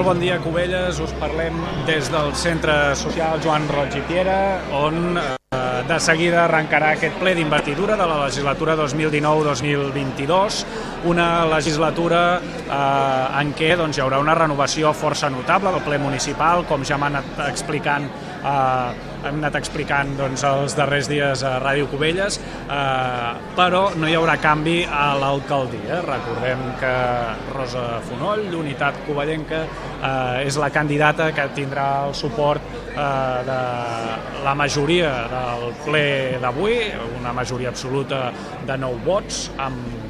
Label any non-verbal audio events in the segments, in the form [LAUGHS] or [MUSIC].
Molt bon dia, Cubelles. Us parlem des del Centre Social Joan Roig i Piera, on eh, de seguida arrencarà aquest ple d'investidura de la legislatura 2019-2022, una legislatura eh, en què doncs, hi haurà una renovació força notable del ple municipal, com ja m'han anat explicant eh, hem anat explicant doncs, els darrers dies a Ràdio Cubelles, eh, però no hi haurà canvi a l'alcaldia. Recordem que Rosa Fonoll, d'Unitat Covellenca, eh, és la candidata que tindrà el suport eh, de la majoria del ple d'avui, una majoria absoluta de 9 vots, amb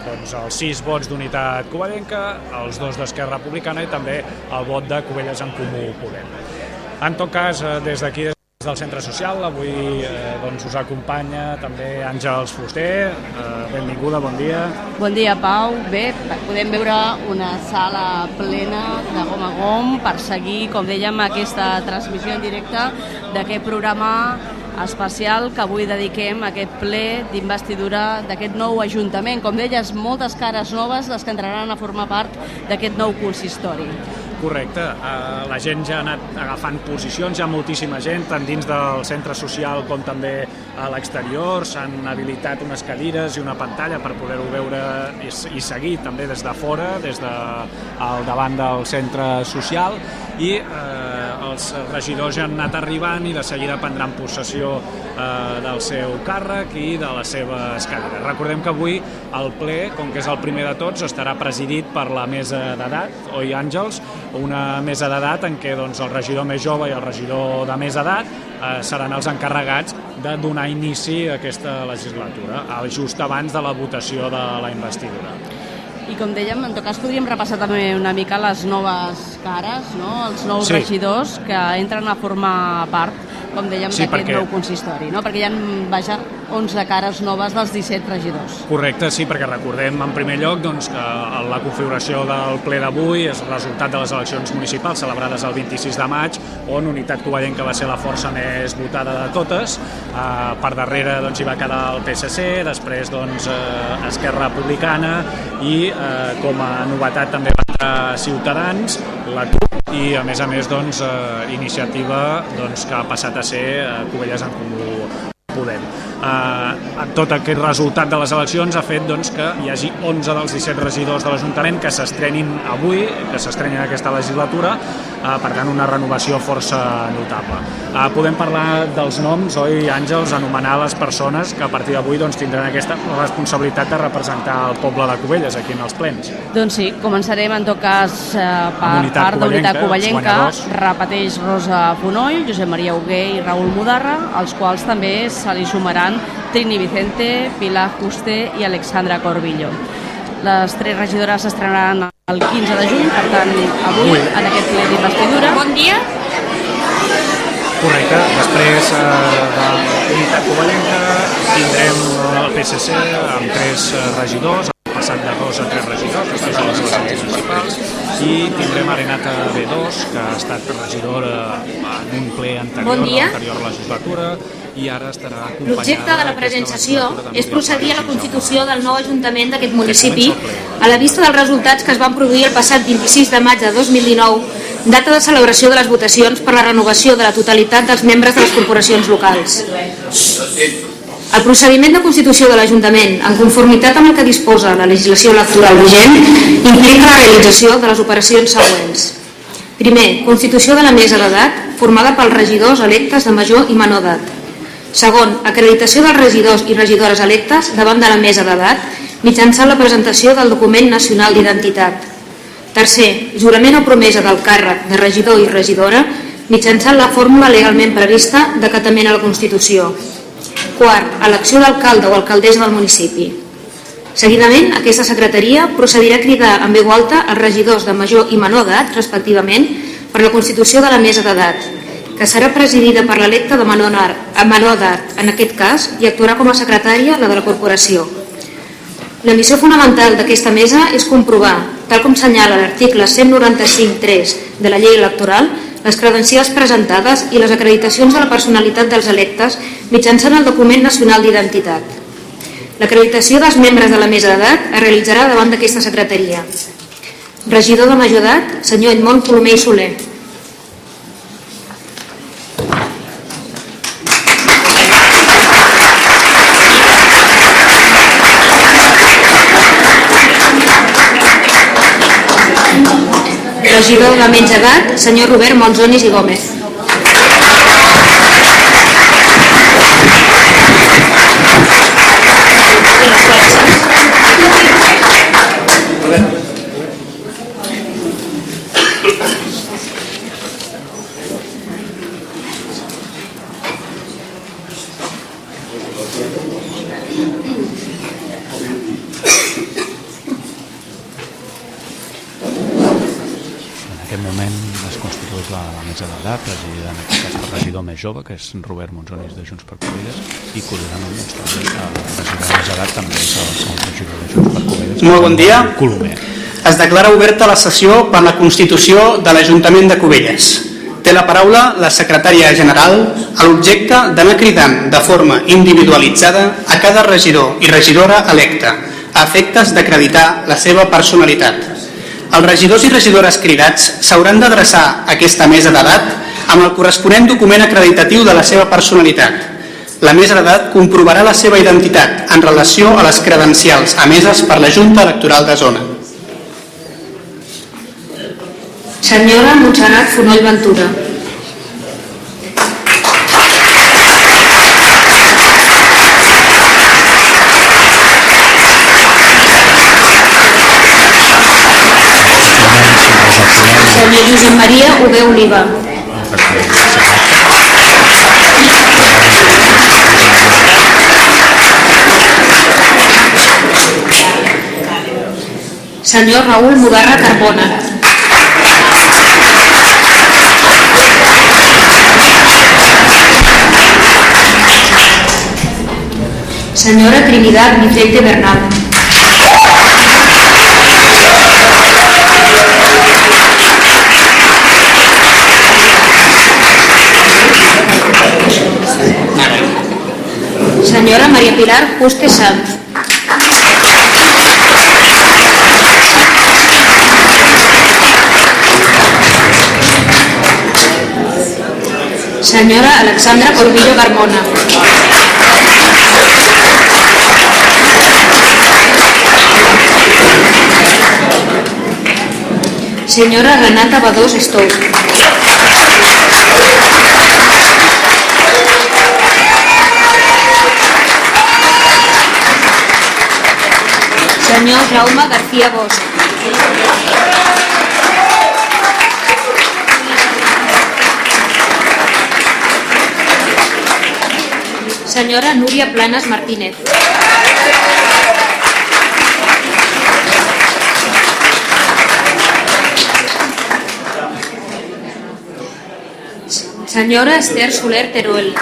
doncs, els 6 vots d'Unitat Covellenca, els dos d'Esquerra Republicana i també el vot de Covelles en Comú Podem. En tot cas, eh, des d'aquí, des del Centre Social, avui eh, doncs, us acompanya també Àngels Fuster. Eh, benvinguda, bon dia. Bon dia, Pau. Bé, podem veure una sala plena de gom a gom per seguir, com dèiem, aquesta transmissió en directe d'aquest programa especial que avui dediquem a aquest ple d'investidura d'aquest nou Ajuntament. Com deies, moltes cares noves les que entraran a formar part d'aquest nou consistori. Correcte, uh, la gent ja ha anat agafant posicions, hi ha moltíssima gent, tant dins del centre social com també a l'exterior, s'han habilitat unes cadires i una pantalla per poder-ho veure i, i seguir també des de fora, des de al davant del centre social. I eh, els regidors ja han anat arribant i de seguida prendran possessió eh, del seu càrrec i de les seves cadires. Recordem que avui el ple, com que és el primer de tots, estarà presidit per la mesa d'edat, oi Àngels, una mesa d'edat en què doncs, el regidor més jove i el regidor de més edat eh, seran els encarregats de donar inici a aquesta legislatura, just abans de la votació de la investidura. I com dèiem, en tot cas podríem repassar també una mica les noves cares, no? els nous Sí. regidors que entren a formar part, com dèiem, Sí, d'aquest perquè- nou consistori, no? perquè hi ha, vaja, 11 cares noves dels 17 regidors. Correcte, sí, perquè recordem en primer lloc doncs, que la configuració del ple d'avui és el resultat de les eleccions municipals celebrades el 26 de maig, on Unitat Covellenca va ser la força més votada de totes. Uh, per darrere doncs, hi va quedar el PSC, després doncs, uh, Esquerra Republicana i uh, com a novetat també va entrar Ciutadans, la CUP i a més a més doncs, uh, iniciativa doncs, que ha passat a ser uh, Covelles en Comú Podem. Uh, tot aquest resultat de les eleccions ha fet doncs, que hi hagi 11 dels 17 regidors de l'Ajuntament que s'estrenin avui, que s'estrenin aquesta legislatura, uh, per tant una renovació força notable. Uh, podem parlar dels noms, oi Àngels, anomenar les persones que a partir d'avui doncs, tindran aquesta responsabilitat de representar el poble de Cubelles aquí en els plens. Doncs sí, començarem en tot cas eh, per Unitat part d'Unitat Covellenca, repeteix Rosa Fonoll, Josep Maria Hugué i Raül Mudarra, als quals també se li sumaran Trini Vicente, Pilar Juste i Alexandra Corbillo. Les tres regidores s'estrenaran el 15 de juny, per tant, avui, en aquest ple d'investidura. Bon dia. Correcte, després eh, de l'unitat covellenca tindrem el PSC amb tres eh, regidors, el passat de dos a tres regidors, després de les eleccions municipals, i tindrem Arenata B2, que ha estat regidora en un ple anterior, Bon dia. de l'anterior legislatura, i ara estarà acompanyada... L'objecte de la presentació és procedir a la constitució del nou ajuntament d'aquest municipi a la vista dels resultats que es van produir el passat 26 de maig de 2019, data de celebració de les votacions per la renovació de la totalitat dels membres de les corporacions locals. El procediment de constitució de l'Ajuntament, en conformitat amb el que disposa la legislació electoral vigent, implica la realització de les operacions següents. Primer, constitució de la mesa d'edat, formada pels regidors electes de major i menor edat. Segon, acreditació dels regidors i regidores electes davant de la mesa d'edat mitjançant la presentació del document nacional d'identitat. Tercer, jurament o promesa del càrrec de regidor i regidora mitjançant la fórmula legalment prevista d'acatament a la Constitució. Quart, elecció d'alcalde o alcaldessa del municipi. Seguidament, aquesta secretaria procedirà a cridar en veu alta els regidors de major i menor edat, respectivament, per la constitució de la mesa d'edat, que serà presidida per l'electe de menor menor edat, en aquest cas, i actuarà com a secretària la de la corporació. La missió fonamental d'aquesta mesa és comprovar, tal com senyala l'article 195.3 de la llei electoral, les credencials presentades i les acreditacions de la personalitat dels electes mitjançant el document nacional d'identitat. L'acreditació dels membres de la mesa d'edat es realitzarà davant d'aquesta secretaria. Regidor de major edat, senyor Edmond Colomer i Soler. Regidor de menys edat, senyor Robert Monzonis i Gómez. En aquest moment es constitueix la, la mesa d'edat, presidida en aquest cas pel regidor més jove, que és Robert Monzonis de Junts per Covelles, i curiosament doncs, també el regidor de edat també és el, regidor de Junts per Covelles. Molt bon dia. Colomer. Es declara oberta la sessió per la constitució de l'Ajuntament de Cubelles. Té la paraula la secretària general a l'objecte d'anar cridant de forma individualitzada a cada regidor i regidora electa a efectes d'acreditar la seva personalitat. Els regidors i regidores cridats s'hauran d'adreçar a aquesta mesa d'edat amb el corresponent document acreditatiu de la seva personalitat. La mesa d'edat comprovarà la seva identitat en relació a les credencials emeses per la Junta Electoral de Zona. Senyora Montserrat Fonoll Ventura. Senyor Josep Maria Hugué Oliva. Senyor Raúl Mudarra Carbona. Senyora Trinidad Vicente Bernal. Senyora Maria Pilar Juste Sanz. Senyora Alexandra Corbillo Carmona. Senyora Renata Badós Estou. Senyor Jaume García Bosch. Senyora Núria Planas Martínez. Senyora Esther Soler Teruel.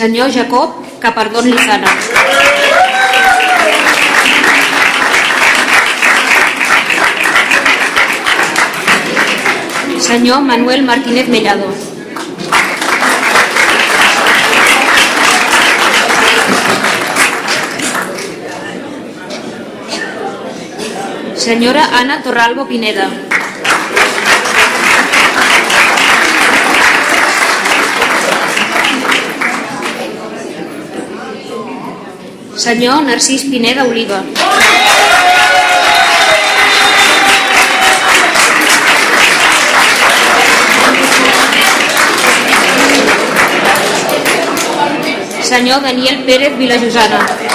Senyor Jacob Capardón Lizana. Senyor Manuel Martínez Mellado. Senyora Ana Torralbo Pineda. Senyor Narcís Pineda Oliva. Senyor Daniel Pérez Vilajosana.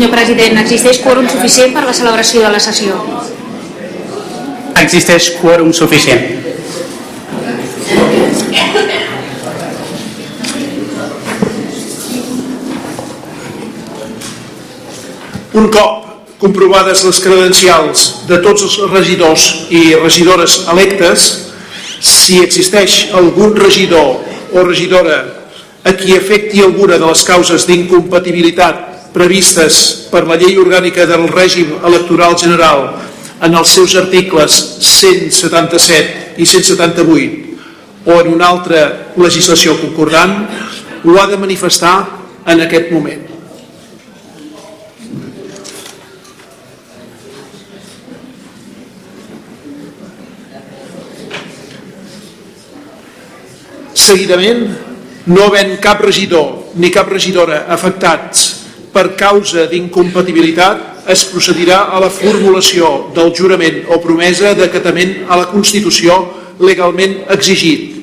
Senyor president, existeix quòrum suficient per a la celebració de la sessió? Existeix quòrum suficient. Un cop comprovades les credencials de tots els regidors i regidores electes, si existeix algun regidor o regidora a qui afecti alguna de les causes d'incompatibilitat previstes per la llei orgànica del règim electoral general en els seus articles 177 i 178 o en una altra legislació concordant, ho ha de manifestar en aquest moment. Seguidament, no havent cap regidor ni cap regidora afectats per causa d'incompatibilitat, es procedirà a la formulació del jurament o promesa d'acatament a la Constitució legalment exigit,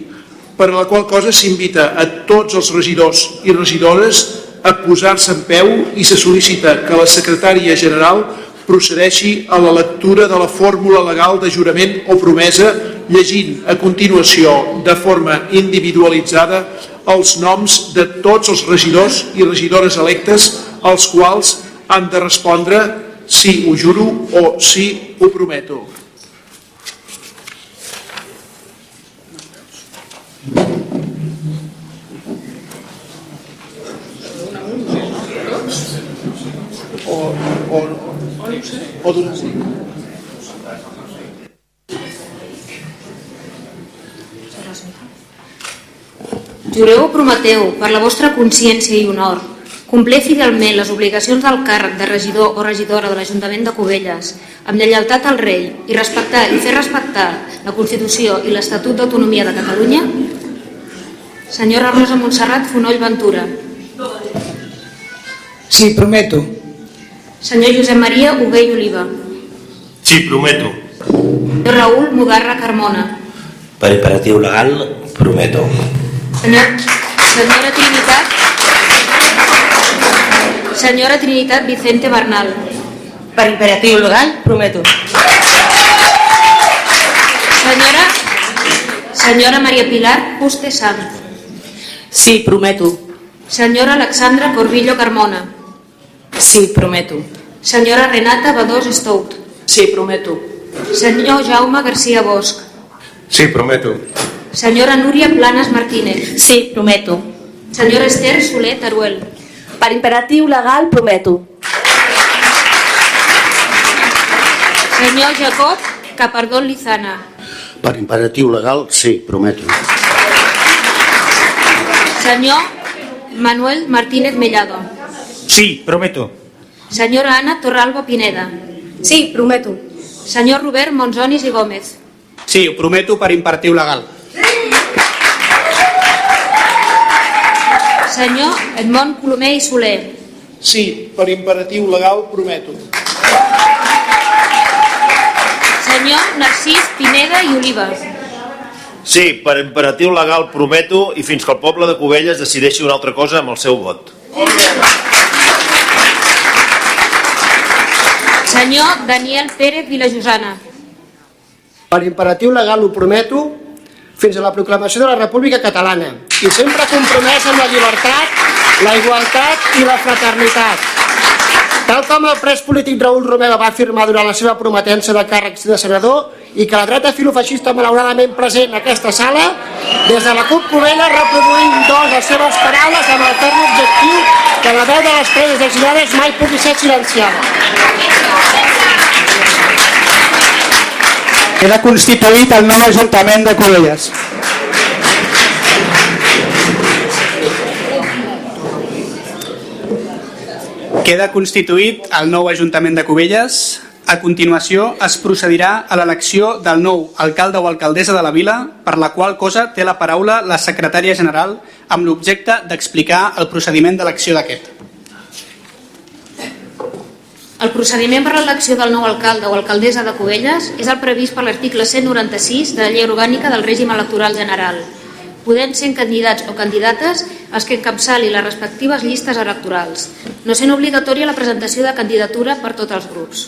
per a la qual cosa s'invita a tots els regidors i regidores a posar-se en peu i se sol·licita que la secretària general procedeixi a la lectura de la fórmula legal de jurament o promesa llegint a continuació de forma individualitzada els noms de tots els regidors i regidores electes als quals han de respondre sí, ho juro o sí, ho prometo. O, o, o d'una Jureu o prometeu, per la vostra consciència i honor, complir fidelment les obligacions del càrrec de regidor o regidora de l'Ajuntament de Cubelles, amb lleialtat al rei i respectar i fer respectar la Constitució i l'Estatut d'Autonomia de Catalunya? Senyora Rosa Montserrat Fonoll Ventura. Sí, prometo. Senyor Josep Maria Hugué i Oliva. Sí, prometo. Senyor Raül Mugarra Carmona. Per imperatiu legal, prometo. Senyor, senyora Trinitat Senyora Trinitat Vicente Bernal. Per imperatiu legal, prometo. Senyora Senyora Maria Pilar Juste Sanz. Sí, prometo. Senyora Alexandra Corbillo Carmona. Sí, prometo. Senyora Renata Badós Stout. Sí, prometo. Senyor Jaume García Bosch. Sí, prometo. Senyora Núria Planas Martínez. Sí, prometo. Senyora Esther Soler Taruel. Per imperatiu legal, prometo. Senyor Jacob Capardón Lizana. Per imperatiu legal, sí, prometo. Senyor Manuel Martínez Mellado. Sí, prometo. Senyora Ana Torralba Pineda. Sí, prometo. Senyor Robert Monzonis i Gómez. Sí, ho prometo per imperatiu legal. Senyor Edmond Colomer i Soler. Sí, per imperatiu legal, prometo. Senyor Narcís Pineda i Oliva. Sí, per imperatiu legal prometo i fins que el poble de Cubelles decideixi una altra cosa amb el seu vot. Senyor Daniel Pérez Vilajosana. Per imperatiu legal ho prometo fins a la proclamació de la República Catalana i sempre compromès amb la llibertat, la igualtat i la fraternitat. tal com el pres polític Raül Romeva va afirmar durant la seva prometença de càrrecs de senador i que la dreta filofeixista malauradament present en aquesta sala, des de la CUP Covella reproduïm doncs les seves paraules amb el ferm objectiu que la veu de les preses exiliades mai pugui ser silenciada. Queda constituït el nou Ajuntament de Covelles. Queda constituït el nou Ajuntament de Cubelles. A continuació es procedirà a l'elecció del nou alcalde o alcaldessa de la vila, per la qual cosa té la paraula la secretària general amb l'objecte d'explicar el procediment d'elecció d'aquest. El procediment per l'elecció del nou alcalde o alcaldessa de Cubelles és el previst per l'article 196 de la Llei Orgànica del Règim Electoral General, podent ser candidats o candidates els que encapçali les respectives llistes electorals, no sent obligatòria la presentació de candidatura per tots els grups.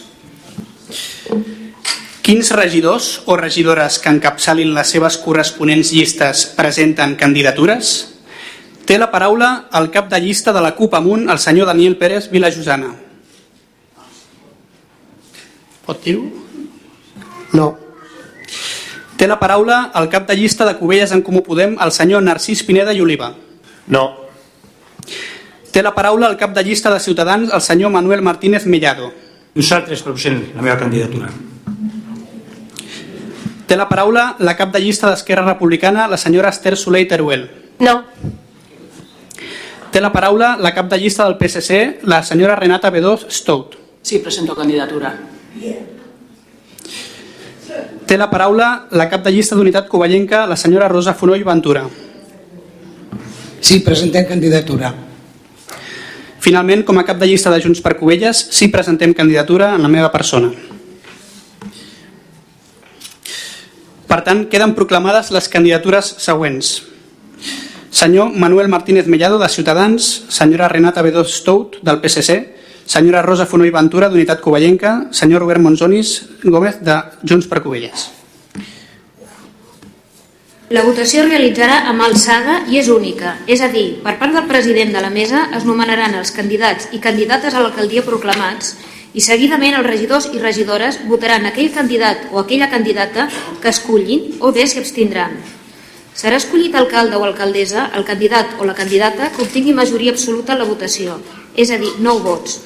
Quins regidors o regidores que encapçalin les seves corresponents llistes presenten candidatures? Té la paraula el cap de llista de la CUP amunt, el senyor Daniel Pérez Vilajosana. Pot dir-ho? No. Té la paraula el cap de llista de Cubelles en Comú Podem, el senyor Narcís Pineda i Oliva. No. Té la paraula el cap de llista de Ciutadans, el senyor Manuel Martínez Mellado. Nosaltres proposem la meva candidatura. Té la paraula la cap de llista d'Esquerra Republicana, la senyora Esther Soler i Teruel. No. Té la paraula la cap de llista del PSC, la senyora Renata Bedós Stout. Sí, presento candidatura. Té la paraula la cap de llista d'Unitat Covellenca, la senyora Rosa Fonoll Ventura. Sí, presentem candidatura. Finalment, com a cap de llista de Junts per Covelles, sí presentem candidatura en la meva persona. Per tant, queden proclamades les candidatures següents. Senyor Manuel Martínez Mellado, de Ciutadans, senyora Renata Bedós Stout, del PSC, senyora Rosa Fonoll Ventura, d'Unitat Covellenca, senyor Robert Monzonis Gómez, de Junts per Covelles. La votació es realitzarà amb alçada i és única, és a dir, per part del president de la mesa es nomenaran els candidats i candidates a l'alcaldia proclamats i seguidament els regidors i regidores votaran aquell candidat o aquella candidata que escullin o bé s'hi abstindran. Serà escollit alcalde o alcaldessa el candidat o la candidata que obtingui majoria absoluta en la votació, és a dir, 9 vots,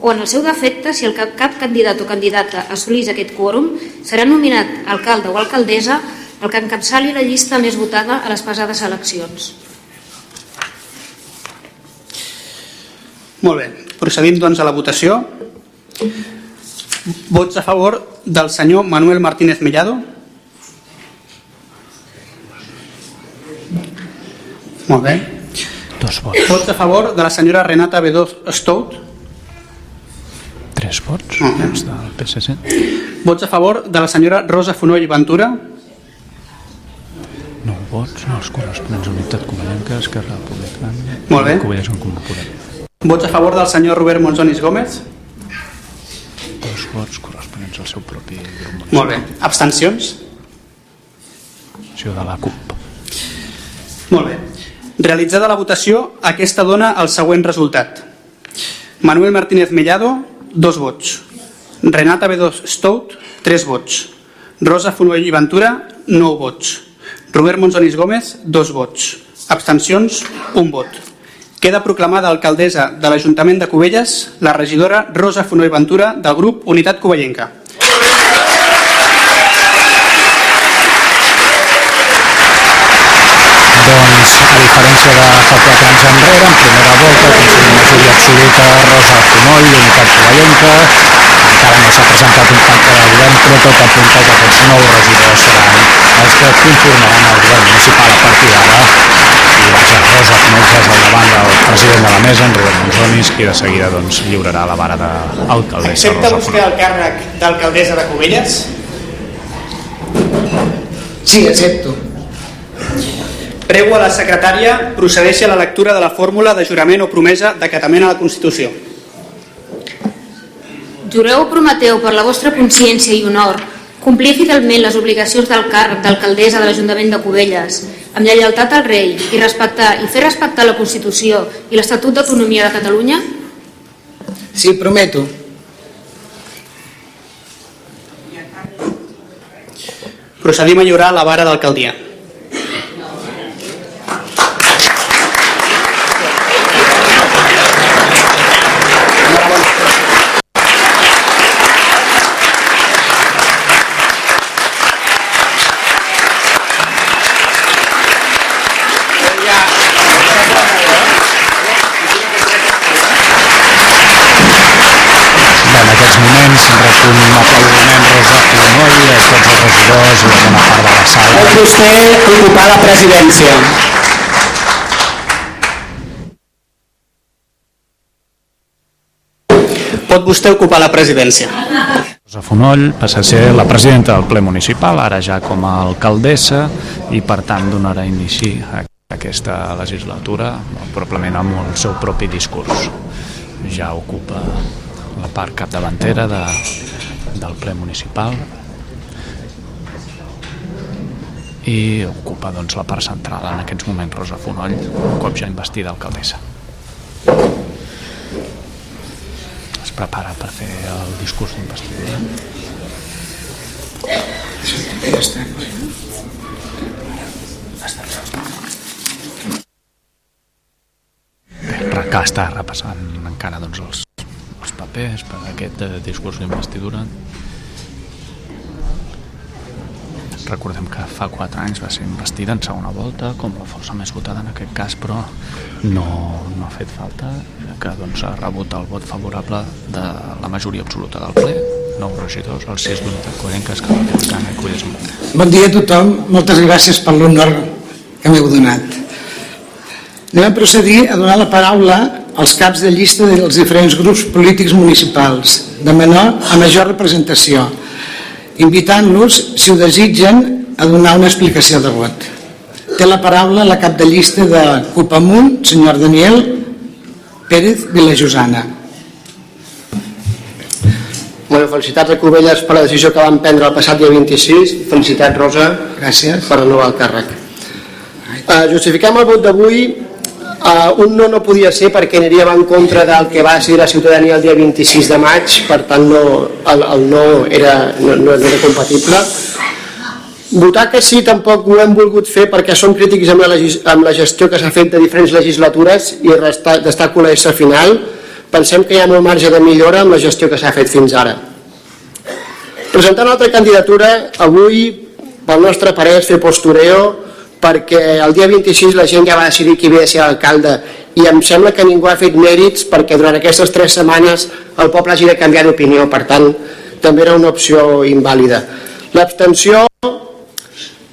o en el seu defecte, si el cap, cap candidat o candidata assolís aquest quòrum, serà nominat alcalde o alcaldessa el que encapçali la llista més votada a les passades eleccions. Molt bé, procedim doncs a la votació. Vots a favor del senyor Manuel Martínez Mellado? Molt bé. Dos vots. Vots a favor de la senyora Renata Bedós Stout? Tres vots. Uh -huh. Els del PSC. Vots a favor de la senyora Rosa Fonoll Ventura? Nou vots, no, els corresponents a Unitat Covellenca, Esquerra Republicana... Molt bé. Covelles en Comú. Vots a favor del senyor Robert Monzonis Gómez? Dos vots corresponents al seu propi grup Molt bé. Abstencions? municipal de la CUP. Molt bé. Realitzada la votació, aquesta dona el següent resultat. Manuel Martínez Mellado, dos vots. Renata Bedós Stout, tres vots. Rosa Fonoll i Ventura, nou vots. Robert Monzonis Gómez, dos vots. Abstencions, un vot. Queda proclamada alcaldessa de l'Ajuntament de Cubelles la regidora Rosa Fonoll Ventura del grup Unitat Covellenca. Doncs, a diferència de fa 4 anys enrere, en primera volta, aconseguim majoria absoluta Rosa Fonoll, Unitat Covellenca, encara no s'ha presentat un pacte de govern, però tot apunta que aquests nous regidors seran els que conformaran el govern municipal a partir d'ara. I vaja, Rosa Fonoll és al davant del president de la mesa, en Robert Monzonis, qui de seguida doncs, lliurarà la vara d'alcaldessa Accepta Rosa vostè Fonoll. el càrrec d'alcaldessa de Cubelles? Sí, accepto. Prego a la secretària procedeixi a la lectura de la fórmula de jurament o promesa d'acatament a la Constitució. Jureu o prometeu per la vostra consciència i honor complir fidelment les obligacions del càrrec d'alcaldessa de l'Ajuntament de Cubelles, amb lleialtat al rei i respectar i fer respectar la Constitució i l'Estatut d'Autonomia de Catalunya? Sí, prometo. Procedim a lliurar la vara d'alcaldia. Regidors i bona part de la sala. Pot vostè ocupar la presidència. Pot vostè ocupar la presidència. Rosa Fonoll passa a ser la presidenta del ple municipal, ara ja com a alcaldessa, i per tant donarà inici a aquesta legislatura, probablement amb el seu propi discurs. Ja ocupa la part capdavantera de, del ple municipal i ocupa doncs, la part central en aquests moments Rosa Fonoll, un cop ja investida alcaldessa. Es prepara per fer el discurs d'investidura. Que està repassant encara doncs, els, els papers per aquest eh, discurs d'investidura. Recordem que fa 4 anys va ser investida en segona volta com la força més votada en aquest cas, però no, no ha fet falta, ja que doncs, ha rebut el vot favorable de la majoria absoluta del ple, 9 regidors, els 6 d'unitat coherent que Republicana i Cuides Munt. Bon dia a tothom, moltes gràcies per l'honor que m'heu donat. Anem a procedir a donar la paraula als caps de llista dels diferents grups polítics municipals, de menor a major representació, invitant-los, si ho desitgen, a donar una explicació de vot. Té la paraula la cap de llista de Copamunt, senyor Daniel Pérez Vilajosana. Bueno, felicitats a Covelles per la decisió que van prendre el passat dia 26. Felicitats, Rosa, Gràcies. per renovar el càrrec. Uh, justifiquem el vot d'avui. Uh, un no no podia ser perquè aniríem en contra del que va decidir la ciutadania el dia 26 de maig, per tant no, el, el no, era, no, no era compatible. Votar que sí tampoc ho hem volgut fer perquè som crítics amb la, amb la gestió que s'ha fet de diferents legislatures i resta, destaco la S final. Pensem que hi ha molt marge de millora amb la gestió que s'ha fet fins ara. Presentant una altra candidatura, avui, pel nostre parer, fer postureo perquè el dia 26 la gent ja va decidir qui havia de ser l'alcalde i em sembla que ningú ha fet mèrits perquè durant aquestes tres setmanes el poble hagi de canviar d'opinió, per tant també era una opció invàlida. L'abstenció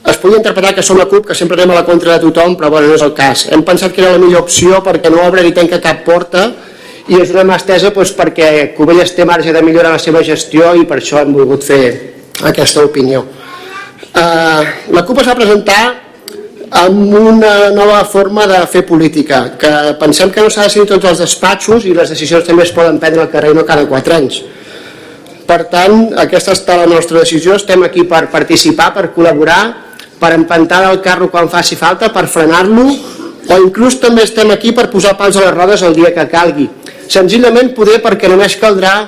es podia interpretar que som la CUP, que sempre anem a la contra de tothom, però bueno, no és el cas. Hem pensat que era la millor opció perquè no obre ni tanca cap porta i és una mà estesa doncs, perquè Covelles té marge de millora en la seva gestió i per això hem volgut fer aquesta opinió. Uh, la CUP es va presentar amb una nova forma de fer política, que pensem que no s'ha de decidir tots els despatxos i les decisions també es poden prendre al carrer no cada 4 anys. Per tant, aquesta està la nostra decisió, estem aquí per participar, per col·laborar, per empantar el carro quan faci falta, per frenar-lo, o inclús també estem aquí per posar pals a les rodes el dia que calgui. Senzillament poder perquè només caldrà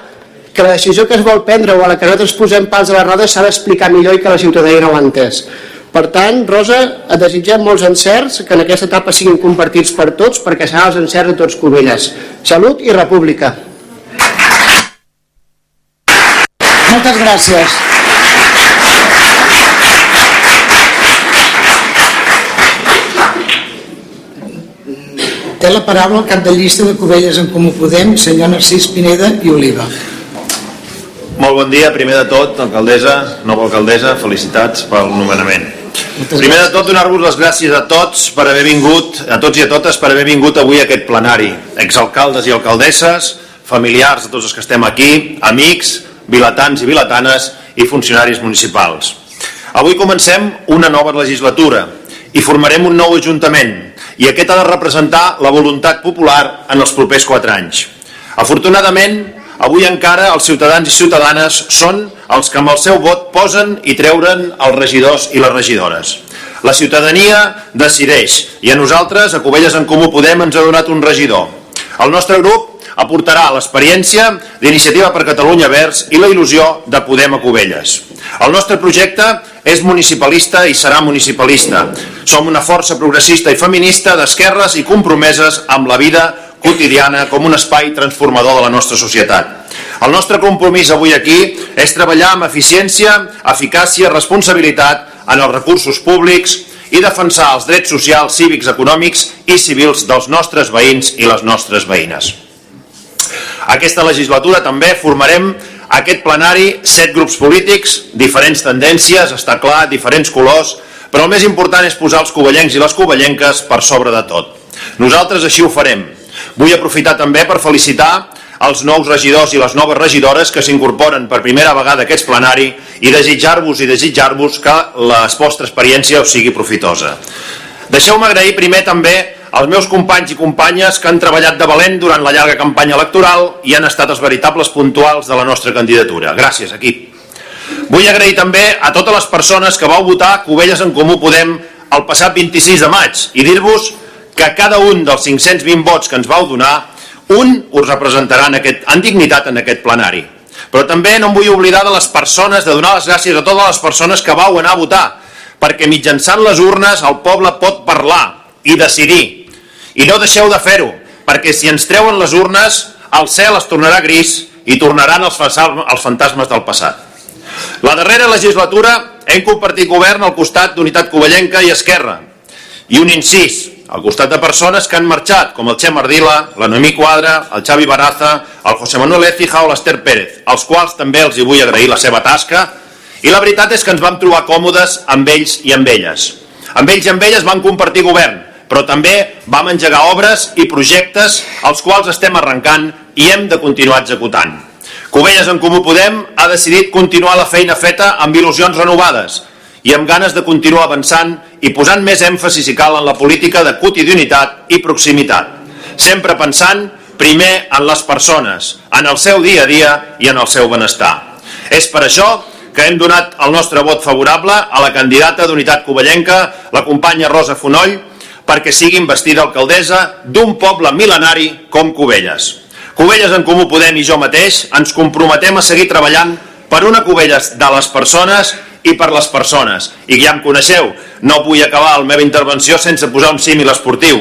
que la decisió que es vol prendre o a la que nosaltres posem pals a les rodes s'ha d'explicar millor i que la ciutadania no l'ha entès. Per tant, Rosa, et desitgem molts encerts, que en aquesta etapa siguin compartits per tots, perquè seran els encerts de tots Covelles. Salut i república. Moltes gràcies. Té la paraula el cap de llista de Covelles en Comú Podem, senyor Narcís Pineda i Oliva. Molt bon dia, primer de tot, alcaldessa, nova alcaldessa, felicitats pel nomenament. Primer de tot, donar-vos les gràcies a tots per haver vingut, a tots i a totes per haver vingut avui a aquest plenari. Exalcaldes i alcaldesses, familiars de tots els que estem aquí, amics, vilatans i vilatanes i funcionaris municipals. Avui comencem una nova legislatura i formarem un nou ajuntament i aquest ha de representar la voluntat popular en els propers quatre anys. Afortunadament, avui encara els ciutadans i ciutadanes són els que amb el seu vot posen i treuren els regidors i les regidores. La ciutadania decideix i a nosaltres, a Covelles en Comú Podem, ens ha donat un regidor. El nostre grup aportarà l'experiència d'Iniciativa per Catalunya Verds i la il·lusió de Podem a Cubelles. El nostre projecte és municipalista i serà municipalista. Som una força progressista i feminista d'esquerres i compromeses amb la vida quotidiana com un espai transformador de la nostra societat. El nostre compromís avui aquí és treballar amb eficiència, eficàcia, responsabilitat en els recursos públics, i defensar els drets socials, cívics, econòmics i civils dels nostres veïns i les nostres veïnes. Aquesta legislatura també formarem aquest plenari set grups polítics, diferents tendències, està clar, diferents colors, però el més important és posar els covellencs i les covellenques per sobre de tot. Nosaltres així ho farem. Vull aprofitar també per felicitar als nous regidors i les noves regidores que s'incorporen per primera vegada a aquest plenari i desitjar-vos i desitjar-vos que la vostra experiència us sigui profitosa. Deixeu-me agrair primer també als meus companys i companyes que han treballat de valent durant la llarga campanya electoral i han estat els veritables puntuals de la nostra candidatura. Gràcies, equip. Vull agrair també a totes les persones que vau votar Covelles en Comú Podem el passat 26 de maig i dir-vos que cada un dels 520 vots que ens vau donar un us representarà en, aquest, en dignitat en aquest plenari. Però també no em vull oblidar de les persones, de donar les gràcies a totes les persones que vau anar a votar, perquè mitjançant les urnes el poble pot parlar i decidir. I no deixeu de fer-ho, perquè si ens treuen les urnes, el cel es tornarà gris i tornaran els, els fantasmes del passat. La darrera legislatura hem compartit govern al costat d'Unitat Covellenca i Esquerra. I un incís, al costat de persones que han marxat, com el Che Mardila, la Noemí Quadra, el Xavi Baraza, el José Manuel Ecija o l'Ester Pérez, als quals també els hi vull agrair la seva tasca, i la veritat és que ens vam trobar còmodes amb ells i amb elles. Amb ells i amb elles vam compartir govern, però també vam engegar obres i projectes als quals estem arrencant i hem de continuar executant. Covelles en Comú Podem ha decidit continuar la feina feta amb il·lusions renovades, i amb ganes de continuar avançant i posant més èmfasi si cal en la política de quotidianitat i proximitat, sempre pensant primer en les persones, en el seu dia a dia i en el seu benestar. És per això que hem donat el nostre vot favorable a la candidata d'Unitat Covellenca, la companya Rosa Fonoll, perquè sigui investida alcaldessa d'un poble mil·lenari com Cubelles. Cubelles en Comú Podem i jo mateix ens comprometem a seguir treballant per una Cubelles de les persones i per les persones. I ja em coneixeu, no vull acabar la meva intervenció sense posar un símil esportiu.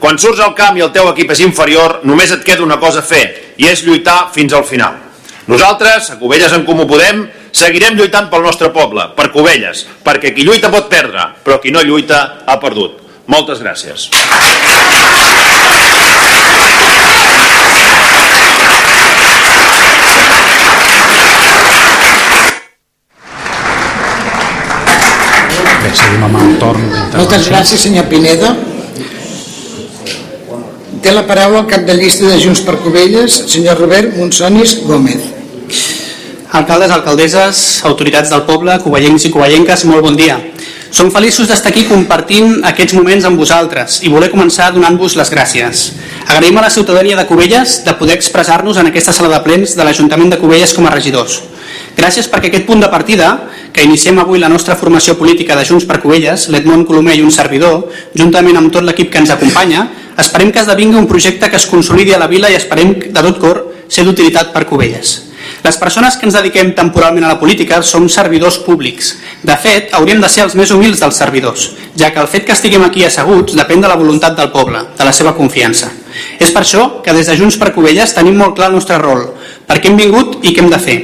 Quan surts al camp i el teu equip és inferior, només et queda una cosa a fer, i és lluitar fins al final. Nosaltres, a Cubelles en Comú Podem, seguirem lluitant pel nostre poble, per Cubelles, perquè qui lluita pot perdre, però qui no lluita ha perdut. Moltes gràcies. Bé, seguim amb el torn Moltes gràcies, senyor Pineda. Té la paraula el cap de llista de Junts per Covelles, senyor Robert Monsonis Gómez. Alcaldes, alcaldesses, autoritats del poble, covellencs i covellenques, molt bon dia. Som feliços d'estar aquí compartint aquests moments amb vosaltres i voler començar donant-vos les gràcies. Agraïm a la ciutadania de Cubelles de poder expressar-nos en aquesta sala de plens de l'Ajuntament de Cubelles com a regidors. Gràcies perquè aquest punt de partida, que iniciem avui la nostra formació política de Junts per Cubelles, l'Edmond Colomer i un servidor, juntament amb tot l'equip que ens acompanya, esperem que esdevingui un projecte que es consolidi a la vila i esperem de tot cor ser d'utilitat per Cubelles. Les persones que ens dediquem temporalment a la política som servidors públics. De fet, hauríem de ser els més humils dels servidors, ja que el fet que estiguem aquí asseguts depèn de la voluntat del poble, de la seva confiança. És per això que des de Junts per Covelles tenim molt clar el nostre rol, per què hem vingut i què hem de fer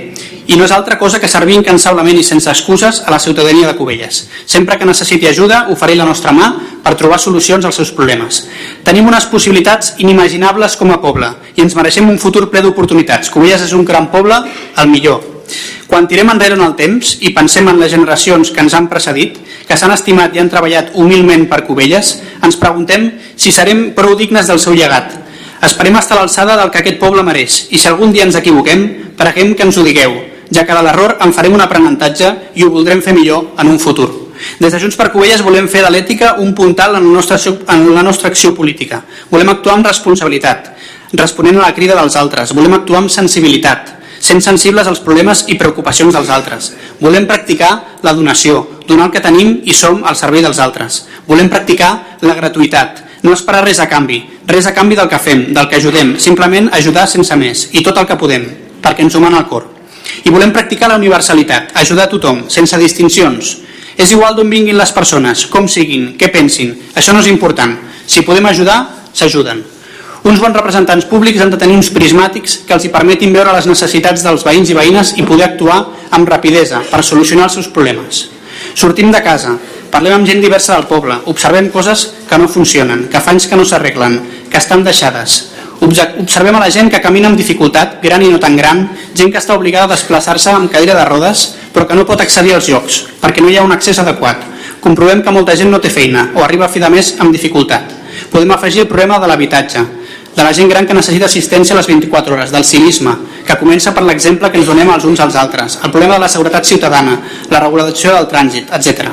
i no és altra cosa que servir incansablement i sense excuses a la ciutadania de Cubelles. Sempre que necessiti ajuda, oferir la nostra mà per trobar solucions als seus problemes. Tenim unes possibilitats inimaginables com a poble i ens mereixem un futur ple d'oportunitats. Cubelles és un gran poble, el millor. Quan tirem enrere en el temps i pensem en les generacions que ens han precedit, que s'han estimat i han treballat humilment per Cubelles, ens preguntem si serem prou dignes del seu llegat. Esperem estar a l'alçada del que aquest poble mereix i si algun dia ens equivoquem, preguem que ens ho digueu, ja que de l'error en farem un aprenentatge i ho voldrem fer millor en un futur. Des de Junts per Covelles volem fer de l'ètica un puntal en la, nostra, en la nostra acció política. Volem actuar amb responsabilitat, responent a la crida dels altres. Volem actuar amb sensibilitat, sent sensibles als problemes i preocupacions dels altres. Volem practicar la donació. donar el que tenim i som al servei dels altres. Volem practicar la gratuïtat, no esperar res a canvi, res a canvi del que fem, del que ajudem, simplement ajudar sense més, i tot el que podem, perquè ens ho mana el cor. I volem practicar la universalitat, ajudar a tothom, sense distincions. És igual d'on vinguin les persones, com siguin, què pensin, això no és important. Si podem ajudar, s'ajuden. Uns bons representants públics han de tenir uns prismàtics que els hi permetin veure les necessitats dels veïns i veïnes i poder actuar amb rapidesa per solucionar els seus problemes. Sortim de casa, parlem amb gent diversa del poble, observem coses que no funcionen, que fa anys que no s'arreglen, que estan deixades, Observem a la gent que camina amb dificultat, gran i no tan gran, gent que està obligada a desplaçar-se amb cadira de rodes, però que no pot accedir als llocs, perquè no hi ha un accés adequat. Comprovem que molta gent no té feina o arriba a fi de mes amb dificultat. Podem afegir el problema de l'habitatge, de la gent gran que necessita assistència a les 24 hores, del civisme, que comença per l'exemple que ens donem els uns als altres, el problema de la seguretat ciutadana, la regulació del trànsit, etc.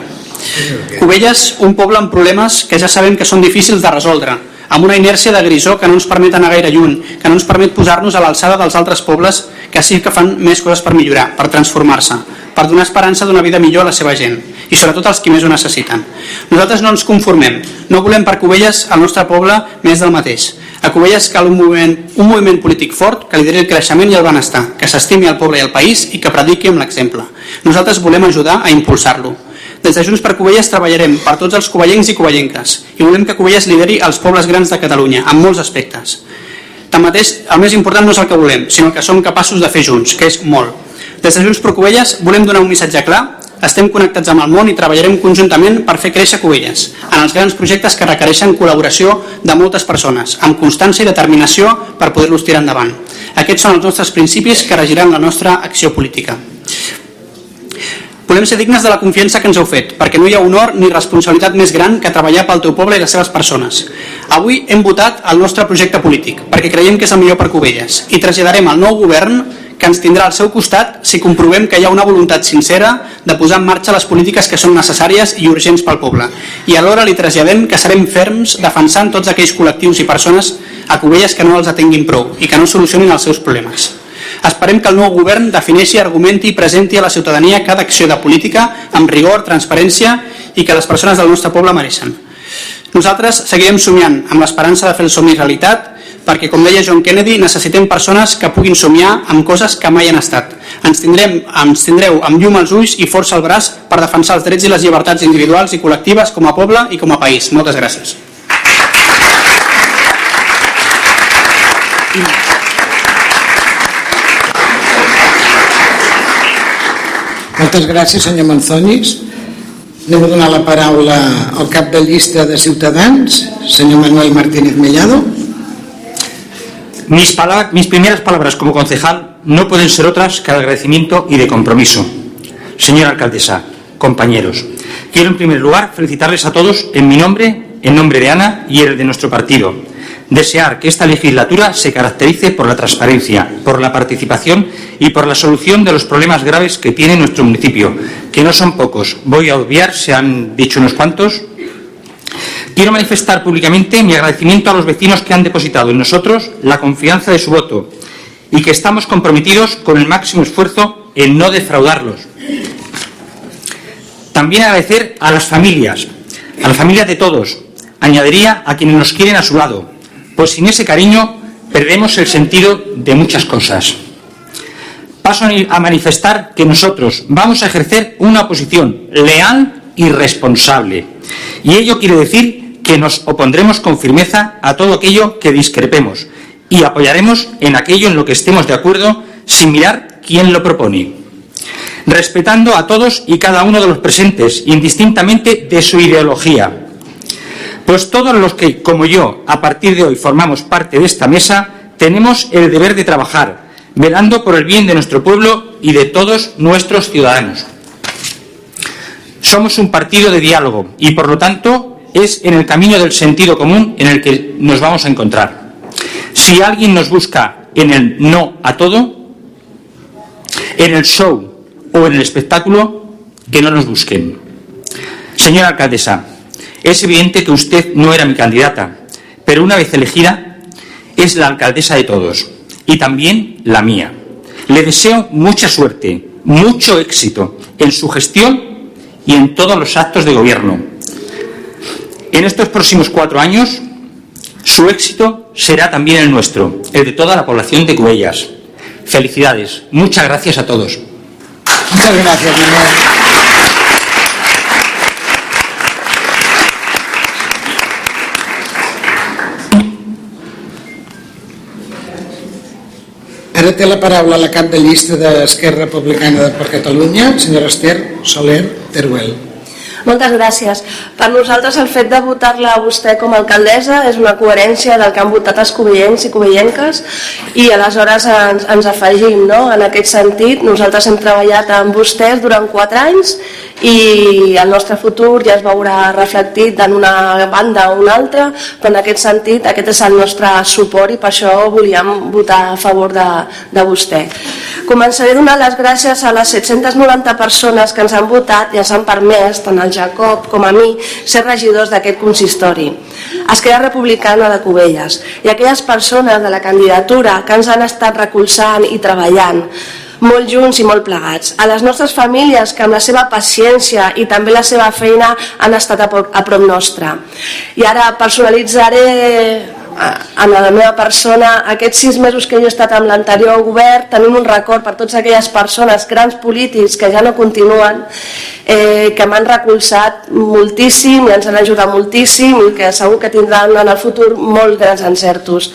Cubelles, un poble amb problemes que ja sabem que són difícils de resoldre, amb una inèrcia de grisó que no ens permet anar gaire lluny, que no ens permet posar-nos a l'alçada dels altres pobles que sí que fan més coses per millorar, per transformar-se, per donar esperança d'una vida millor a la seva gent i sobretot als qui més ho necessiten. Nosaltres no ens conformem, no volem per Cubelles al nostre poble més del mateix. A Cubelles cal un moviment, un moviment polític fort que lideri el creixement i el benestar, que s'estimi al poble i al país i que prediqui amb l'exemple. Nosaltres volem ajudar a impulsar-lo. Des de Junts per Covelles treballarem per tots els covellencs i covellenques i volem que Covelles lideri els pobles grans de Catalunya en molts aspectes. Tanmateix, el més important no és el que volem, sinó el que som capaços de fer junts, que és molt. Des de Junts per Covelles volem donar un missatge clar estem connectats amb el món i treballarem conjuntament per fer créixer Covelles en els grans projectes que requereixen col·laboració de moltes persones, amb constància i determinació per poder-los tirar endavant. Aquests són els nostres principis que regiran la nostra acció política. Volem ser dignes de la confiança que ens heu fet, perquè no hi ha honor ni responsabilitat més gran que treballar pel teu poble i les seves persones. Avui hem votat el nostre projecte polític, perquè creiem que és el millor per Covelles, i traslladarem al nou govern que ens tindrà al seu costat si comprovem que hi ha una voluntat sincera de posar en marxa les polítiques que són necessàries i urgents pel poble. I alhora li traslladem que serem ferms defensant tots aquells col·lectius i persones a Covelles que no els atenguin prou i que no solucionin els seus problemes. Esperem que el nou govern defineixi, argumenti i presenti a la ciutadania cada acció de política amb rigor, transparència i que les persones del nostre poble mereixen. Nosaltres seguirem somiant amb l'esperança de fer el somni realitat perquè, com deia John Kennedy, necessitem persones que puguin somiar amb coses que mai han estat. Ens, tindrem, ens tindreu amb llum als ulls i força al braç per defensar els drets i les llibertats individuals i col·lectives com a poble i com a país. Moltes gràcies. Moltes gràcies, senyor Manzonis. Anem a donar la paraula al cap de llista de Ciutadans, senyor Manuel Martínez Mellado. Mis, mis primeras palabras como concejal no pueden ser otras que de agradecimiento y de compromiso. Señora alcaldesa, compañeros, quiero en primer lugar felicitarles a todos en mi nombre, en nombre de Ana y el de nuestro partido desear que esta legislatura se caracterice por la transparencia, por la participación y por la solución de los problemas graves que tiene nuestro municipio, que no son pocos. Voy a obviar, se han dicho unos cuantos. Quiero manifestar públicamente mi agradecimiento a los vecinos que han depositado en nosotros la confianza de su voto y que estamos comprometidos con el máximo esfuerzo en no defraudarlos. También agradecer a las familias, a las familias de todos. Añadiría a quienes nos quieren a su lado, pues sin ese cariño perdemos el sentido de muchas cosas. Paso a manifestar que nosotros vamos a ejercer una oposición leal y responsable. Y ello quiere decir que nos opondremos con firmeza a todo aquello que discrepemos y apoyaremos en aquello en lo que estemos de acuerdo sin mirar quién lo propone. Respetando a todos y cada uno de los presentes, indistintamente de su ideología, pues todos los que, como yo, a partir de hoy formamos parte de esta mesa, tenemos el deber de trabajar, velando por el bien de nuestro pueblo y de todos nuestros ciudadanos. Somos un partido de diálogo y, por lo tanto, es en el camino del sentido común en el que nos vamos a encontrar. Si alguien nos busca en el no a todo, en el show o en el espectáculo, que no nos busquen. Señora alcaldesa, es evidente que usted no era mi candidata, pero una vez elegida, es la alcaldesa de todos y también la mía. Le deseo mucha suerte, mucho éxito en su gestión y en todos los actos de gobierno. En estos próximos cuatro años, su éxito será también el nuestro, el de toda la población de Cubellas. Felicidades. Muchas gracias a todos. Muchas gracias, Manuel. Ara té la paraula la cap de llista d'Esquerra Republicana per Catalunya, senyora Esther Soler Teruel. Moltes gràcies. Per nosaltres el fet de votar-la a vostè com a alcaldessa és una coherència del que han votat els cubillencs i cubillenques i aleshores ens, ens afegim no? en aquest sentit. Nosaltres hem treballat amb vostès durant quatre anys i el nostre futur ja es veurà reflectit en una banda o una altra, però en aquest sentit aquest és el nostre suport i per això volíem votar a favor de, de vostè. Començaré donant les gràcies a les 790 persones que ens han votat i ens han permès, tant al Jacob com a mi, ser regidors d'aquest consistori. Esquerra Republicana de Cubelles i aquelles persones de la candidatura que ens han estat recolzant i treballant molt junts i molt plegats. A les nostres famílies que amb la seva paciència i també la seva feina han estat a prop nostra. I ara personalitzaré en la meva persona aquests sis mesos que jo he estat amb l'anterior govern tenim un record per totes aquelles persones grans polítics que ja no continuen eh, que m'han recolzat moltíssim i ens han ajudat moltíssim i que segur que tindran en el futur molt grans encertos.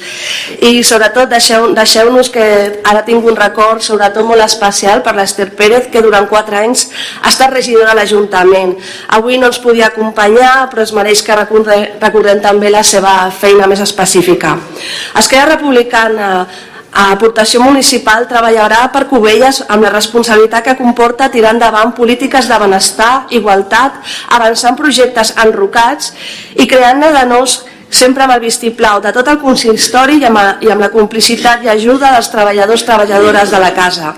I sobretot deixeu-nos deixeu que ara tinc un record sobretot molt especial per l'Ester Pérez que durant quatre anys ha estat regidora de l'Ajuntament. Avui no ens podia acompanyar però es mereix que recordem també la seva feina més específica. Esquerra Republicana a aportació municipal treballarà per Cubelles amb la responsabilitat que comporta tirar endavant polítiques de benestar, igualtat, avançant projectes enrocats i creant-ne de nous sempre amb el vistiplau de tot el consistori i amb, i amb la complicitat i ajuda dels treballadors treballadores de la casa.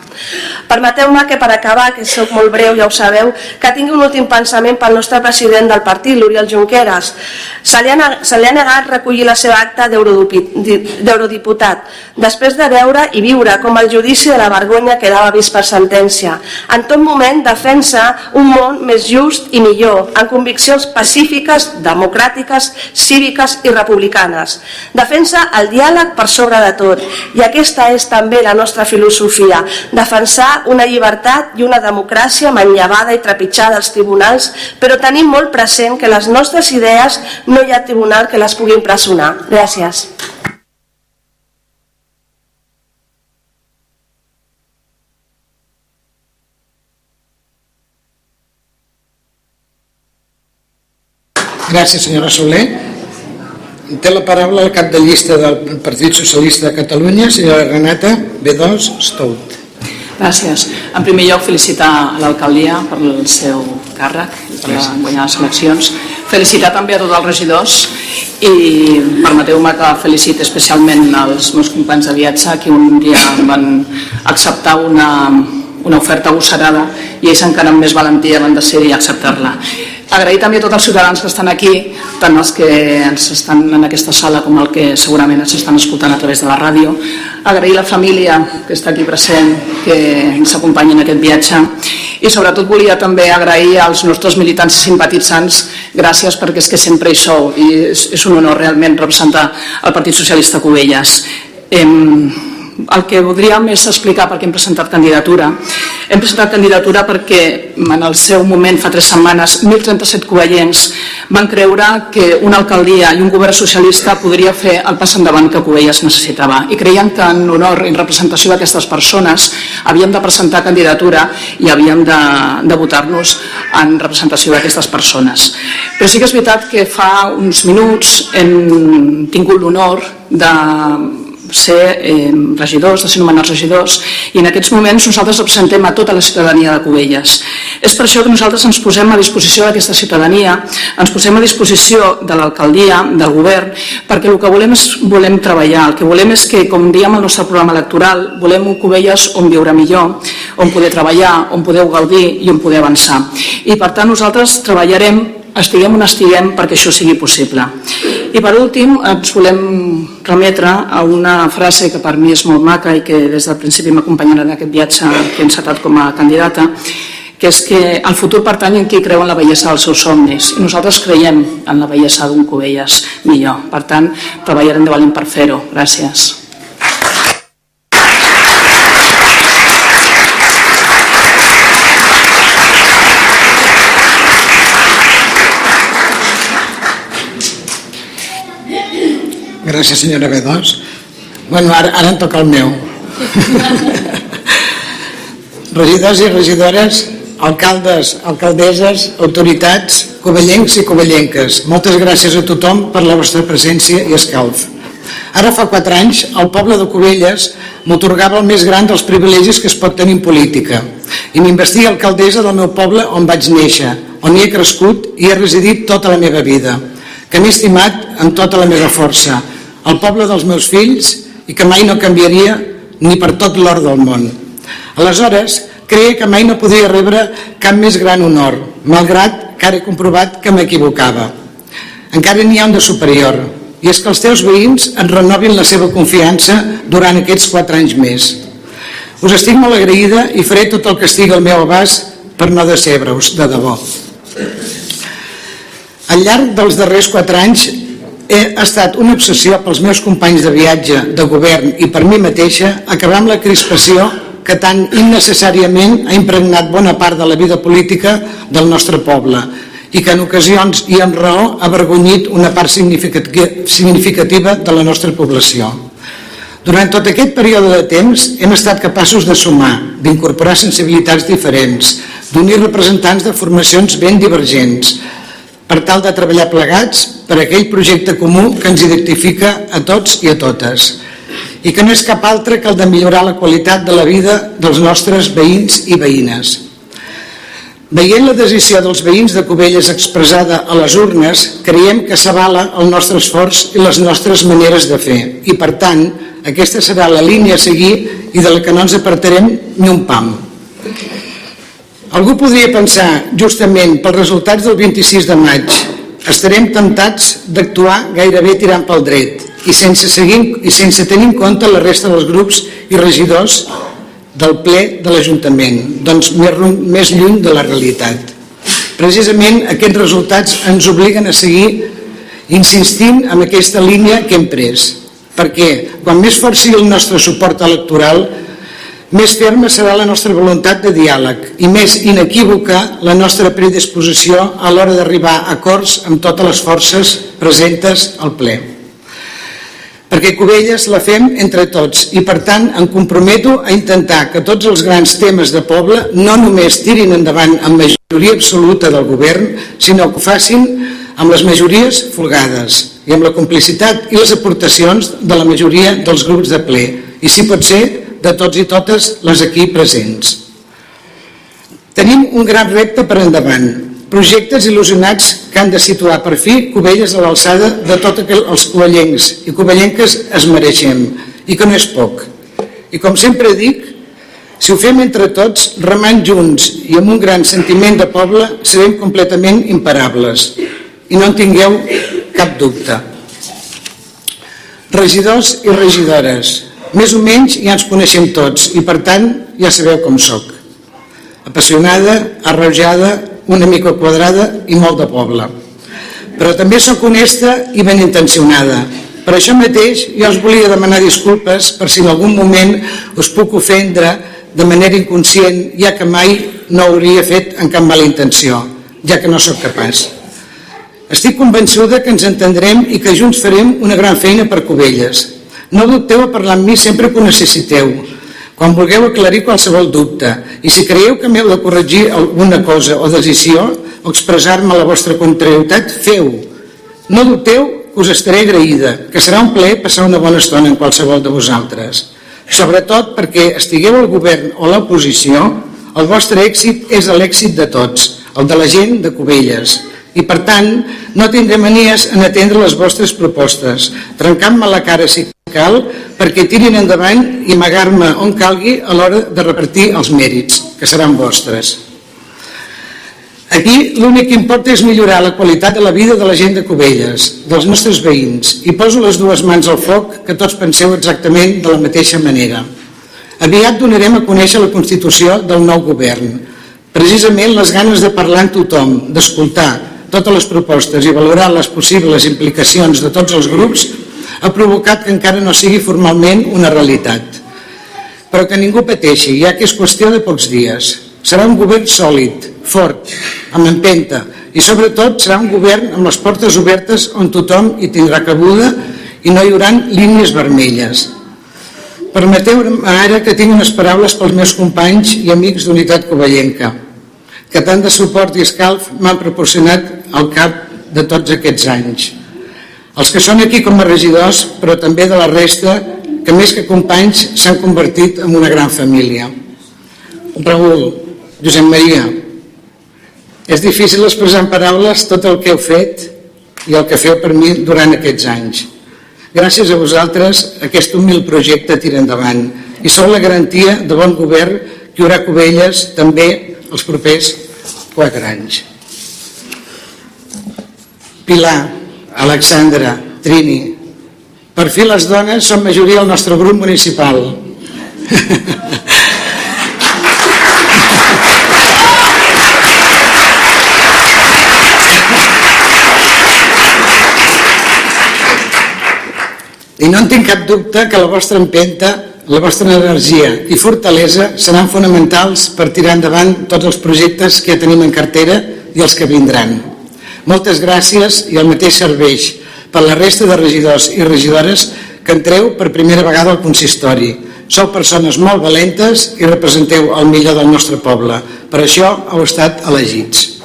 Permeteu-me que per acabar, que sóc molt breu, ja ho sabeu, que tingui un últim pensament pel nostre president del partit, l'Oriol Junqueras. Se li, ha, se li ha negat recollir la seva acta d'eurodiputat, després de veure i viure com el judici de la vergonya quedava vist per sentència. En tot moment defensa un món més just i millor, amb conviccions pacífiques, democràtiques, cíviques i republicanes. Defensa el diàleg per sobre de tot i aquesta és també la nostra filosofia, defensar una llibertat i una democràcia manllevada i trepitjada als tribunals, però tenim molt present que les nostres idees no hi ha tribunal que les pugui impressionar. Gràcies. Gràcies, senyora Soler. Té la paraula el cap de llista del Partit Socialista de Catalunya, senyora Renata B2 Stout. Gràcies. En primer lloc, felicitar l'alcaldia per el seu càrrec, per guanyar les eleccions. Felicitar també a tots els regidors i permeteu-me que feliciti especialment els meus companys de viatge que un dia van acceptar una, una oferta agosarada i ells encara amb més valentia van decidir acceptar-la. Agrair també a tots els ciutadans que estan aquí, tant els que ens estan en aquesta sala com el que segurament ens estan escoltant a través de la ràdio. Agrair la família que està aquí present, que ens acompanyi en aquest viatge. I sobretot volia també agrair als nostres militants i simpatitzants gràcies perquè és que sempre hi sou i és, és un honor realment representar el Partit Socialista Covelles. Em, el que voldríem és explicar per què hem presentat candidatura. Hem presentat candidatura perquè en el seu moment, fa tres setmanes, 1.037 covellencs van creure que una alcaldia i un govern socialista podria fer el pas endavant que Covelles necessitava. I creiem que en honor i en representació d'aquestes persones havíem de presentar candidatura i havíem de, de votar-nos en representació d'aquestes persones. Però sí que és veritat que fa uns minuts hem tingut l'honor de ser eh, regidors, de ser nomenats regidors, i en aquests moments nosaltres representem a tota la ciutadania de Cubelles. És per això que nosaltres ens posem a disposició d'aquesta ciutadania, ens posem a disposició de l'alcaldia, del govern, perquè el que volem és volem treballar, el que volem és que, com diem al nostre programa electoral, volem un Cubelles on viure millor, on poder treballar, on podeu gaudir i on poder avançar. I per tant nosaltres treballarem estiguem on estiguem perquè això sigui possible. I per últim ens volem remetre a una frase que per mi és molt maca i que des del principi m'acompanyarà en aquest viatge que he encetat com a candidata, que és que el futur pertany en qui creu en la bellesa dels seus somnis i nosaltres creiem en la bellesa d'un Cubelles millor. Per tant, treballarem de valent per fer-ho. Gràcies. Gràcies, senyora B2. Bueno, ara, ara em toca el meu. [LAUGHS] Regidors i regidores, alcaldes, alcaldesses, autoritats, covellencs i covellenques, moltes gràcies a tothom per la vostra presència i escalf. Ara fa quatre anys, el poble de Cubelles m'otorgava el més gran dels privilegis que es pot tenir en política i m'investia alcaldessa del meu poble on vaig néixer, on hi he crescut i he residit tota la meva vida, que m'he estimat amb tota la meva força, el poble dels meus fills i que mai no canviaria ni per tot l'or del món. Aleshores, creia que mai no podia rebre cap més gran honor, malgrat que ara he comprovat que m'equivocava. Encara n'hi ha un de superior, i és que els teus veïns et renovin la seva confiança durant aquests quatre anys més. Us estic molt agraïda i faré tot el que estigui al meu abast per no decebre-us, de debò. Al llarg dels darrers quatre anys he estat una obsessió pels meus companys de viatge, de govern i per mi mateixa acabar amb la crispació que tan innecessàriament ha impregnat bona part de la vida política del nostre poble i que en ocasions i amb raó ha avergonyit una part significativa de la nostra població. Durant tot aquest període de temps hem estat capaços de sumar, d'incorporar sensibilitats diferents, d'unir representants de formacions ben divergents, per tal de treballar plegats per aquell projecte comú que ens identifica a tots i a totes i que no és cap altre que el de millorar la qualitat de la vida dels nostres veïns i veïnes. Veient la decisió dels veïns de Cubelles expressada a les urnes, creiem que s'avala el nostre esforç i les nostres maneres de fer i, per tant, aquesta serà la línia a seguir i de la que no ens apartarem ni un pam. Algú podria pensar, justament pels resultats del 26 de maig, estarem tentats d'actuar gairebé tirant pel dret i sense, seguir, i sense tenir en compte la resta dels grups i regidors del ple de l'Ajuntament, doncs més, més lluny de la realitat. Precisament aquests resultats ens obliguen a seguir insistint en aquesta línia que hem pres, perquè quan més fort sigui el nostre suport electoral, més ferma serà la nostra voluntat de diàleg i més inequívoca la nostra predisposició a l'hora d'arribar a acords amb totes les forces presentes al ple. Perquè Cubelles la fem entre tots i per tant em comprometo a intentar que tots els grans temes de poble no només tirin endavant amb majoria absoluta del govern, sinó que ho facin amb les majories folgades i amb la complicitat i les aportacions de la majoria dels grups de ple. I si pot ser de tots i totes les aquí presents. Tenim un gran repte per endavant, projectes il·lusionats que han de situar per fi Cubelles a l'alçada de tots els covellencs i covellenques es mereixem i que no és poc. I com sempre dic, si ho fem entre tots, remant junts i amb un gran sentiment de poble, serem completament imparables. I no en tingueu cap dubte. Regidors i regidores, més o menys ja ens coneixem tots i per tant ja sabeu com sóc. Apassionada, arrojada, una mica quadrada i molt de poble. Però també sóc honesta i ben intencionada. Per això mateix jo us volia demanar disculpes per si en algun moment us puc ofendre de manera inconscient, ja que mai no hauria fet en cap mala intenció, ja que no sóc capaç. Estic convençuda que ens entendrem i que junts farem una gran feina per Cubelles. No dubteu a parlar amb mi sempre que ho necessiteu, quan vulgueu aclarir qualsevol dubte i si creieu que m'heu de corregir alguna cosa o decisió o expressar-me la vostra contrarietat, feu. No dubteu que us estaré agraïda, que serà un plaer passar una bona estona en qualsevol de vosaltres. Sobretot perquè estigueu al govern o a l'oposició, el vostre èxit és l'èxit de tots, el de la gent de Cubelles, i per tant no tindré manies en atendre les vostres propostes, trencant-me la cara si cal perquè tirin endavant i amagar-me on calgui a l'hora de repartir els mèrits, que seran vostres. Aquí l'únic que importa és millorar la qualitat de la vida de la gent de Cubelles, dels nostres veïns, i poso les dues mans al foc que tots penseu exactament de la mateixa manera. Aviat donarem a conèixer la Constitució del nou govern, Precisament les ganes de parlar amb tothom, d'escoltar totes les propostes i valorar les possibles implicacions de tots els grups ha provocat que encara no sigui formalment una realitat. Però que ningú pateixi, ja que és qüestió de pocs dies. Serà un govern sòlid, fort, amb empenta, i sobretot serà un govern amb les portes obertes on tothom hi tindrà cabuda i no hi haurà línies vermelles. Permeteu-me ara que tinc unes paraules pels meus companys i amics d'Unitat Covellenca, que tant de suport i escalf m'han proporcionat al cap de tots aquests anys. Els que són aquí com a regidors, però també de la resta, que més que companys s'han convertit en una gran família. Raül, Josep Maria, és difícil expressar en paraules tot el que heu fet i el que feu per mi durant aquests anys. Gràcies a vosaltres aquest humil projecte tira endavant i sou la garantia de bon govern que hi haurà Covelles també els propers quatre anys. Pilar, Alexandra, Trini, per fi les dones són majoria al nostre grup municipal. I no en tinc cap dubte que la vostra empenta, la vostra energia i fortalesa seran fonamentals per tirar endavant tots els projectes que ja tenim en cartera i els que vindran. Moltes gràcies i el mateix serveix per la resta de regidors i regidores que entreu per primera vegada al consistori. Sou persones molt valentes i representeu el millor del nostre poble. Per això heu estat elegits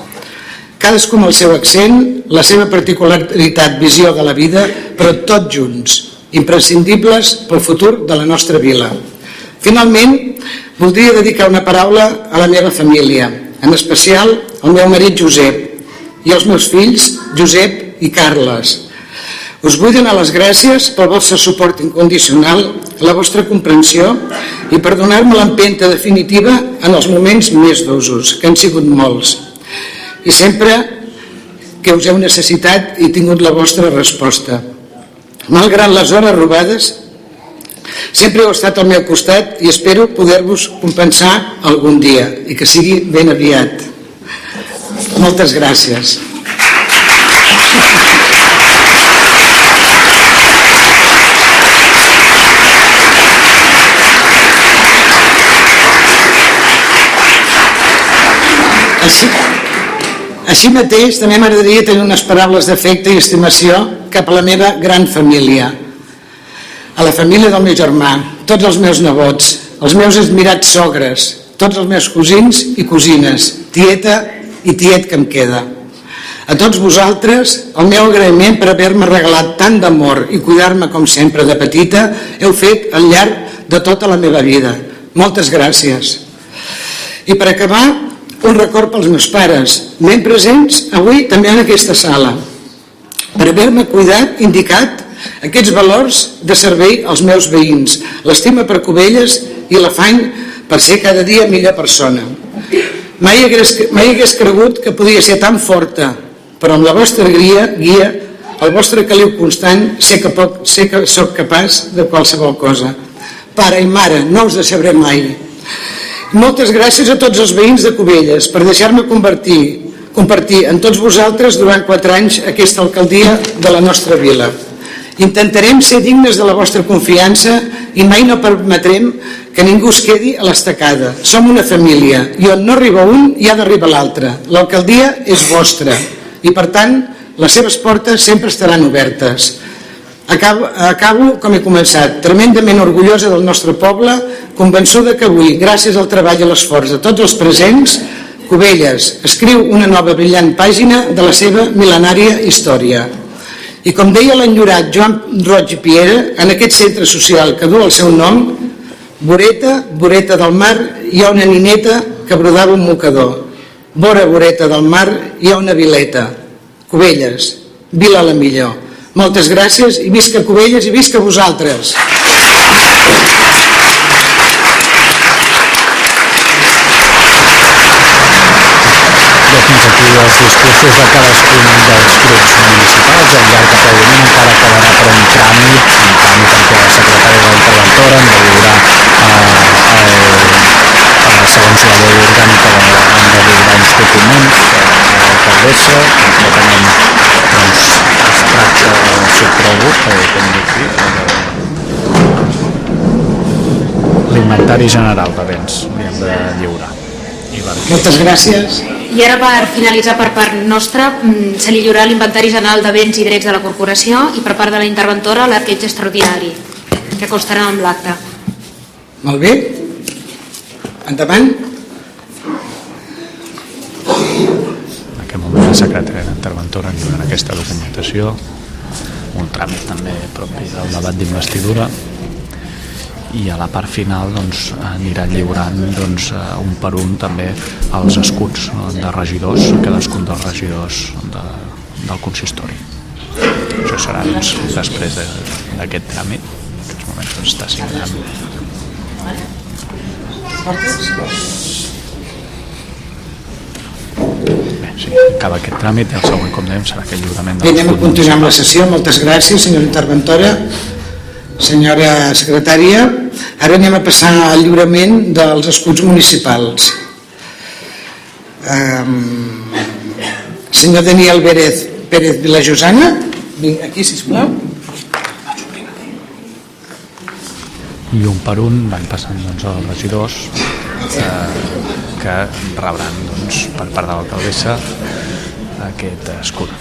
cadascú amb el seu accent, la seva particularitat, visió de la vida, però tots junts, imprescindibles pel futur de la nostra vila. Finalment, voldria dedicar una paraula a la meva família, en especial al meu marit Josep i als meus fills Josep i Carles. Us vull donar les gràcies pel vostre suport incondicional, la vostra comprensió i per donar-me l'empenta definitiva en els moments més dosos, que han sigut molts i sempre que us heu necessitat i tingut la vostra resposta. Malgrat les hores robades, sempre heu estat al meu costat i espero poder-vos compensar algun dia i que sigui ben aviat. Moltes gràcies. Així, així mateix, també m'agradaria tenir unes paraules d'afecte i estimació cap a la meva gran família, a la família del meu germà, tots els meus nebots, els meus admirats sogres, tots els meus cosins i cosines, tieta i tiet que em queda. A tots vosaltres, el meu agraïment per haver-me regalat tant d'amor i cuidar-me com sempre de petita, heu fet al llarg de tota la meva vida. Moltes gràcies. I per acabar, un record pels meus pares, ben presents avui també en aquesta sala, per haver-me cuidat, indicat aquests valors de servei als meus veïns, l'estima per Cubelles i l'afany per ser cada dia millor persona. Mai hagués, mai hagués cregut que podia ser tan forta, però amb la vostra guia, guia el vostre caliu constant, sé que, poc, sé que sóc capaç de qualsevol cosa. Pare i mare, no us decebré mai. Moltes gràcies a tots els veïns de Cubelles per deixar-me compartir, compartir amb tots vosaltres durant quatre anys aquesta alcaldia de la nostra vila. Intentarem ser dignes de la vostra confiança i mai no permetrem que ningú es quedi a l'estacada. Som una família i on no arriba un hi ha d'arribar l'altre. L'alcaldia és vostra i per tant les seves portes sempre estaran obertes. Acabo, acabo com he començat, tremendament orgullosa del nostre poble, convençuda que avui, gràcies al treball i l'esforç de tots els presents, Cubelles escriu una nova brillant pàgina de la seva mil·lenària història. I com deia l'enyorat Joan Roig i Piera, en aquest centre social que du el seu nom, voreta, voreta del mar, hi ha una nineta que brodava un mocador. Vora, voreta del mar, hi ha una vileta. Cubelles, vila la millor. Moltes gràcies i visca Cubelles i visca vosaltres. Aquí els discursos de cadascun dels grups municipals. El llarg aplaudiment encara quedarà per un tràmit, un tràmit en què la secretària de la interventora em valorarà eh, el, el segons la llei orgànica de, hem de lliurar uns documents a l'alcaldessa, concretament doncs, es tracta, si et trobo, que ho tenia aquí, l'inventari general de béns li hem de lliurar. Moltes gràcies. I ara per finalitzar per part nostra mm, se li lliurarà l'inventari general de béns i drets de la corporació i per part de la interventora l'arqueig extraordinari que constarà amb l'acte. Molt bé. Endavant. En aquest moment la secretària d'interventora lliurant aquesta documentació, un tràmit també propi del debat d'investidura i a la part final doncs, anirà lliurant doncs, eh, un per un també els escuts no, de regidors, cadascun dels regidors de, del consistori. Això serà doncs, després de- d'aquest tràmit, en aquests moments doncs, està signant. Bé, sí, acaba aquest tràmit i el següent, com dèiem, serà aquest lliurament Bé, anem a continuar amb la sessió. Moltes gràcies, senyora interventora, senyora secretària. Ara anem a passar al lliurament dels escuts municipals. Um, senyor Daniel Pérez, Pérez Vilajosana, vinc aquí, sisplau. i un per un van passant doncs, els regidors eh, que rebran doncs, per part de l'alcaldessa aquest escut.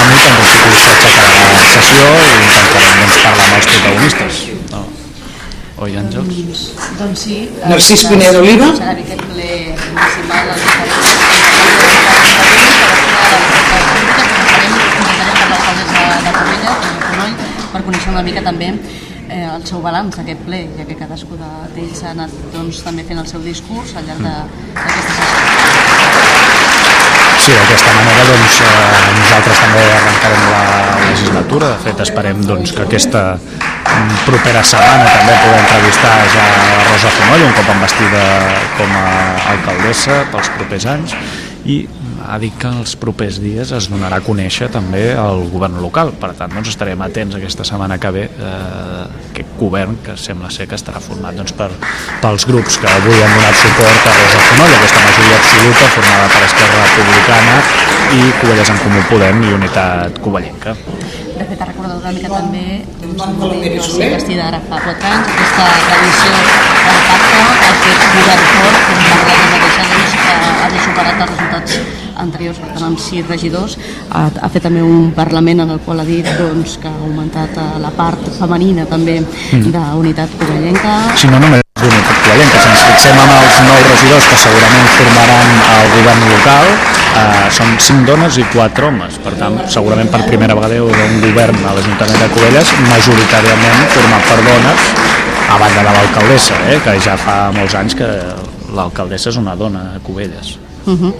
Tràmit en principi s'aixecarà la sessió i intentarem doncs, parlar amb els protagonistes. No? Oi, Àngels? Doncs sí. Narcís Pineda Oliva. Serà aquest ple municipal el per conèixer una mica també eh, el seu balanç d'aquest ple, ja que cadascú de- d'ells ha anat doncs, també fent el seu discurs al llarg de- d'aquesta sessió. Sí, d'aquesta manera doncs, eh, nosaltres també arrencarem la legislatura. De fet, esperem doncs, que aquesta mm, propera setmana també podem entrevistar ja Rosa Fonoll, un cop investida com a alcaldessa pels propers anys, i ha dit que els propers dies es donarà a conèixer també el govern local. Per tant, doncs, estarem atents aquesta setmana que ve eh, aquest govern que sembla ser que estarà format doncs, per, pels grups que avui han donat suport a Rosa Fonoll, aquesta majoria absoluta formada per Esquerra Republicana i Covelles en Comú Podem i Unitat Covellenca. De fet, ha recordat una mica també doncs, el moment que va ser investida ara fa 4 anys, aquesta tradició del pacte, aquest govern fort, com parla la mateixa, doncs, havia superat els resultats anteriors, per tant, amb sis regidors. Ha, ha fet també un Parlament en el qual ha dit doncs, que ha augmentat eh, la part femenina també Mm. d'unitat covellenca. Si no només d'Unitat Covellenca, si ens fixem en els nous regidors que segurament formaran el govern local, eh, són cinc dones i quatre homes. Per tant, segurament per primera vegada hi haurà un govern a l'Ajuntament de Covelles majoritàriament format per dones, a banda de l'alcaldessa, eh, que ja fa molts anys que l'alcaldessa és una dona a Covelles. Uh -huh.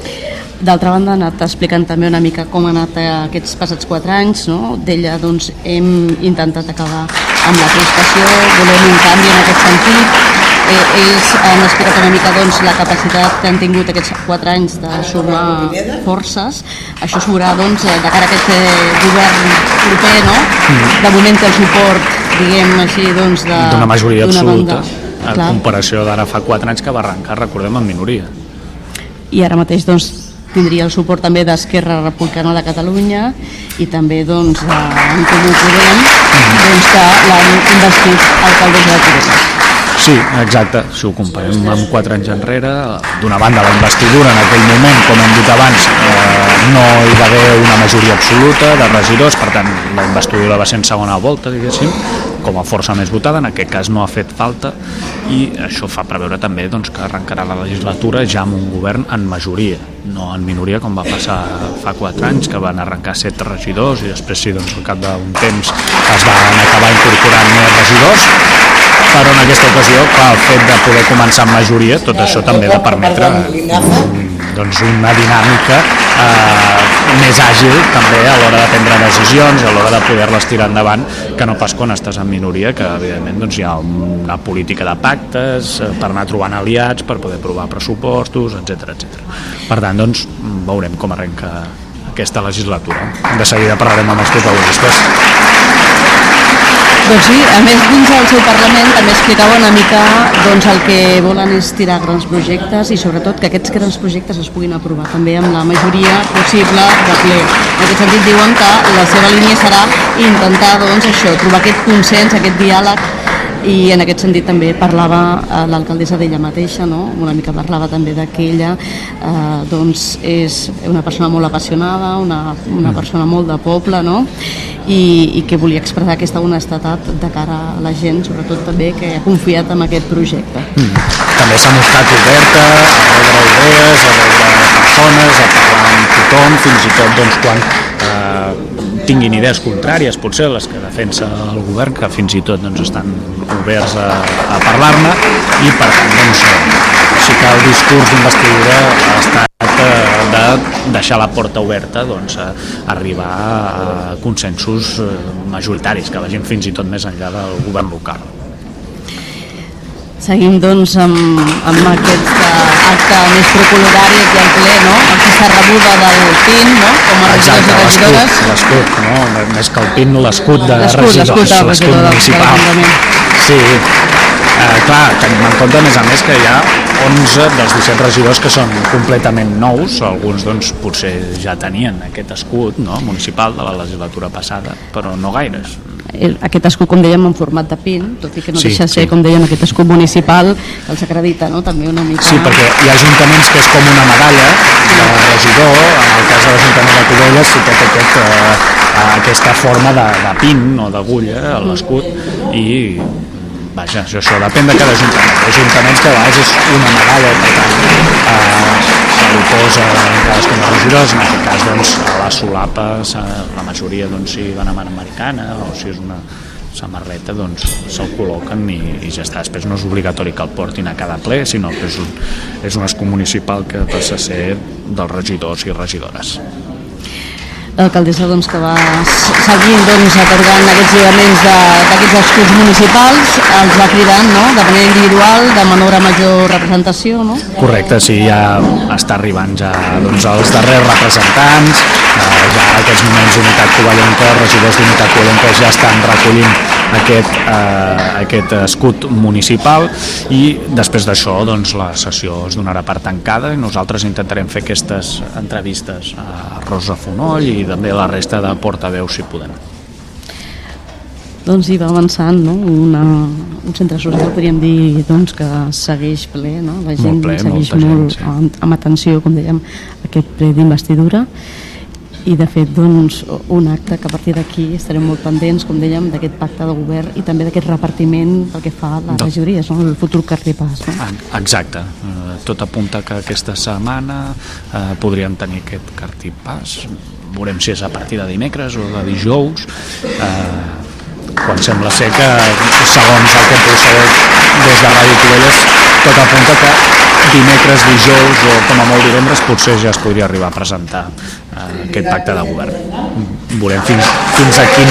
D'altra banda, ha anat explicant també una mica com ha anat eh, aquests passats quatre anys. No? D'ella doncs, hem intentat acabar amb la crispació, volem un canvi en aquest sentit. Eh, ells han explicat una mica doncs, la capacitat que han tingut aquests quatre anys de sumar forces. Això es veurà doncs, de cara a aquest eh, govern proper, no? De moment té el suport, diguem així, doncs, D'una majoria absoluta, banda. En Clar. comparació d'ara fa quatre anys que va arrencar, recordem, en minoria. i ara mateix doncs, tindria el suport també d'Esquerra Republicana de Catalunya i també doncs, de en Comú Podem doncs, que l'han investit alcaldessa de Covelles. Sí, exacte. Si ho comparem amb quatre anys enrere, d'una banda la investidura en aquell moment, com hem dit abans, eh, no hi va haver una majoria absoluta de regidors, per tant la investidura va ser en segona volta, diguéssim, com a força més votada, en aquest cas no ha fet falta i això fa preveure també doncs, que arrencarà la legislatura ja amb un govern en majoria, no en minoria com va passar fa quatre anys, que van arrencar set regidors i després sí, doncs, al cap d'un temps es van acabar incorporant més regidors però en aquesta ocasió, el fet de poder començar amb majoria, tot això també ha de permetre mm, doncs, una dinàmica eh, més àgil també a l'hora de prendre decisions, a l'hora de poder-les tirar endavant, que no pas quan estàs en minoria, que evidentment doncs, hi ha una política de pactes eh, per anar trobant aliats, per poder aprovar pressupostos, etc etc. Per tant, doncs, veurem com arrenca aquesta legislatura. De seguida parlarem amb els protagonistes. Doncs sí, a més dins del seu Parlament també explicava una mica doncs, el que volen és tirar grans projectes i sobretot que aquests grans projectes es puguin aprovar també amb la majoria possible de ple. En aquest sentit diuen que la seva línia serà intentar doncs, això, trobar aquest consens, aquest diàleg i en aquest sentit també parlava eh, l'alcaldessa d'ella mateixa, no? una mica parlava també de que ella eh, doncs és una persona molt apassionada, una, una persona molt de poble, no? I, i que volia expressar aquesta honestedat de cara a la gent, sobretot també que ha confiat en aquest projecte. Mm. També s'ha mostrat oberta a rebre idees, a rebre persones, a parlar amb tothom, fins i tot doncs, quan tinguin idees contràries, potser les que defensa el govern, que fins i tot doncs, estan oberts a, a parlar-ne, i per tant doncs, sí que el discurs d'investidura ha estat eh, de deixar la porta oberta doncs, a arribar a consensos eh, majoritaris que vagin fins i tot més enllà del govern local. Seguim doncs amb, amb aquest uh, acte més procolorari aquí al ple, no? Aquesta rebuda del PIN, no? Com a regidors i regidores. L'escut, no? Més que el PIN, l'escut de regidors, l'escut municipal. Sí, eh, clar, tenim en compte a més a més que hi ha 11 dels 17 regidors que són completament nous, alguns doncs potser ja tenien aquest escut no? municipal de la legislatura passada, però no gaires. Aquest escut, com dèiem, en format de PIN, tot i que no Sí, deixa de ser, sí. com dèiem, aquest escut municipal que els acredita, no? També una mica... Sí, perquè hi ha ajuntaments que és com una medalla de regidor, en el cas de l'Ajuntament de Cubelles sí que té aquest, eh, aquesta forma de, de pin o d'agulla a l'escut i vaja, això, això depèn de cada ajuntament. Ajuntaments que a vegades és una medalla per tant eh, se li posa en dels regidors, en aquest cas doncs, a la solapa se- la majoria doncs, si van amb americana o si és una samarreta doncs se'l col·loquen i, i ja està. Després no és obligatori que el portin a cada ple sinó que és un, és un escut municipal que passa a ser dels regidors i regidores l'alcaldessa doncs, que va seguint doncs, atorgant aquests lliuraments de- d'aquests escuts municipals, els va cridant no? de manera individual, de menor a major representació, no? Correcte, sí, ja està arribant ja doncs, els darrers representants, eh, ja en aquests moments d'Unitat Covellenca, regidors d'Unitat Covellenca ja estan recollint aquest, eh, aquest escut municipal i després d'això doncs, la sessió es donarà per tancada i nosaltres intentarem fer aquestes entrevistes a Rosa Fonoll i també a la resta de portaveus si podem. Doncs hi va avançant, no? Una, un centre social, podríem dir, doncs, que segueix ple, no? La gent Molt ple, segueix molta gent, molt sí. amb, amb atenció, com dèiem, aquest ple d'investidura i de fet doncs, un acte que a partir d'aquí estarem molt pendents, com dèiem, d'aquest pacte de govern i també d'aquest repartiment pel que fa a les regidories, no? el futur carripàs. No? Ah, Exacte, Eh, tot apunta que aquesta setmana eh, podríem tenir aquest cartipàs, veurem si és a partir de dimecres o de dijous, eh, quan sembla ser que, segons el que pogut saber des de Ràdio Covelles, tot apunta que dimecres, dijous o com a molt divendres potser ja es podria arribar a presentar eh, aquest pacte de govern. Veurem fins, fins a quin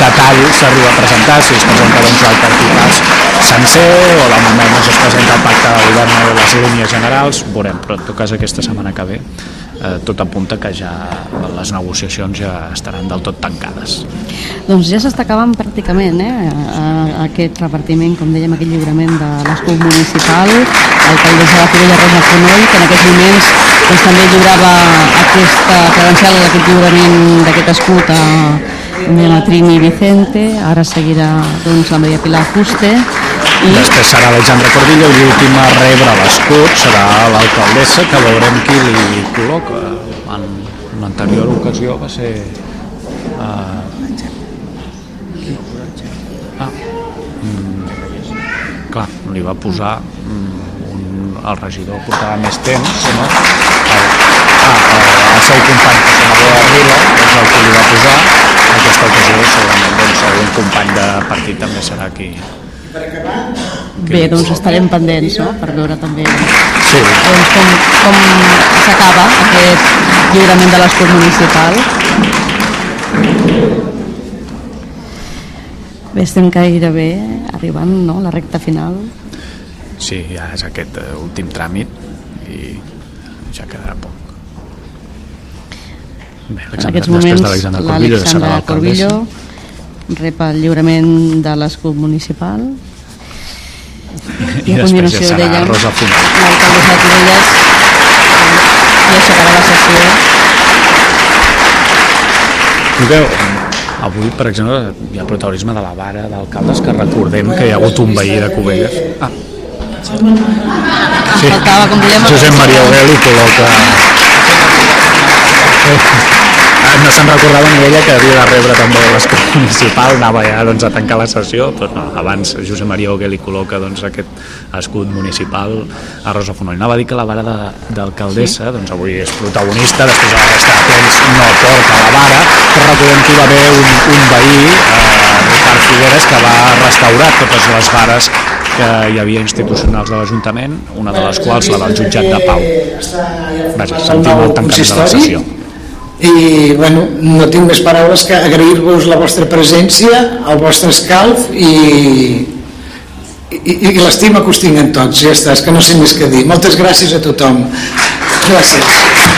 detall s'arriba a presentar, si es presenta doncs, el cartipàs sencer o de moment no es presenta el pacte de govern o les línies generals, veurem, però en tot cas aquesta setmana que ve eh, tot apunta que ja les negociacions ja estaran del tot tancades. Doncs ja s'està acabant pràcticament eh? aquest repartiment, com dèiem, aquest lliurament de l'escut municipal, l'alcaldessa de Figueroa Rosa Fonoll, que en aquests moments doncs, també lliurava aquesta credencial, aquest lliurament d'aquest escut a, Trini Vicente, ara seguirà doncs, la Maria Pilar Fuste, i Després serà Alexandre Cordillo i l'últim a rebre l'escut serà l'alcaldessa, que veurem qui li col·loca. En l'anterior ocasió va ser... Uh... Ah, mm, clar, li va posar mm, un, el regidor portava més temps, no? El, ah, el, el seu company, que senador Vila, és el que li va posar. Aquesta ocasió segurament doncs, algun company de partit també serà qui, bé, doncs estarem pendents no? per veure també Sí. doncs, com, com s'acaba aquest lliurament de l'escut municipal. Bé, estem gairebé arribant no? a la recta final. Sí, ja és aquest eh, últim tràmit i ja quedarà poc. en aquests moments l'Alexandra Corbillo rep el lliurament de l'escut municipal i, i a continuació d'ella l'alcaldessa de Cubelles i aixecarà la sessió Mireu, avui, per exemple, hi ha protagonisme de la vara d'alcaldes que recordem que hi ha hagut un veí de Cubelles. Ah. Sí. Faltava, com Josep Maria Aureli col·loca... Eh, [LAUGHS] no se'n recordava ni ella que havia de rebre també l'escut municipal, anava ja doncs, a tancar la sessió, però no, abans Josep Maria Oguel li col·loca doncs, aquest escut municipal a Rosa Fonoll. Anava a dir que la vara d'alcaldessa sí. doncs, avui és protagonista, després de la resta de temps no porta la vara, però recordem que hi va haver un, un veí, eh, Ricard Figueres, que va restaurar totes les vares que hi havia institucionals de l'Ajuntament, una de les quals la del jutjat de Pau. Vaja, sentim el tancament de la sessió i bueno, no tinc més paraules que agrair-vos la vostra presència, el vostre escalf i, i, i l'estima que us tinc tots, ja està, que no sé més què dir. Moltes gràcies a tothom. Gràcies.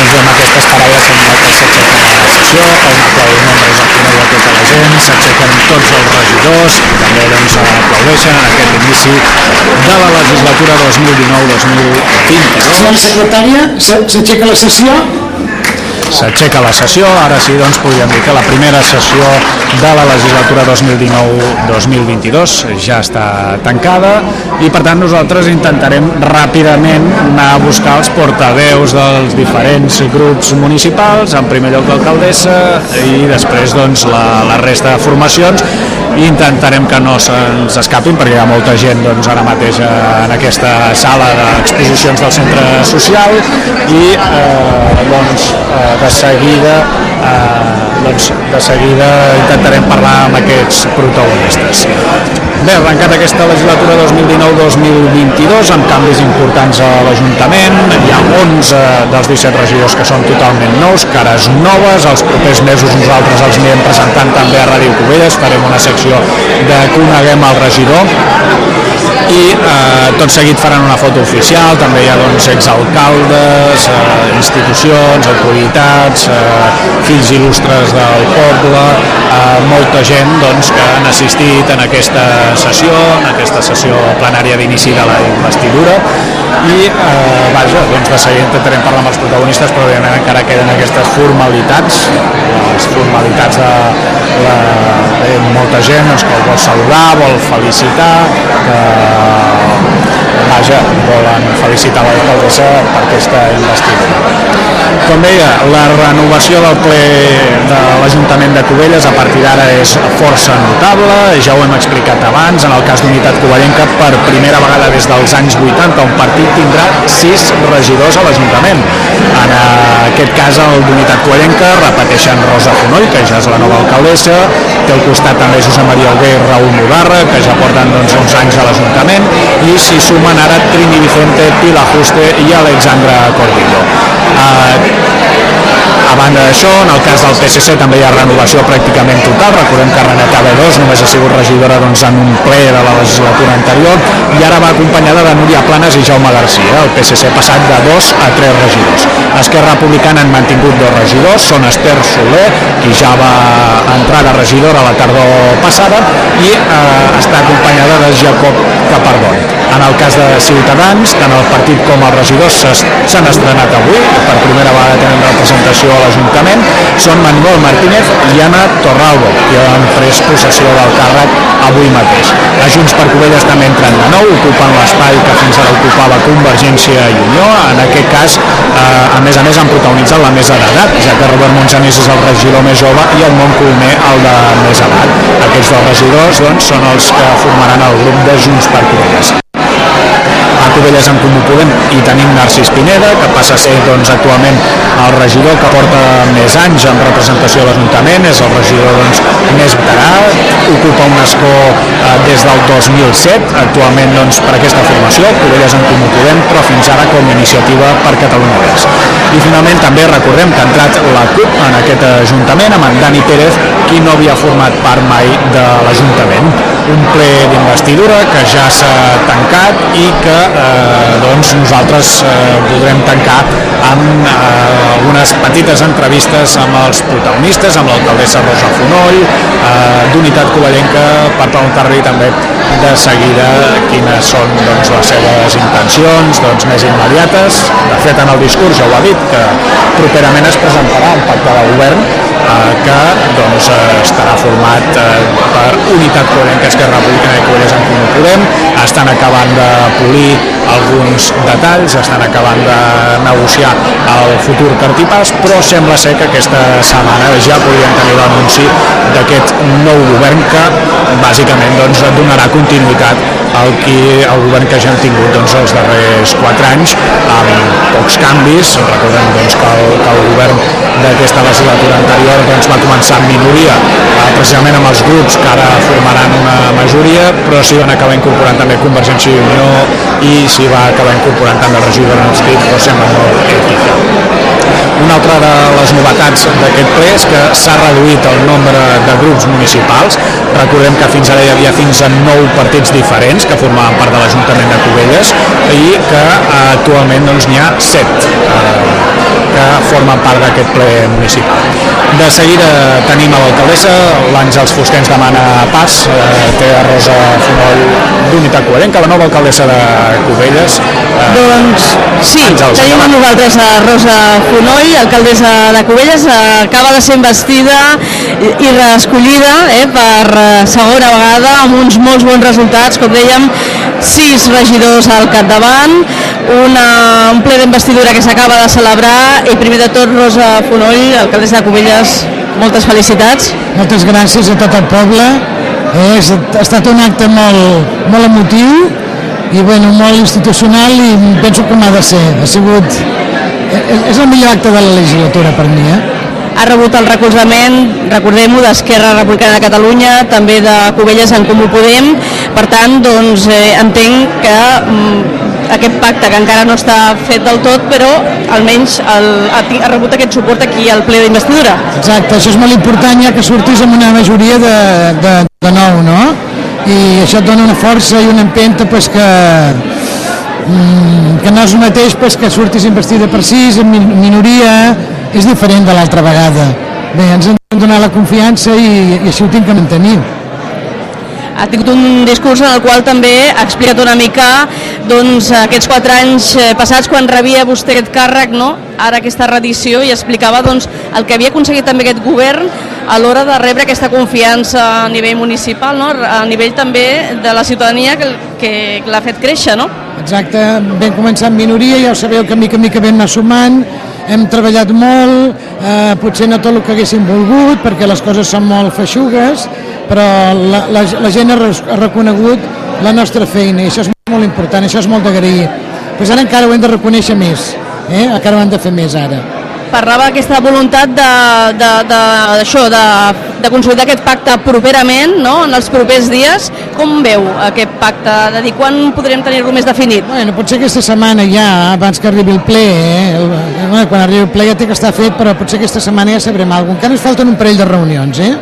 Doncs amb aquestes paraules sembla que s'aixeca la sessió, un aplaudiment doncs, al final de tota la gent, s'aixequen tots els regidors, també doncs, aplaudeixen en aquest inici de la legislatura 2019-2020. Senyora secretària, s'aixeca la sessió? S'aixeca la sessió, ara sí doncs podríem dir que la primera sessió de la legislatura 2019-2022 ja està tancada i per tant nosaltres intentarem ràpidament anar a buscar els portaveus dels diferents grups municipals, en primer lloc l'alcaldessa i després doncs la, la resta de formacions. I intentarem que no se'ns escapin perquè hi ha molta gent doncs, ara mateix en aquesta sala d'exposicions del centre social i eh, doncs, eh, de seguida eh, doncs, de seguida intentarem parlar amb aquests protagonistes. Bé, arrencat aquesta legislatura 2019-2022 amb canvis importants a l'Ajuntament, hi ha 11 dels 17 regidors que són totalment nous, cares noves, els propers mesos nosaltres els anirem presentant també a Ràdio Covelles, farem una secció de Coneguem el regidor. I eh, tot seguit faran una foto oficial, també hi ha doncs, exalcaldes, eh, institucions, autoritats, eh, fills il·lustres del poble, eh, molta gent doncs, que han assistit en aquesta sessió, en aquesta sessió plenària d'inici de la investidura i eh, vaja, doncs de seguida intentarem parlar amb els protagonistes però òbviament encara queden aquestes formalitats les formalitats de la, de molta gent doncs, que el vol saludar, vol felicitar que vaja, volen felicitar l'alcaldessa per aquesta investidura. Com deia, la renovació del ple de l'Ajuntament de Cubelles a partir d'ara és força notable, ja ho hem explicat abans, en el cas d'Unitat Covellenca per primera vegada des dels anys 80 un partit tindrà sis regidors a l'Ajuntament. En aquest cas el d'Unitat Covellenca repeteixen Rosa Fonoll, que ja és la nova alcaldessa, té al costat també Josep Maria Alguer i Raül Mudarra, que ja porten doncs, uns anys a l'Ajuntament, i s'hi sumen ara Trini Vicente, Pilar Juste i Alexandra Cordillo. Uh, a banda d'això, en el cas del PSC també hi ha renovació pràcticament total. Recordem que René Cabedós només ha sigut regidora doncs, en un ple de la legislatura anterior i ara va acompanyada de Núria Planes i Jaume Garcia. El PSC ha passat de dos a tres regidors. Esquerra Republicana han mantingut dos regidors, són Esther Soler, qui ja va entrar de regidora la tardor passada, i eh, està acompanyada de Jacob Capardón. En el cas de Ciutadans, tant el partit com els regidors s'han estrenat avui, per primera vegada tenen representació l'Ajuntament, són Manuel Martínez i Anna Torralbo, que han pres possessió del càrrec avui mateix. A Junts per Covelles també entren de nou, ocupen l'espai que fins ara ocupava Convergència i Unió, en aquest cas, eh, a més a més, han protagonitzat la mesa d'edat, ja que Robert Monsanís és el regidor més jove i el Mont Colomer el de més edat. Aquests dos regidors doncs, són els que formaran el grup de Junts per Covelles. Covelles en Comú Podem i tenim Narcís Pineda, que passa a ser doncs, actualment el regidor que porta més anys en representació de l'Ajuntament, és el regidor doncs, més veterà, ocupa un escó eh, des del 2007, actualment doncs, per aquesta formació, Covelles en Comú Podem, però fins ara com a iniciativa per Catalunya Verds. I finalment també recordem que ha entrat la CUP en aquest Ajuntament amb en Dani Pérez, qui no havia format part mai de l'Ajuntament. Un ple d'investidura que ja s'ha tancat i que eh, doncs nosaltres eh, voldrem tancar amb eh, algunes petites entrevistes amb els protagonistes, amb l'alcaldessa Rosa Fonoll, eh, d'Unitat Covellenca, per preguntar-li també de seguida quines són doncs, les seves intencions doncs, més immediates. De fet, en el discurs ja ho ha dit, que properament es presentarà un pacte de govern eh, que doncs, eh, estarà format eh, per Unitat Covellenca, Esquerra Republicana i Covelles en Comú Podem. Estan acabant de polir alguns detalls, estan acabant de negociar el futur cartipàs, però sembla ser que aquesta setmana ja podrien tenir l'anunci d'aquest nou govern que bàsicament doncs, donarà continuïtat al, qui, al govern que ja hem tingut doncs, els darrers quatre anys amb pocs canvis. Recordem doncs, que, el, que el govern d'aquesta legislatura anterior doncs, va començar amb minoria, eh, precisament amb els grups que ara formaran una majoria, però s'hi van acabar incorporant també Convergència i Unió i s'hi va acabar incorporant també el regidor adscrit José Manuel Etica. Una altra de les novetats d'aquest ple és que s'ha reduït el nombre de grups municipals. Recordem que fins ara hi havia fins a nou partits diferents que formaven part de l'Ajuntament de Cubelles i que eh, actualment doncs, n'hi ha set eh, que formen part d'aquest ple municipal. De seguida tenim a l'alcaldessa, l'Àngels Fusquens demana pas, eh, té a Rosa Fonoll d'Unitat Coherenca, la nova alcaldessa de Cubelles. Doncs sí, Àngels, tenim amb nosaltres a Rosa Fonoll, alcaldessa de Cubelles, eh, acaba de ser investida i reescollida eh, per eh, segona vegada amb uns molts bons resultats, com dèiem, sis regidors al capdavant, una, un ple d'investidura que s'acaba de celebrar i primer de tot Rosa Fonoll, alcaldessa de Cubelles, moltes felicitats. Moltes gràcies a tot el poble. Eh, ha estat un acte molt, molt emotiu i bueno, molt institucional i penso que m'ha de ser. Ha sigut... És el millor acte de la legislatura per mi, eh? ha rebut el recolzament, recordem-ho, d'Esquerra Republicana de Catalunya, també de Cubelles en Comú Podem. Per tant, doncs, eh, entenc que mm, aquest pacte, que encara no està fet del tot, però almenys el, ha, ha rebut aquest suport aquí al ple d'investidura. Exacte, això és molt important ja que sortis amb una majoria de, de, de nou, no? I això et dona una força i una empenta pues, que, que no és el mateix pues, que surtis investida per sis, en min- minoria, és diferent de l'altra vegada. Bé, ens han donat la confiança i, i així ho tinc que mantenir. Ha tingut un discurs en el qual també ha explicat una mica doncs, aquests quatre anys eh, passats quan rebia vostè aquest càrrec, no? ara aquesta redició, i explicava doncs, el que havia aconseguit també aquest govern a l'hora de rebre aquesta confiança a nivell municipal, no? a nivell també de la ciutadania que, que l'ha fet créixer. No? Exacte, vam començar amb minoria, ja ho sabeu que mica en mica vam anar sumant, hem treballat molt, eh, potser no tot el que haguéssim volgut, perquè les coses són molt feixugues, però la, la, la gent ha, ha reconegut la nostra feina, i això és molt important, això és molt d'agrair. Pues ara encara ho hem de reconèixer més, eh? encara ho hem de fer més ara. Parlava aquesta voluntat de, de, de, això, de, de consolidar aquest pacte properament, no? en els propers dies. Com veu aquest pacte? De dir, quan podrem tenir-lo més definit? Bueno, potser aquesta setmana ja, abans que arribi el ple, eh? bueno, quan arribi el ple ja té que estar fet, però potser aquesta setmana ja sabrem alguna cosa. Encara ens falten un parell de reunions, eh?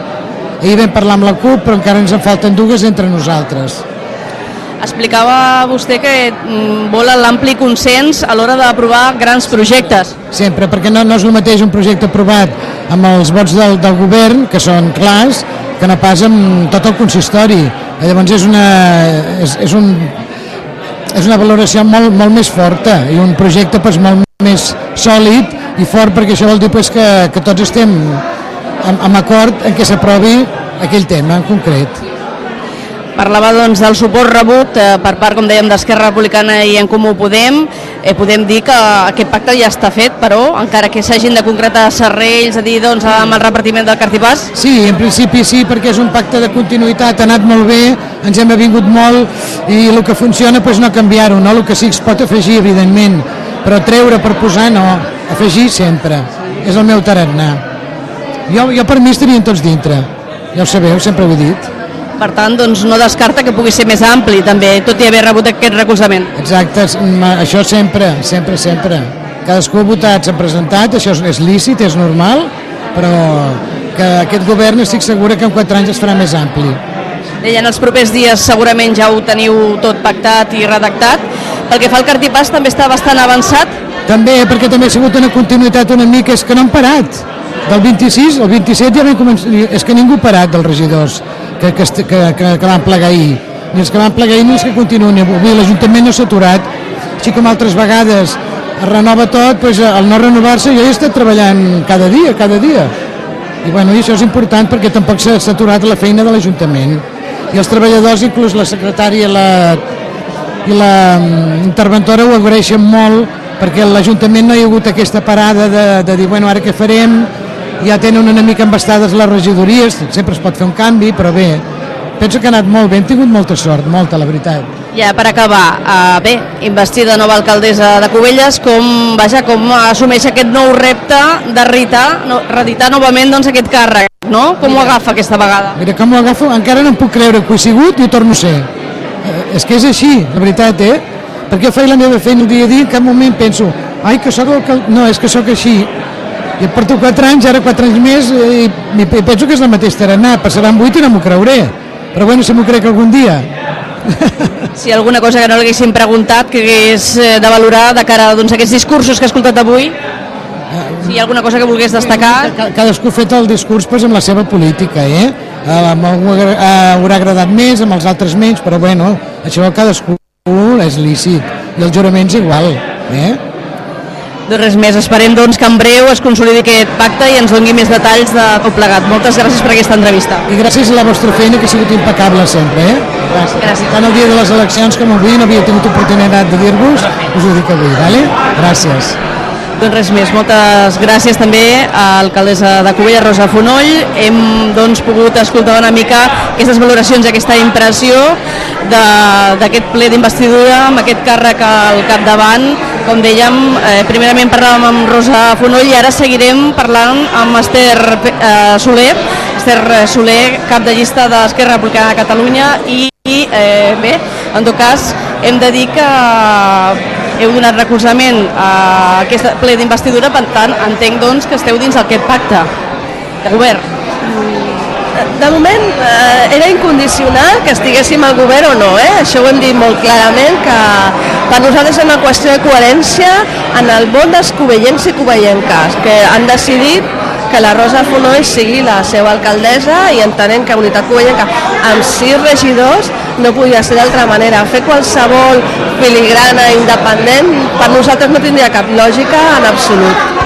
Ahir vam parlar amb la CUP, però encara ens en falten dues entre nosaltres. Explicava vostè que mm, vol l'ampli consens a l'hora d'aprovar grans projectes. Sempre, perquè no, no és el mateix un projecte aprovat amb els vots del, del govern, que són clars, que no pas amb tot el consistori. Llavors és una, és, és un, és una valoració molt, molt més forta i un projecte pues, molt més sòlid i fort perquè això vol dir pues, que, que tots estem amb, amb acord en què s'aprovi aquell tema en concret. Parlava doncs, del suport rebut eh, per part, com dèiem, d'Esquerra Republicana i en Comú Podem. Eh, podem dir que aquest pacte ja està fet, però encara que s'hagin de concretar serrells, a dir, doncs, amb el repartiment del cartipàs, Sí, en principi sí, perquè és un pacte de continuïtat, ha anat molt bé, ens hem avingut molt i el que funciona doncs no canviar-ho, no? el que sí que es pot afegir, evidentment, però treure per posar no, afegir sempre, és el meu tarannà. Jo, jo per mi estarien tots dintre, ja ho sabeu, sempre ho he dit. Per tant, doncs, no descarta que pugui ser més ampli també, tot i haver rebut aquest recolzament. Exacte, això sempre, sempre, sempre. Cadascú ha votat, s'ha presentat, això és, lícit, és normal, però que aquest govern estic segura que en 4 anys es farà més ampli. Deia, en els propers dies segurament ja ho teniu tot pactat i redactat. Pel que fa al cartipàs també està bastant avançat. També, perquè també ha sigut una continuïtat una mica, és que no han parat. Del 26 al 27 ja vam començar, és que ningú ha parat dels regidors que, que, que, que, que van plegar ahir. Ni els que van plegar ahir ni els que continuen. Avui l'Ajuntament no s'ha aturat, així com altres vegades es renova tot, doncs al no renovar-se jo he estat treballant cada dia, cada dia. I, bueno, i això és important perquè tampoc s'ha s'ha aturat la feina de l'Ajuntament. I els treballadors, inclús la secretària la, i la mm, interventora ho agraeixen molt perquè l'Ajuntament no hi ha hagut aquesta parada de, de dir, bueno, ara què farem? Ja tenen una mica embastades les regidories, sempre es pot fer un canvi, però bé, penso que ha anat molt bé, hem tingut molta sort, molta, la veritat. Ja per acabar, uh, bé, investida nova alcaldessa de Cubelles, com, vaja, com assumeix aquest nou repte de Rita, no, reditar novament doncs, aquest càrrec, no? Com ho agafa aquesta vegada? Mira com ho agafo, encara no em puc creure que ho he sigut i ho torno a ser. Eh, és que és així, la veritat, eh? Perquè jo faig la meva feina el dia a dia, en cap moment penso, ai, que sóc el... No, és que sóc així. Jo porto 4 anys, ara 4 anys més, i, i penso que és el mateix tarannà, passaran 8 i no m'ho creuré. Però bueno, si m'ho crec algun dia. [LAUGHS] Si ha alguna cosa que no l'haguéssim preguntat, que hagués eh, de valorar de cara doncs, a aquests discursos que ha escoltat avui, si hi ha alguna cosa que volgués destacar... Ca- Cadascú ha fet el discurs pues, amb la seva política, eh? A algú eh, haurà agradat més, amb els altres menys, però bueno, això cadascú és lícit. I els juraments igual, eh? Doncs res més, esperem doncs, que en breu es consolidi aquest pacte i ens doni més detalls de tot plegat. Moltes gràcies per aquesta entrevista. I gràcies a la vostra feina, que ha sigut impecable sempre, eh? Gràcies. Gràcies. Tant el dia de les eleccions com avui no havia tingut oportunitat de dir-vos, us ho dic avui, vale? Gràcies. Doncs res més, moltes gràcies també a l'alcaldessa de Cubella, Rosa Fonoll. Hem doncs, pogut escoltar una mica aquestes valoracions i aquesta impressió d'aquest ple d'investidura amb aquest càrrec al capdavant. Com dèiem, eh, primerament parlàvem amb Rosa Fonoll i ara seguirem parlant amb Esther eh, Soler, Esther eh, Soler, cap de llista d'Esquerra Republicana de Catalunya i, i eh, bé, en tot cas, hem de dir que heu donat recolzament a aquest ple d'investidura, per tant, entenc doncs, que esteu dins d'aquest pacte de govern. De moment eh, era incondicional que estiguéssim al govern o no, eh? això ho hem dit molt clarament, que per nosaltres és una qüestió de coherència en el vot dels covellencs i covellenques, que han decidit que la Rosa Fonoll sigui la seva alcaldessa i entenent que Unitat Covellenca amb sis regidors no podia ser d'altra manera. Fer qualsevol filigrana independent per nosaltres no tindria cap lògica en absolut.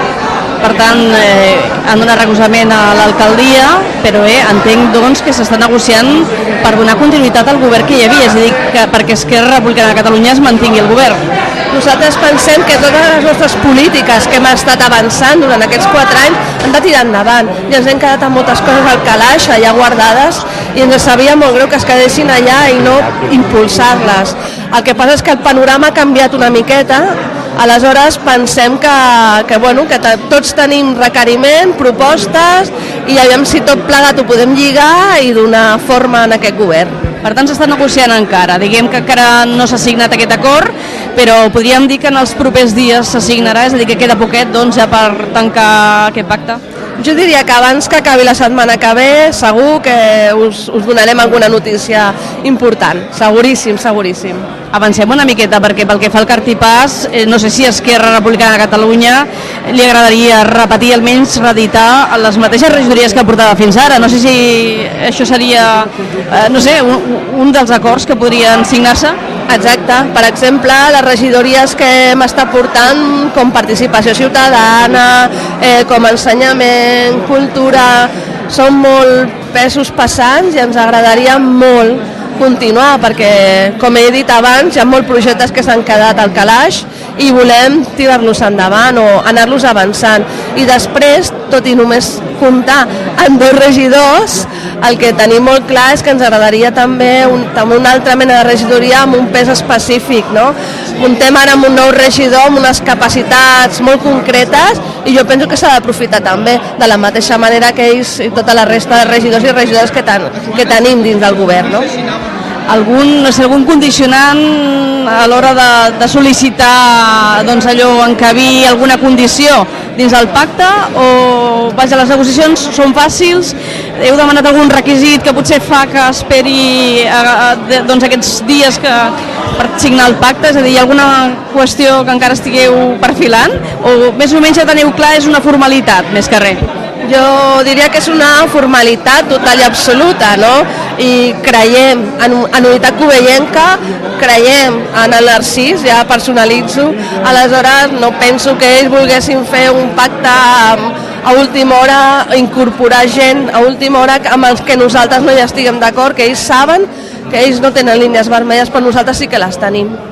Per tant, eh, han donat recolzament a l'alcaldia, però eh, entenc doncs, que s'està negociant per donar continuïtat al govern que hi havia, és a dir, que perquè Esquerra Republicana de Catalunya es mantingui el govern. Nosaltres pensem que totes les nostres polítiques que hem estat avançant durant aquests quatre anys han de tirar endavant i ens hem quedat amb moltes coses al calaix allà guardades i ens sabia molt greu que es quedessin allà i no impulsar-les. El que passa és que el panorama ha canviat una miqueta Aleshores pensem que, que, bueno, que tots tenim requeriment, propostes i aviam si tot plegat ho podem lligar i donar forma en aquest govern. Per tant, s'està negociant encara. Diguem que encara no s'ha signat aquest acord, però podríem dir que en els propers dies s'assignarà, és a dir, que queda poquet doncs, ja per tancar aquest pacte. Jo diria que abans que acabi la setmana que ve segur que us, us donarem alguna notícia important, seguríssim, seguríssim. Avancem una miqueta, perquè pel que fa al cartipàs, eh, no sé si Esquerra Republicana de Catalunya li agradaria repetir, almenys reeditar les mateixes regidories que portava fins ara. No sé si això seria, eh, no sé, un, un dels acords que podrien signar-se. Exacte. Per exemple, les regidories que hem estat portant com participació ciutadana, eh, com ensenyament, cultura, són molt pesos passants i ens agradaria molt continuar perquè, com he dit abans, hi ha molts projectes que s'han quedat al calaix i volem tirar-los endavant o anar-los avançant. I després, tot i només comptar amb dos regidors, el que tenim molt clar és que ens agradaria també un, també una altra mena de regidoria amb un pes específic, no? Comptem ara amb un nou regidor amb unes capacitats molt concretes i jo penso que s'ha d'aprofitar també, de la mateixa manera que ells i tota la resta de regidors i regidores que, ten, que tenim dins del govern. No? Algun, no sé, algun condicionant a l'hora de, de sol·licitar doncs, allò, encabir alguna condició dins del pacte? O vaja, les negociacions són fàcils? Heu demanat algun requisit que potser fa que esperi a, a, de, doncs, aquests dies que, per signar el pacte, és a dir, hi ha alguna qüestió que encara estigueu perfilant? O més o menys ja teniu clar és una formalitat més que res? Jo diria que és una formalitat total i absoluta, no? I creiem en, en unitat covellenca, creiem en el Narcís, ja personalitzo, aleshores no penso que ells volguessin fer un pacte a última hora, incorporar gent a última hora amb els que nosaltres no hi estiguem d'acord, que ells saben que ells no tenen línies vermelles, però nosaltres sí que les tenim.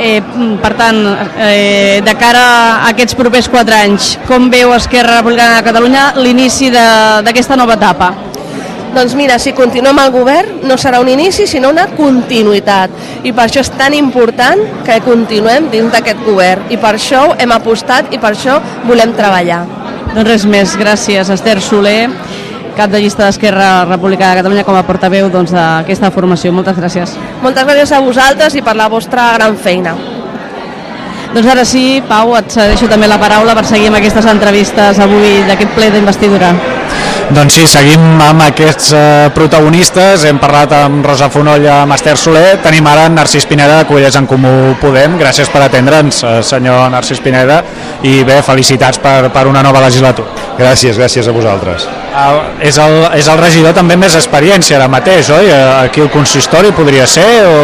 Eh, per tant, eh, de cara a aquests propers quatre anys, com veu Esquerra Republicana de Catalunya l'inici d'aquesta nova etapa? Doncs mira, si continuem al govern no serà un inici sinó una continuïtat i per això és tan important que continuem dins d'aquest govern i per això hem apostat i per això volem treballar. Doncs res més, gràcies Esther Soler, cap de llista d'Esquerra Republicana de Catalunya com a portaveu doncs, d'aquesta doncs, formació. Moltes gràcies. Moltes gràcies a vosaltres i per la vostra gran feina. Doncs ara sí, Pau, et cedeixo també la paraula per seguir amb aquestes entrevistes avui d'aquest ple d'investidura. Doncs sí, seguim amb aquests eh, protagonistes. Hem parlat amb Rosa Fonoll i amb Esther Soler. Tenim ara en Narcís Pineda de Covelles en Comú Podem. Gràcies per atendre'ns, eh, senyor Narcís Pineda. I bé, felicitats per, per una nova legislatura. Gràcies, gràcies a vosaltres. Uh, és, el, és el regidor també més experiència ara mateix, oi? Eh, aquí el consistori podria ser o...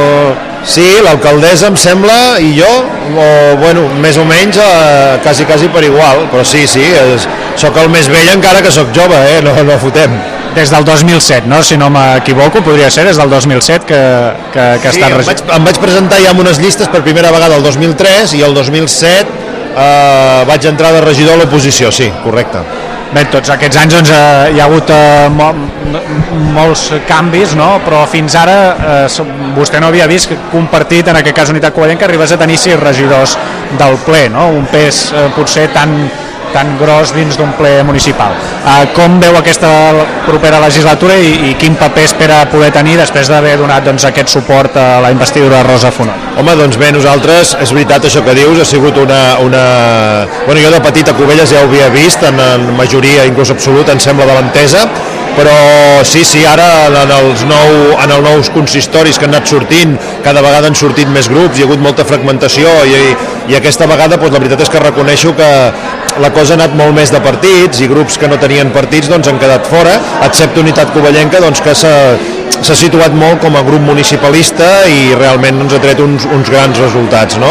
Sí, l'alcaldessa em sembla i jo, o bueno, més o menys eh, quasi quasi per igual, però sí, sí, és, sóc el més vell encara que sóc jove, eh? no, no fotem. Des del 2007, no? si no m'equivoco, podria ser des del 2007 que, que, que sí, em vaig, em vaig presentar ja amb unes llistes per primera vegada el 2003 i el 2007 eh, vaig entrar de regidor a l'oposició, sí, correcte. Bé, tots aquests anys doncs, eh, hi ha hagut eh, mo molts canvis, no? però fins ara eh, vostè no havia vist que compartit, en aquest cas Unitat Covellenca, arribés a tenir sis regidors del ple, no? un pes eh, potser tan, tan gros dins d'un ple municipal. Uh, com veu aquesta propera legislatura i, i quin paper espera poder tenir després d'haver donat doncs, aquest suport a la investidura de Rosa Fonoll? Home, doncs bé, nosaltres, és veritat això que dius, ha sigut una... una... Bueno, jo de petit a Covelles ja ho havia vist, en, en majoria, inclús absoluta, em sembla, de l'entesa, però sí, sí, ara en els, nou, en els nous consistoris que han anat sortint, cada vegada han sortit més grups, hi ha hagut molta fragmentació i, i aquesta vegada doncs, la veritat és que reconeixo que la cosa ha anat molt més de partits i grups que no tenien partits doncs, han quedat fora, excepte Unitat Covellenca doncs, que situat molt com a grup municipalista i realment ens ha tret uns, uns grans resultats. No?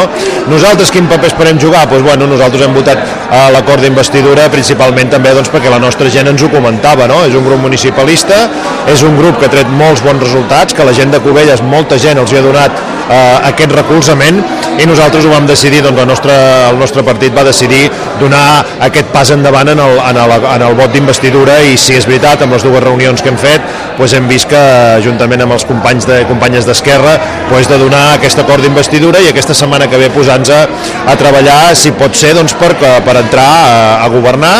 Nosaltres quin paper esperem jugar? Pues, bueno, nosaltres hem votat a l'acord d'investidura principalment també doncs, perquè la nostra gent ens ho comentava. No? És un grup municipalista, és un grup que ha tret molts bons resultats, que la gent de Covelles, molta gent els hi ha donat eh, aquest recolzament i nosaltres ho vam decidir, doncs el nostre, el nostre partit va decidir donar aquest pas endavant en el, en el, en el vot d'investidura i si és veritat, amb les dues reunions que hem fet doncs hem vist que juntament amb els companys de companyes d'Esquerra doncs de donar aquest acord d'investidura i aquesta setmana que ve posar-nos a, a treballar si pot ser doncs, per, per entrar a, a governar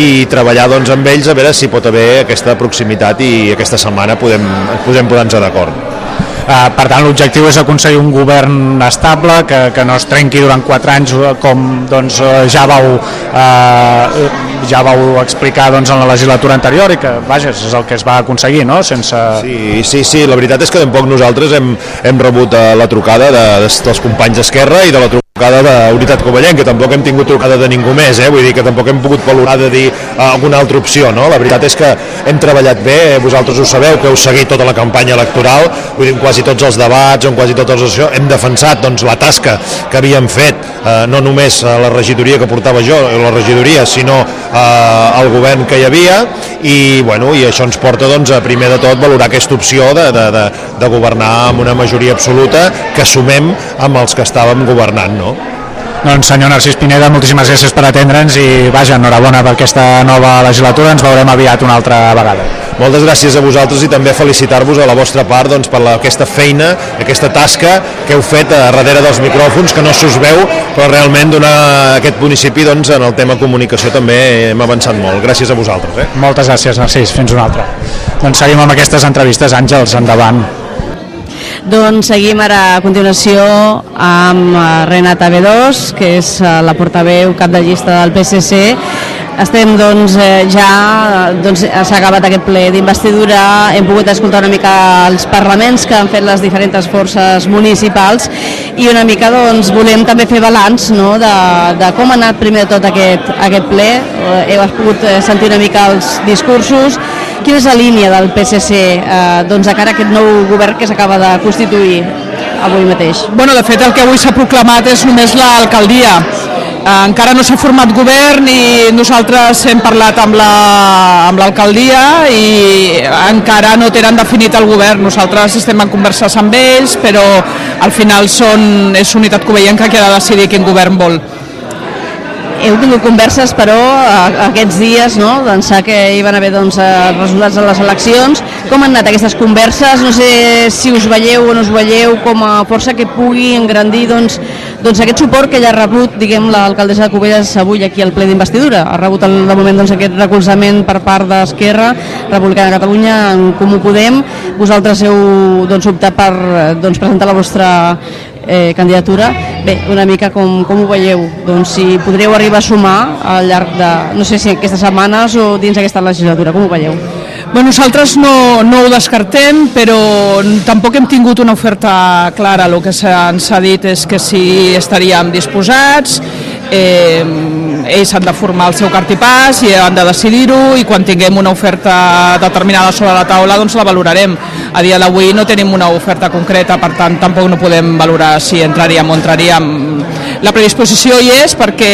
i treballar doncs, amb ells a veure si pot haver aquesta proximitat i aquesta setmana podem, podem posar-nos d'acord. Uh, per tant, l'objectiu és aconseguir un govern estable, que, que no es trenqui durant quatre anys eh, com doncs, eh, ja vau uh, ja vau explicar doncs, en la legislatura anterior i que, vaja, és el que es va aconseguir, no? Sense... Sí, sí, sí, la veritat és que tampoc nosaltres hem, hem rebut la trucada de, de, dels companys d'Esquerra i de la trucada trucada d'Unitat Covellenc, que tampoc hem tingut trucada de ningú més, eh? vull dir que tampoc hem pogut valorar de dir uh, alguna altra opció, no? La veritat és que hem treballat bé, eh? vosaltres ho sabeu, que heu seguit tota la campanya electoral, vull dir, en quasi tots els debats, en quasi tots els això, hem defensat doncs, la tasca que havíem fet, uh, no només la regidoria que portava jo, la regidoria, sinó uh, el govern que hi havia, i, bueno, i això ens porta doncs, a primer de tot valorar aquesta opció de, de, de, de governar amb una majoria absoluta que sumem amb els que estàvem governant, no? Doncs senyor Narcís Pineda, moltíssimes gràcies per atendre'ns i vaja, enhorabona per aquesta nova legislatura, ens veurem aviat una altra vegada. Moltes gràcies a vosaltres i també felicitar-vos a la vostra part doncs, per la, aquesta feina, aquesta tasca que heu fet a darrere dels micròfons, que no s'us veu, però realment donar aquest municipi doncs, en el tema comunicació també hem avançat molt. Gràcies a vosaltres. Eh? Moltes gràcies, Narcís. Fins una altra. Doncs seguim amb aquestes entrevistes. Àngels, endavant. Doncs seguim ara a continuació amb eh, Renata B2, que és eh, la portaveu cap de llista del PSC. Estem doncs eh, ja, doncs s'ha acabat aquest ple d'investidura, hem pogut escoltar una mica els parlaments que han fet les diferents forces municipals i una mica doncs volem també fer balanç no, de, de com ha anat primer de tot aquest, aquest ple, heu pogut sentir una mica els discursos, Quina és la línia del PSC eh, doncs, de cara a aquest nou govern que s'acaba de constituir avui mateix? Bueno, de fet, el que avui s'ha proclamat és només l'alcaldia. Eh, encara no s'ha format govern i nosaltres hem parlat amb l'alcaldia la, amb i encara no tenen definit el govern. Nosaltres estem en converses amb ells, però al final són, és Unitat Covellenca que ha de decidir quin govern vol heu tingut converses, però, aquests dies, no?, d'ençà que hi van haver doncs, eh, resultats de les eleccions. Com han anat aquestes converses? No sé si us veieu o no us veieu com a força que pugui engrandir doncs, doncs aquest suport que ja ha rebut, diguem, l'alcaldessa de Cubelles avui aquí al ple d'investidura. Ha rebut el, de moment doncs, aquest recolzament per part d'Esquerra Republicana de Catalunya, en Comú Podem. Vosaltres heu doncs, optat per doncs, presentar la vostra eh, candidatura. Bé, una mica com, com ho veieu? Doncs si podríeu arribar a sumar al llarg de, no sé si aquestes setmanes o dins aquesta legislatura, com ho veieu? Bé, nosaltres no, no ho descartem, però tampoc hem tingut una oferta clara. El que ens ha dit és que si estaríem disposats, eh, ells han de formar el seu cartipàs i han de decidir-ho i quan tinguem una oferta determinada sobre la taula doncs la valorarem. A dia d'avui no tenim una oferta concreta, per tant tampoc no podem valorar si entraríem o entraríem. La predisposició hi és perquè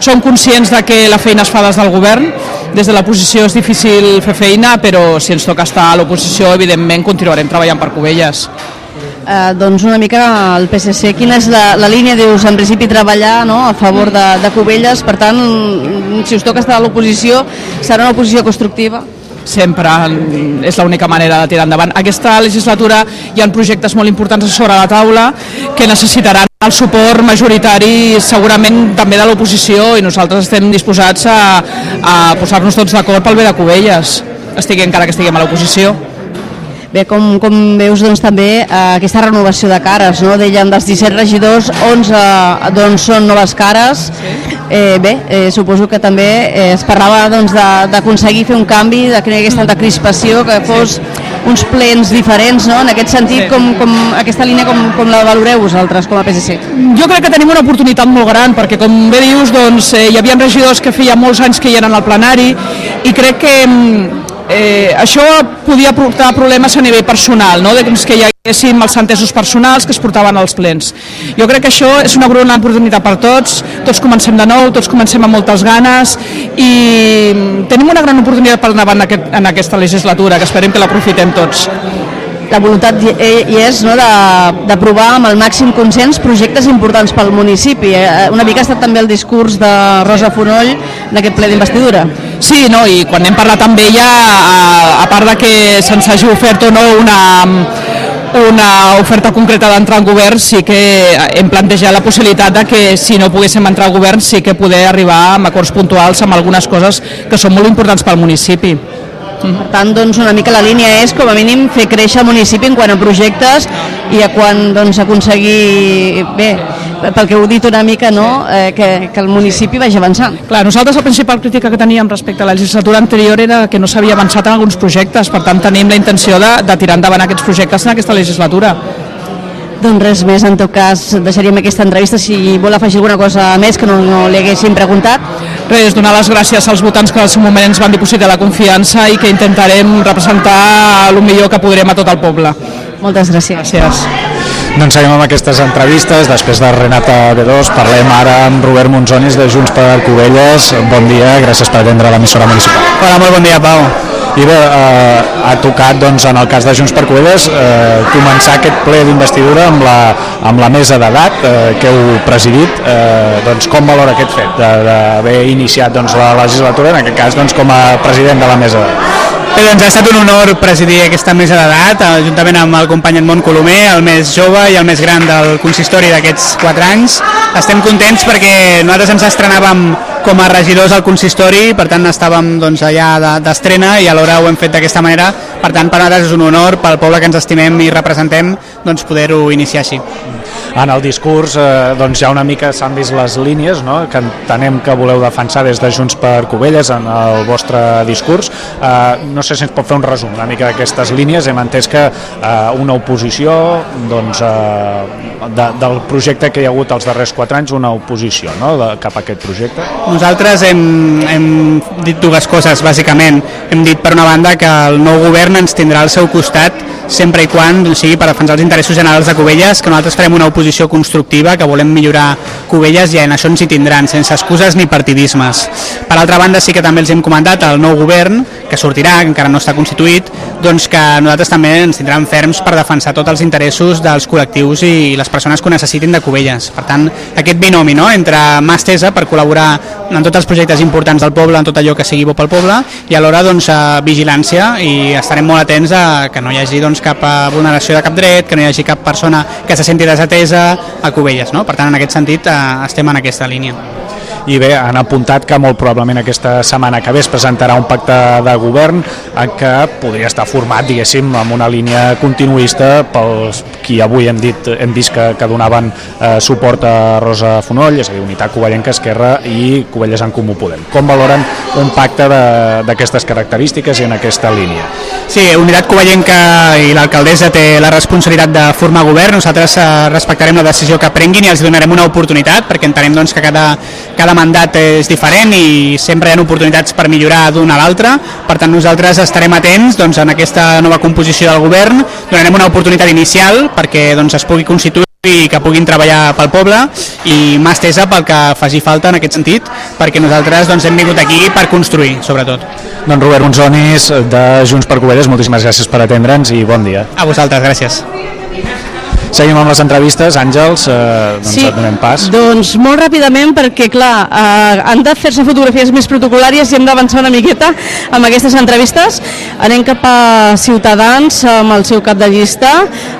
som conscients de que la feina es fa des del govern, des de la posició és difícil fer feina, però si ens toca estar a l'oposició, evidentment continuarem treballant per Cubelles eh, doncs una mica el PSC, quina és la, la línia, dius, en principi treballar no, a favor de, de Cubelles, per tant, si us toca estar a l'oposició, serà una oposició constructiva? sempre és l'única manera de tirar endavant. Aquesta legislatura hi ha projectes molt importants sobre la taula que necessitaran el suport majoritari segurament també de l'oposició i nosaltres estem disposats a, a posar-nos tots d'acord pel bé de Cubelles, estigui encara que estiguem a l'oposició. Bé, com, com veus doncs, també eh, aquesta renovació de cares, no? Dèiem dels 17 regidors, 11 doncs, són noves cares. Eh, bé, eh, suposo que també eh, es parlava doncs, d'aconseguir fer un canvi, de que no hi hagués tanta crispació, que fos uns plens diferents, no? En aquest sentit, com, com aquesta línia com, com la valoreu vosaltres com a PSC? Jo crec que tenim una oportunitat molt gran, perquè com bé dius, doncs, eh, hi havia regidors que feia molts anys que hi eren al plenari i crec que mm, eh, això podia portar problemes a nivell personal, no? de que hi haguéssim els entesos personals que es portaven als plens. Jo crec que això és una gran oportunitat per tots, tots comencem de nou, tots comencem amb moltes ganes i tenim una gran oportunitat per endavant en, aquest, en aquesta legislatura, que esperem que l'aprofitem tots la voluntat hi és no, d'aprovar amb el màxim consens projectes importants pel municipi. Eh, una mica ha estat també el discurs de Rosa Fonoll d'aquest ple d'investidura. Sí, no, i quan hem parlat amb ella, a, a part de que se'ns hagi ofert o no una, una oferta concreta d'entrar en govern, sí que hem plantejat la possibilitat de que si no poguéssim entrar al govern sí que poder arribar a acords puntuals amb algunes coses que són molt importants pel municipi. Per tant, doncs, una mica la línia és, com a mínim, fer créixer el municipi en quant a projectes i a quan doncs, aconseguir, bé, pel que heu dit una mica, no? eh, que, que el municipi vagi avançant. Clar, nosaltres la principal crítica que teníem respecte a la legislatura anterior era que no s'havia avançat en alguns projectes, per tant tenim la intenció de, de tirar endavant aquests projectes en aquesta legislatura. Doncs res més, en tot cas deixaríem aquesta entrevista si vol afegir alguna cosa més que no, no li haguéssim preguntat. Res, donar les gràcies als votants que al seu moment ens van dipositar la confiança i que intentarem representar el millor que podrem a tot el poble. Moltes gràcies. Gràcies. Doncs seguim amb aquestes entrevistes. Després de Renata B2 parlem ara amb Robert Monzonis de Junts per Cubelles. Bon dia, gràcies per atendre l'emissora municipal. Hola, molt bon dia, Pau. I bé, eh, ha tocat, doncs, en el cas de Junts per Covelles, eh, començar aquest ple d'investidura amb, la, amb la mesa d'edat eh, que heu presidit. Eh, doncs, com valora aquest fet d'haver iniciat doncs, la legislatura, en aquest cas doncs, com a president de la mesa d'edat? Bé, doncs ha estat un honor presidir aquesta mesa d'edat, eh, juntament amb el company Edmond Colomer, el més jove i el més gran del consistori d'aquests 4 anys. Estem contents perquè nosaltres ens estrenàvem com a regidors al consistori, per tant estàvem doncs, allà de- d'estrena i alhora ho hem fet d'aquesta manera. Per tant, per nosaltres és un honor, pel poble que ens estimem i representem, doncs, poder-ho iniciar així. En el discurs eh, doncs ja una mica s'han vist les línies no? que entenem que voleu defensar des de Junts per Covelles en el vostre discurs. Eh, no sé si ens pot fer un resum una mica d'aquestes línies. Hem entès que eh, una oposició doncs, eh, de, del projecte que hi ha hagut els darrers quatre anys, una oposició no? de, cap a aquest projecte. Nosaltres hem, hem dit dues coses, bàsicament. Hem dit, per una banda, que el nou govern ens tindrà al seu costat sempre i quan doncs, sigui per defensar els interessos generals de Cubelles, que nosaltres farem una oposició constructiva, que volem millorar Cubelles i en això ens hi tindran, sense excuses ni partidismes. Per altra banda, sí que també els hem comentat al nou govern, que sortirà, que encara no està constituït, doncs que nosaltres també ens tindran ferms per defensar tots els interessos dels col·lectius i les persones que ho necessitin de Cubelles. Per tant, aquest binomi no? entre mà estesa per col·laborar en tots els projectes importants del poble, en tot allò que sigui bo pel poble, i alhora doncs, a vigilància i estarem molt atents a que no hi hagi doncs, cap eh, vulneració de cap dret, que no hi hagi cap persona que se senti desatesa a Cubelles. No? Per tant, en aquest sentit, eh, estem en aquesta línia. I bé, han apuntat que molt probablement aquesta setmana que ve es presentarà un pacte de govern en què podria estar format, diguéssim, amb una línia continuista pels qui avui hem dit hem vist que, que donaven eh, suport a Rosa Fonoll, és a dir, Unitat Covellenca, Esquerra i Covelles en Comú Podem. Com valoren un pacte d'aquestes característiques i en aquesta línia? Sí, Unitat Covellenca i l'alcaldessa té la responsabilitat de formar govern. Nosaltres eh, respectarem la decisió que prenguin i els donarem una oportunitat perquè entenem doncs, que cada, cada mandat és diferent i sempre hi ha oportunitats per millorar d'un a l'altre. Per tant, nosaltres estarem atents doncs, en aquesta nova composició del govern. Donarem una oportunitat inicial perquè doncs, es pugui constituir i que puguin treballar pel poble i mà estesa pel que faci falta en aquest sentit perquè nosaltres doncs, hem vingut aquí per construir, sobretot. Doncs Robert Unzonis, de Junts per Covelles, moltíssimes gràcies per atendre'ns i bon dia. A vosaltres, gràcies. Seguim amb les entrevistes. Àngels, eh, doncs Sí. et donem pas. Doncs molt ràpidament perquè, clar, eh, han de fer-se fotografies més protocolàries i hem d'avançar una miqueta amb aquestes entrevistes. Anem cap a Ciutadans amb el seu cap de llista,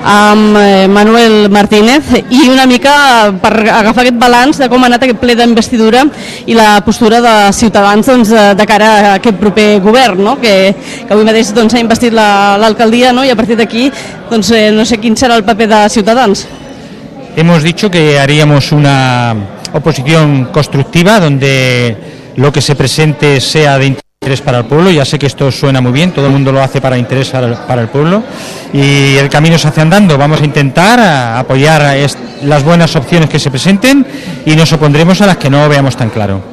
amb eh, Manuel Martínez, i una mica per agafar aquest balanç de com ha anat aquest ple d'investidura i la postura de Ciutadans doncs, eh, de cara a aquest proper govern, no? que, que avui mateix doncs, ha investit la- l'alcaldia no? i a partir d'aquí doncs, eh, no sé quin serà el paper de Ciutadans. Hemos dicho que haríamos una oposición constructiva donde lo que se presente sea de interés para el pueblo. Ya sé que esto suena muy bien, todo el mundo lo hace para interés para el pueblo y el camino se hace andando. Vamos a intentar apoyar las buenas opciones que se presenten y nos opondremos a las que no veamos tan claro.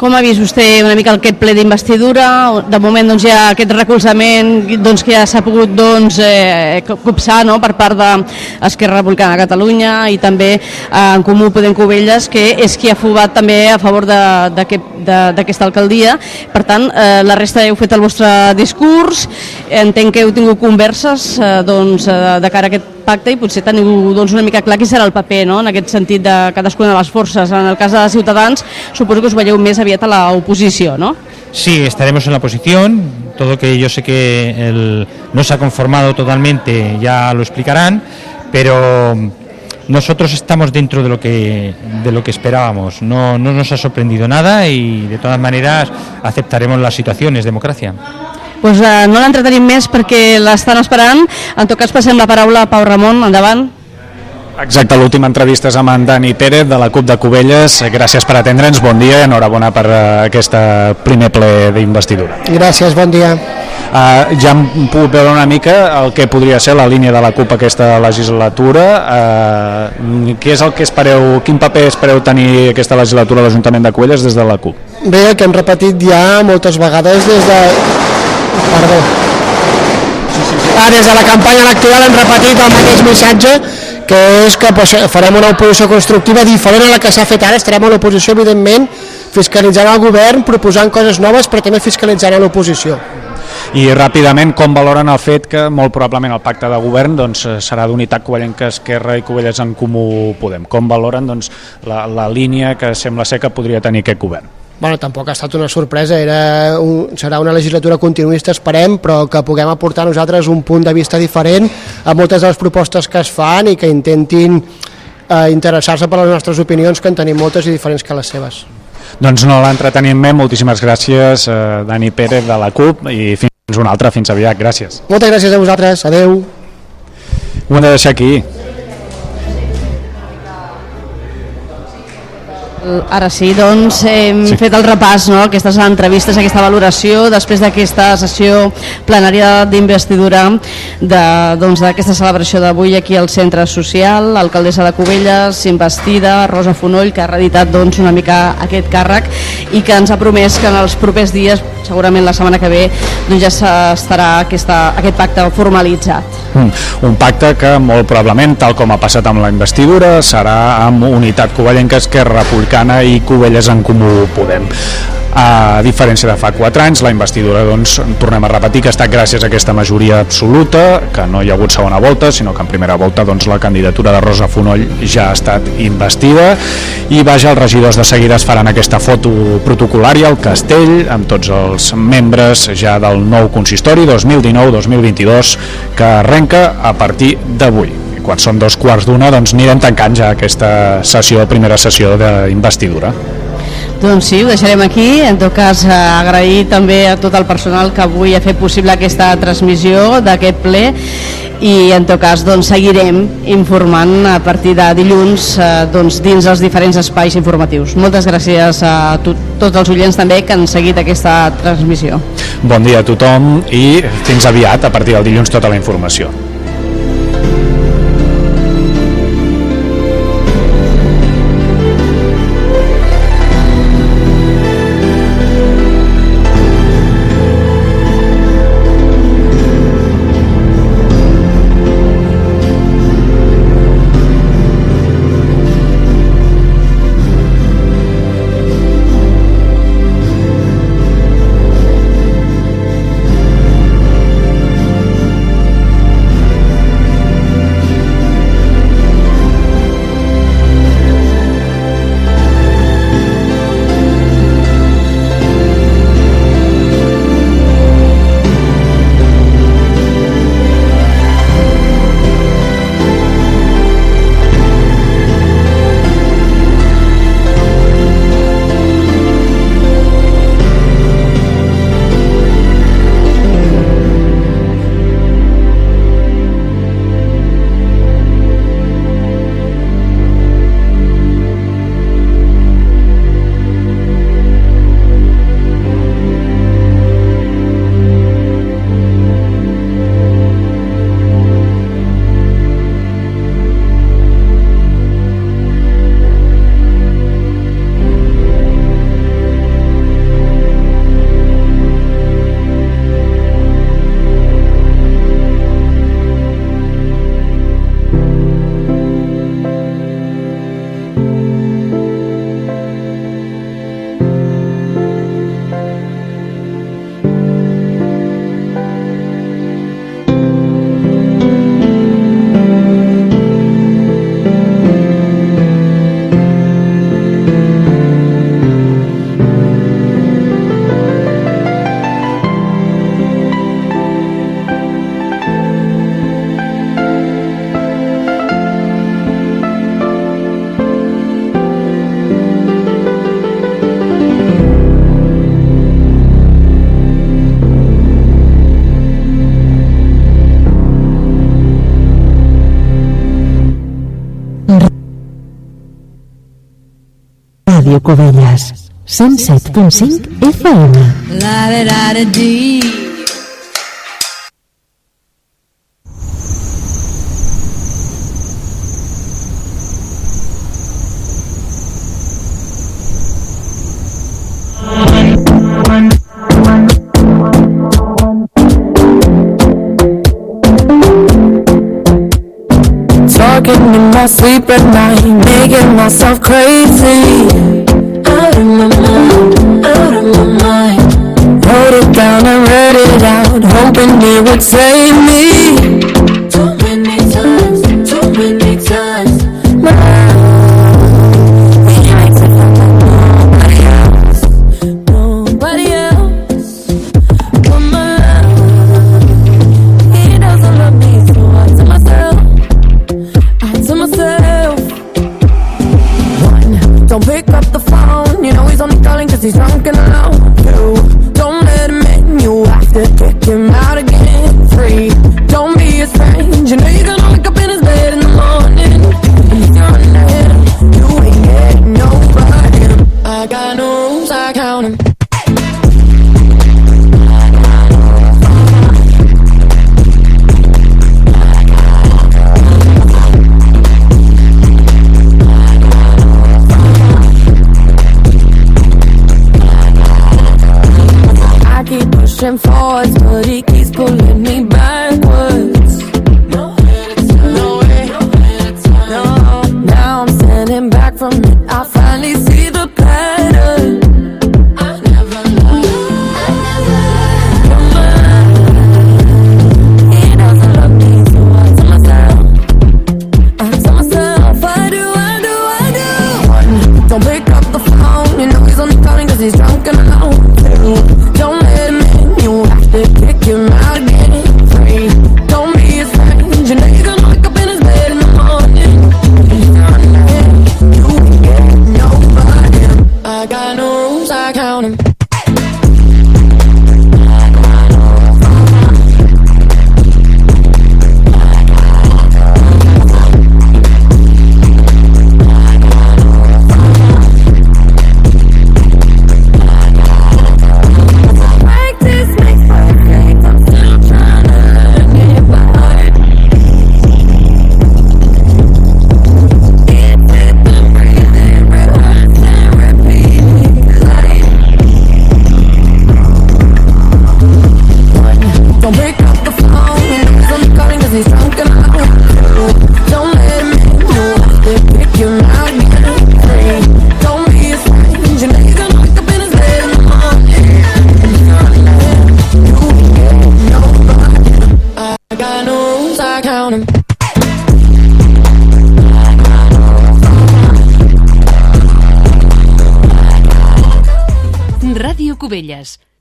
Com ha vist vostè una mica aquest ple d'investidura? De moment doncs, hi ha aquest recolzament doncs, que ja s'ha pogut doncs, eh, copsar no? per part d'Esquerra Republicana de Catalunya i també eh, en Comú Podem Covelles, que és qui ha fugat també a favor d'aquesta alcaldia. Per tant, eh, la resta heu fet el vostre discurs, entenc que heu tingut converses eh, doncs, eh, de cara a aquest pacte i potser teniu doncs, una mica clar qui serà el paper no? en aquest sentit de cadascuna de les forces. En el cas de Ciutadans suposo que us veieu més aviat a l'oposició, no? Sí, estaremos en la oposición, todo que yo sé que el- no se ha conformado totalmente, ya lo explicarán, pero nosotros estamos dentro de lo que, de lo que esperábamos, no, no nos ha sorprendido nada y de todas maneras aceptaremos la situación, es democracia. Pues, eh, no l'entretenim més perquè l'estan esperant. En tot cas, passem la paraula a Pau Ramon. Endavant. Exacte, l'última entrevista és amb en Dani Pérez de la CUP de Cubelles. Gràcies per atendre'ns, bon dia i enhorabona per eh, aquest primer ple d'investidura. Gràcies, bon dia. Uh, ja hem pogut veure una mica el que podria ser la línia de la CUP aquesta legislatura. Uh, què és el que espereu, quin paper espereu tenir aquesta legislatura a l'Ajuntament de Cubelles des de la CUP? Bé, el que hem repetit ja moltes vegades des de... Perdó. Ah, des de la campanya electoral hem repetit el mateix missatge que és que pues, farem una oposició constructiva diferent a la que s'ha fet ara, estarem a l'oposició evidentment fiscalitzant el govern, proposant coses noves però també fiscalitzant a l'oposició. I ràpidament, com valoren el fet que molt probablement el pacte de govern doncs, eh, serà d'unitat Covellenca Esquerra i Covelles en Comú Podem? Com valoren doncs, la, la línia que sembla ser que podria tenir aquest govern? Bueno, tampoc ha estat una sorpresa, era un, serà una legislatura continuista, esperem, però que puguem aportar nosaltres un punt de vista diferent a moltes de les propostes que es fan i que intentin eh, interessar-se per les nostres opinions, que en tenim moltes i diferents que les seves. Doncs no l'entretenim més, moltíssimes gràcies eh, Dani Pérez de la CUP i fins una altra, fins aviat, gràcies. Moltes gràcies a vosaltres, adeu. Ho hem de deixar aquí. Ara sí, doncs hem sí. fet el repàs, no? aquestes entrevistes, aquesta valoració després d'aquesta sessió plenària d'investidura d'aquesta doncs, celebració d'avui aquí al Centre Social, l'alcaldessa de Cubelles, investida, Rosa Fonoll, que ha reeditat doncs, una mica aquest càrrec i que ens ha promès que en els propers dies, segurament la setmana que ve, doncs ja estarà aquesta, aquest pacte formalitzat. Mm. Un pacte que molt probablement, tal com ha passat amb la investidura, serà amb unitat covellenca, Esquerra Republicana i Covelles en Comú Podem. A diferència de fa 4 anys, la investidura, doncs, tornem a repetir que ha estat gràcies a aquesta majoria absoluta, que no hi ha hagut segona volta, sinó que en primera volta doncs, la candidatura de Rosa Fonoll ja ha estat investida i vaja, els regidors de seguida es faran aquesta foto protocolària al castell amb tots els membres ja del nou consistori 2019-2022 que arrenca a partir d'avui quan són dos quarts d'una doncs anirem tancant ja aquesta sessió, primera sessió d'investidura. Doncs sí, ho deixarem aquí. En tot cas, eh, agrair també a tot el personal que avui ha fet possible aquesta transmissió d'aquest ple i en tot cas doncs, seguirem informant a partir de dilluns eh, doncs, dins els diferents espais informatius. Moltes gràcies a tot, tots els oients també que han seguit aquesta transmissió. Bon dia a tothom i fins aviat a partir del dilluns tota la informació. Covelles, 107.5 FM. La, la, la, la, Talking in my sleep at night, making myself crazy. would say bones, I count them.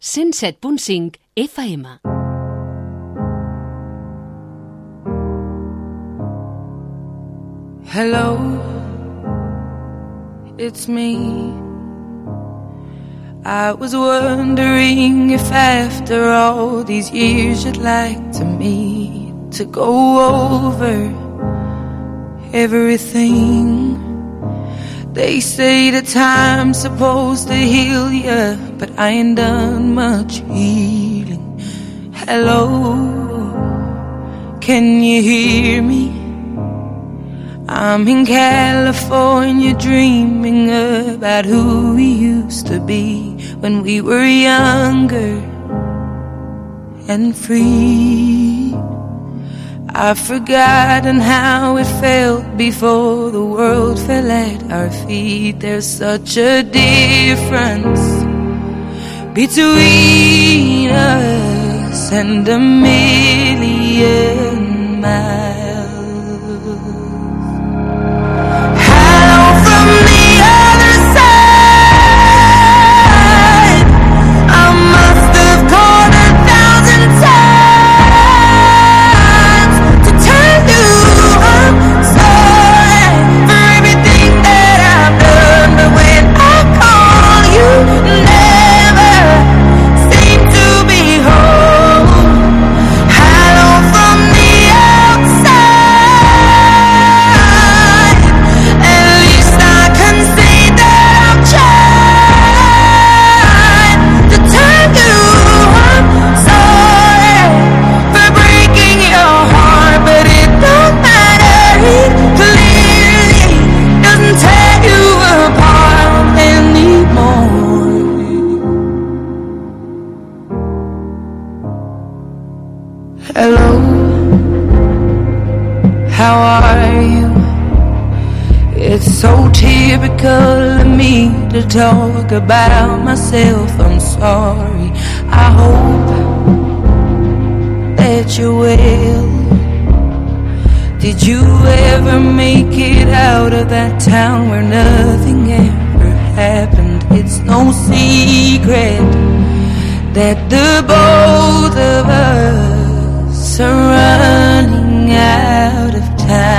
107.5 FM. Hello, it's me. I was wondering if after all these years you'd like to meet to go over everything. They say the time's supposed to heal ya, but I ain't done much healing. Hello, can you hear me? I'm in California dreaming about who we used to be when we were younger and free. I've forgotten how it felt before the world fell at our feet. There's such a difference between us and a million miles. talk about myself, I'm sorry. I hope that you will. Did you ever make it out of that town where nothing ever happened? It's no secret that the both of us are running out of time.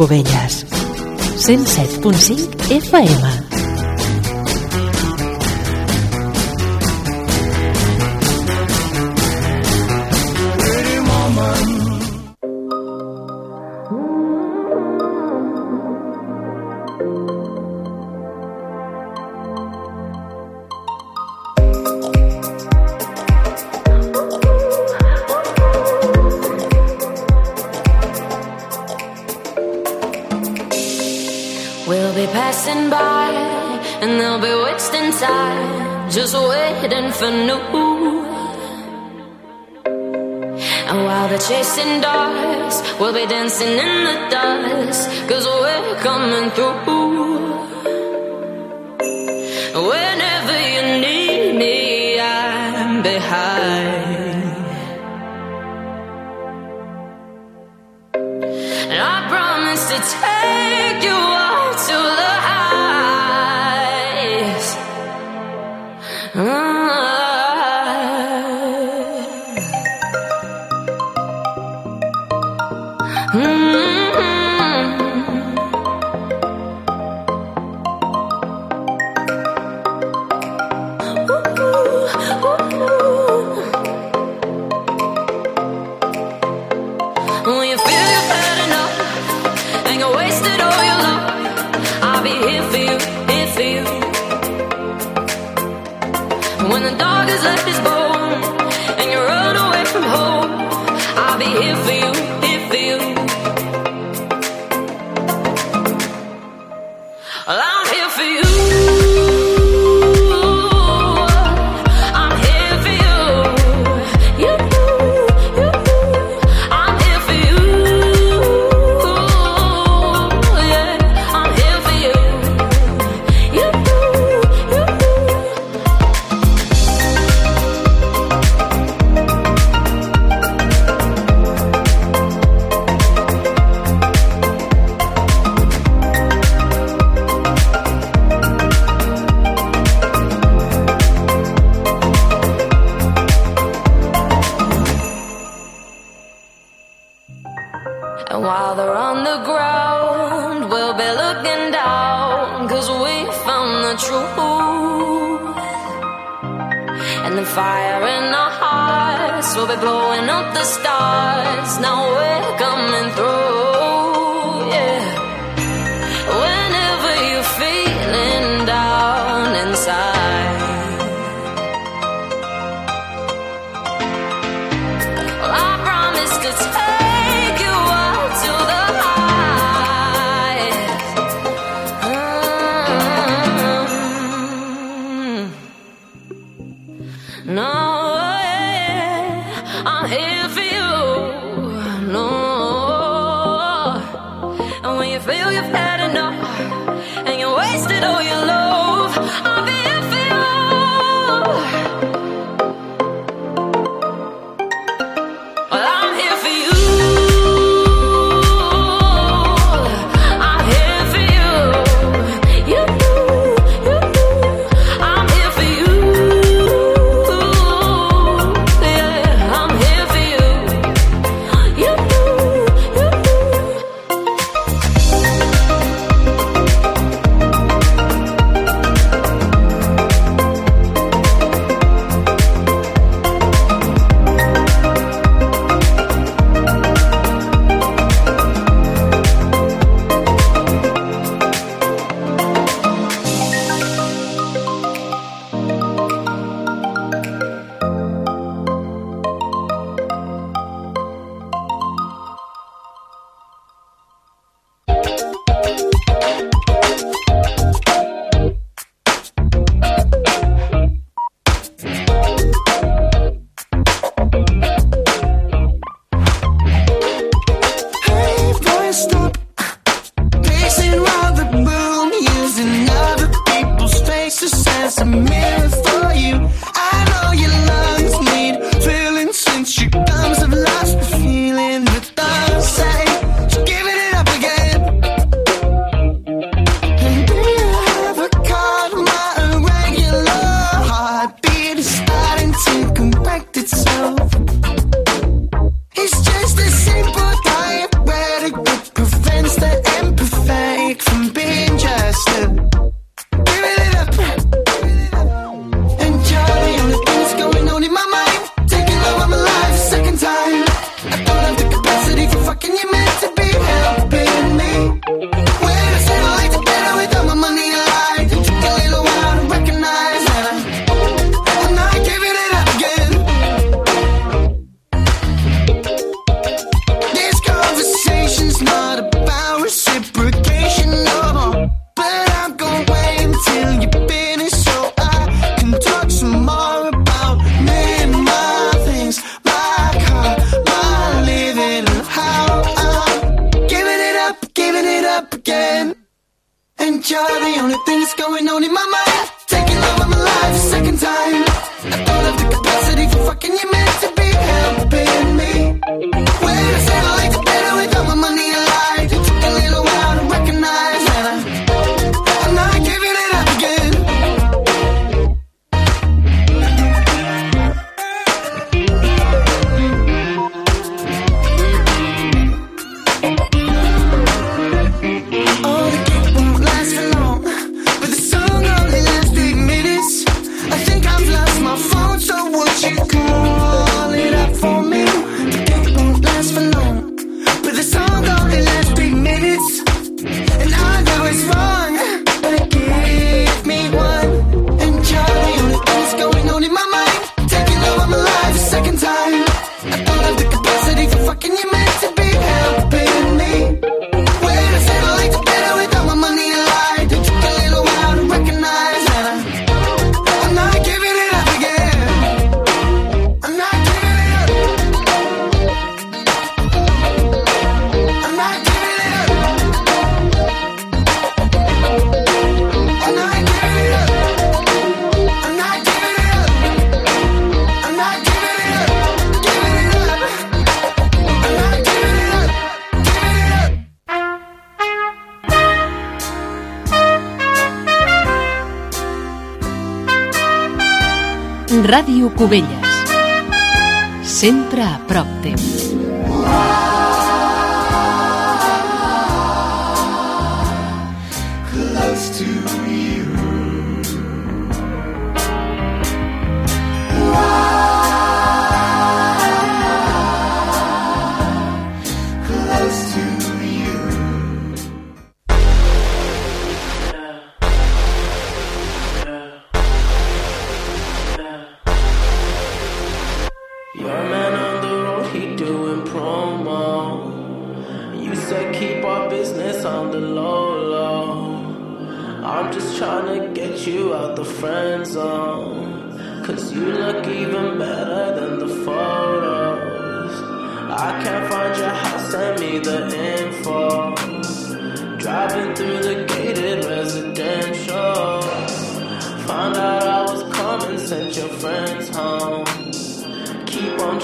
Cubelles. 107.5 FM. we're blowing up the stars. Now we're coming through.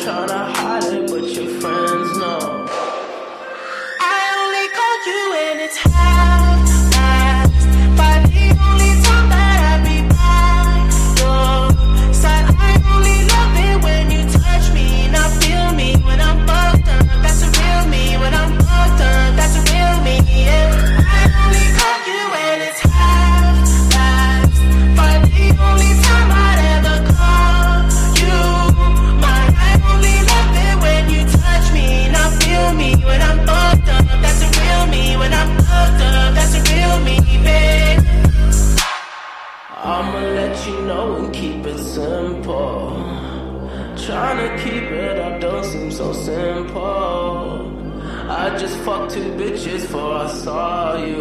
tryna hide it, but your friends. Trying to keep it up don't seem so simple. I just fucked two bitches before I saw you.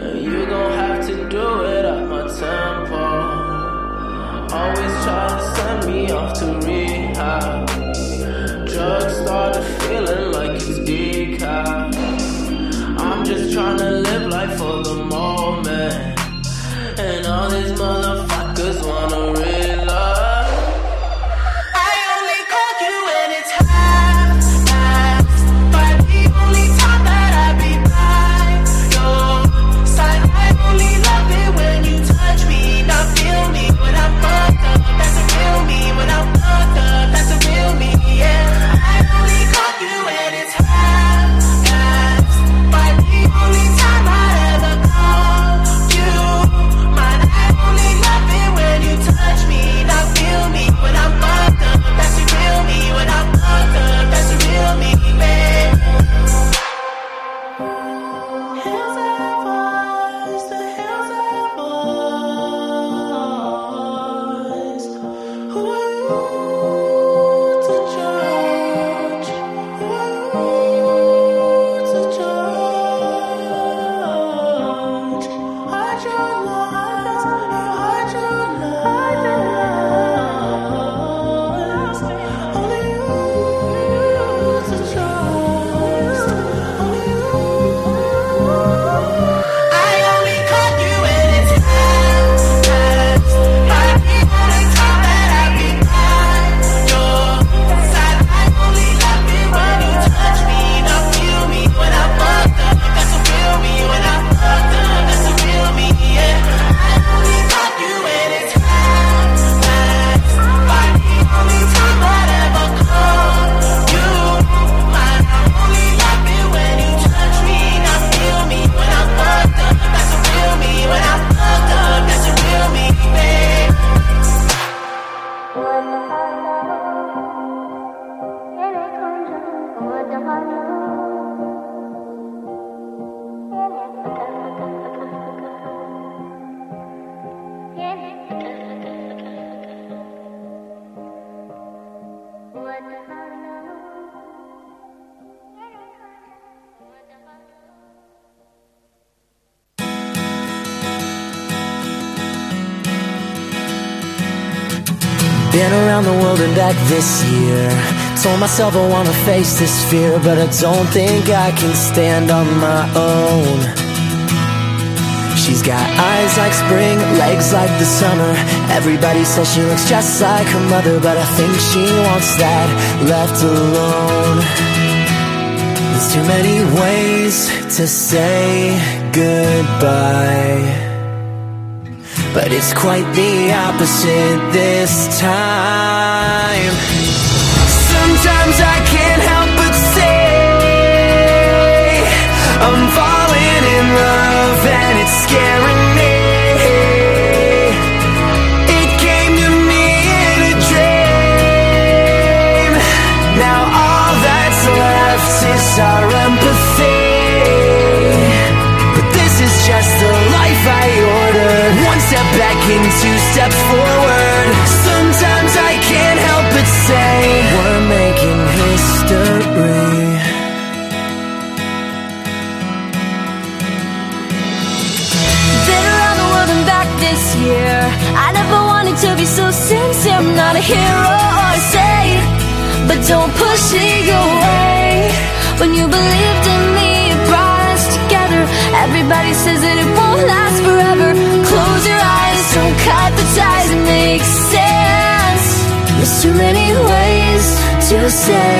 And you gon' have to do it at my tempo. Always try to send me off to rehab. Drugs started feeling like it's decaf. I'm just trying to live life for the moment. And all these motherfuckers wanna realize. Told myself I wanna face this fear, but I don't think I can stand on my own. She's got eyes like spring, legs like the summer. Everybody says she looks just like her mother, but I think she wants that left alone. There's too many ways to say goodbye. But it's quite the opposite this time. Sometimes I can't help but say I'm falling to be so sincere. I'm not a hero or a saint, but don't push me away. When you believed in me, you brought us together. Everybody says that it won't last forever. Close your eyes, don't cut the ties. It makes sense. There's too many ways to say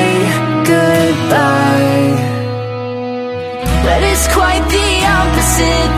goodbye. But it's quite the opposite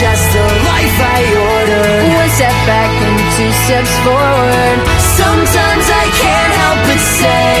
just the life I ordered. One step back and two steps forward. Sometimes I can't help but say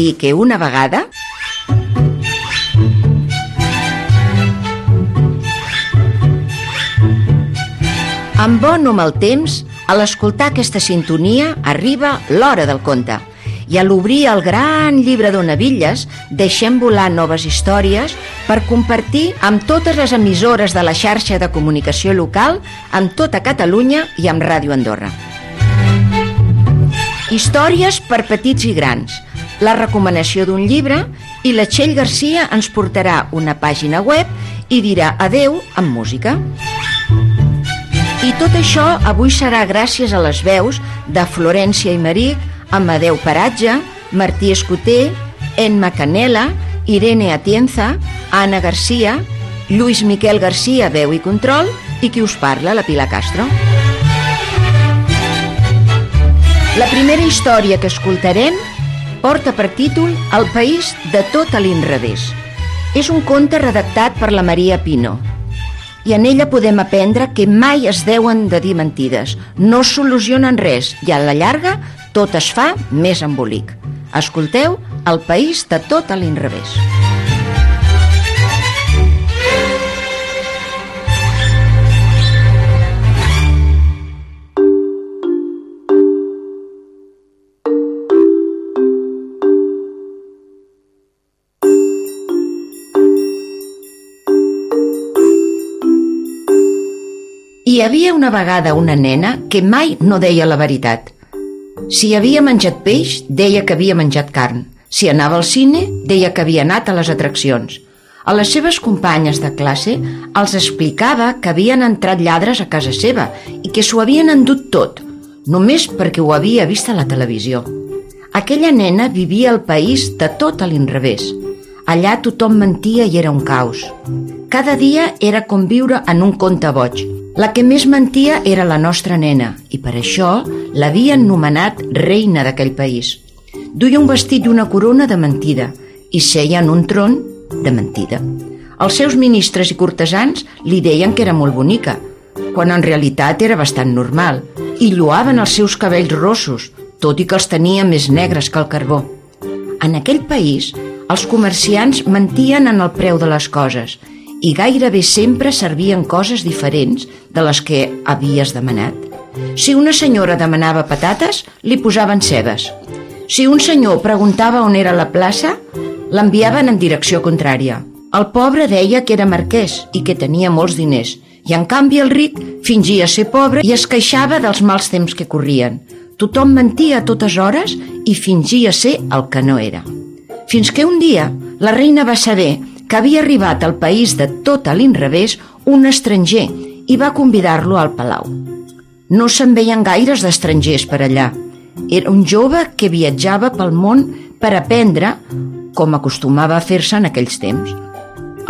aquí que una vegada amb bon o mal temps, a l'escoltar aquesta sintonia arriba l'hora del conte. I a l'obrir el gran llibre d'Onavilles deixem volar noves històries per compartir amb totes les emissores de la xarxa de comunicació local, amb tota Catalunya i amb Ràdio Andorra. Històries per petits i grans, la recomanació d'un llibre i la Txell Garcia ens portarà una pàgina web i dirà adeu amb música. I tot això avui serà gràcies a les veus de Florència i Maric, Amadeu Paratge, Martí Escoter, Enma Canela, Irene Atienza, Anna Garcia, Lluís Miquel Garcia, veu i control, I qui us parla, la Pilar Castro? La primera història que escoltarem porta per títol El país de tot a l'inrevés. És un conte redactat per la Maria Pino. I en ella podem aprendre que mai es deuen de dir mentides, no solucionen res i a la llarga tot es fa més embolic. Escolteu El país de tot a l'inrevés. Hi havia una vegada una nena que mai no deia la veritat. Si havia menjat peix, deia que havia menjat carn. Si anava al cine, deia que havia anat a les atraccions. A les seves companyes de classe els explicava que havien entrat lladres a casa seva i que s'ho havien endut tot, només perquè ho havia vist a la televisió. Aquella nena vivia al país de tot a l'inrevés. Allà tothom mentia i era un caos. Cada dia era com viure en un conte boig. La que més mentia era la nostra nena i per això l'havien nomenat reina d'aquell país. Duia un vestit i una corona de mentida i seia en un tron de mentida. Els seus ministres i cortesans li deien que era molt bonica, quan en realitat era bastant normal, i lloaven els seus cabells rossos, tot i que els tenia més negres que el carbó. En aquell país, els comerciants mentien en el preu de les coses i gairebé sempre servien coses diferents de les que havies demanat. Si una senyora demanava patates, li posaven cebes. Si un senyor preguntava on era la plaça, l'enviaven en direcció contrària. El pobre deia que era marquès i que tenia molts diners, i en canvi el ric fingia ser pobre i es queixava dels mals temps que corrien. Tothom mentia a totes hores i fingia ser el que no era. Fins que un dia la reina va saber que havia arribat al país de tot a l'inrevés un estranger i va convidar-lo al palau. No se'n veien gaires d'estrangers per allà. Era un jove que viatjava pel món per aprendre, com acostumava a fer-se en aquells temps.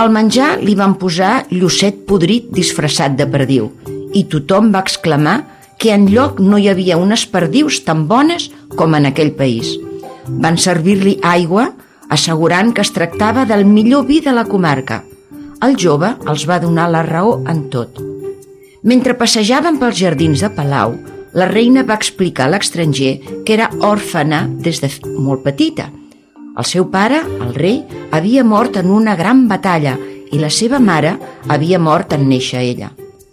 Al menjar li van posar llucet podrit disfressat de perdiu i tothom va exclamar que en lloc no hi havia unes perdius tan bones com en aquell país. Van servir-li aigua, assegurant que es tractava del millor vi de la comarca. El jove els va donar la raó en tot. Mentre passejaven pels jardins de Palau, la reina va explicar a l'estranger que era òrfana des de molt petita. El seu pare, el rei, havia mort en una gran batalla i la seva mare havia mort en néixer ella.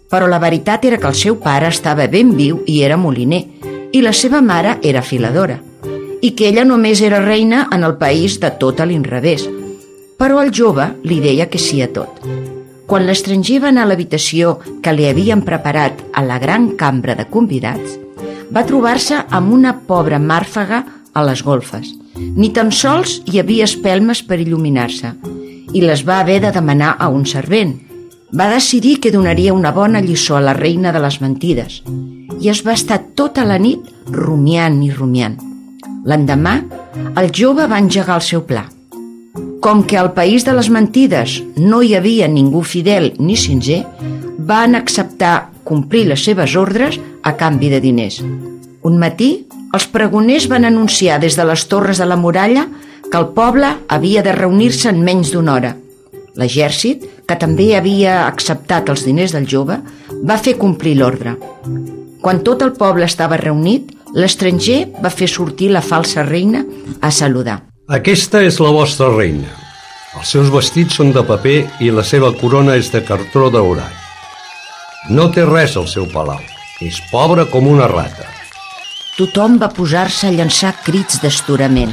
Però la veritat era que el seu pare estava ben viu i era moliner, i la seva mare era filadora i que ella només era reina en el país de tot a l'inrevés. Però el jove li deia que sí a tot. Quan l'estranger va anar a l'habitació que li havien preparat a la gran cambra de convidats, va trobar-se amb una pobra màrfaga a les golfes. Ni tan sols hi havia espelmes per il·luminar-se i les va haver de demanar a un servent. Va decidir que donaria una bona lliçó a la reina de les mentides i es va estar tota la nit rumiant i rumiant. L'endemà, el jove va engegar el seu pla. Com que al país de les mentides no hi havia ningú fidel ni sincer, van acceptar complir les seves ordres a canvi de diners. Un matí, els pregoners van anunciar des de les torres de la muralla que el poble havia de reunir-se en menys d'una hora. L'exèrcit, que també havia acceptat els diners del jove, va fer complir l'ordre. Quan tot el poble estava reunit, l'estranger va fer sortir la falsa reina a saludar. Aquesta és la vostra reina. Els seus vestits són de paper i la seva corona és de cartró daurat. No té res al seu palau. És pobra com una rata. Tothom va posar-se a llançar crits d'esturament.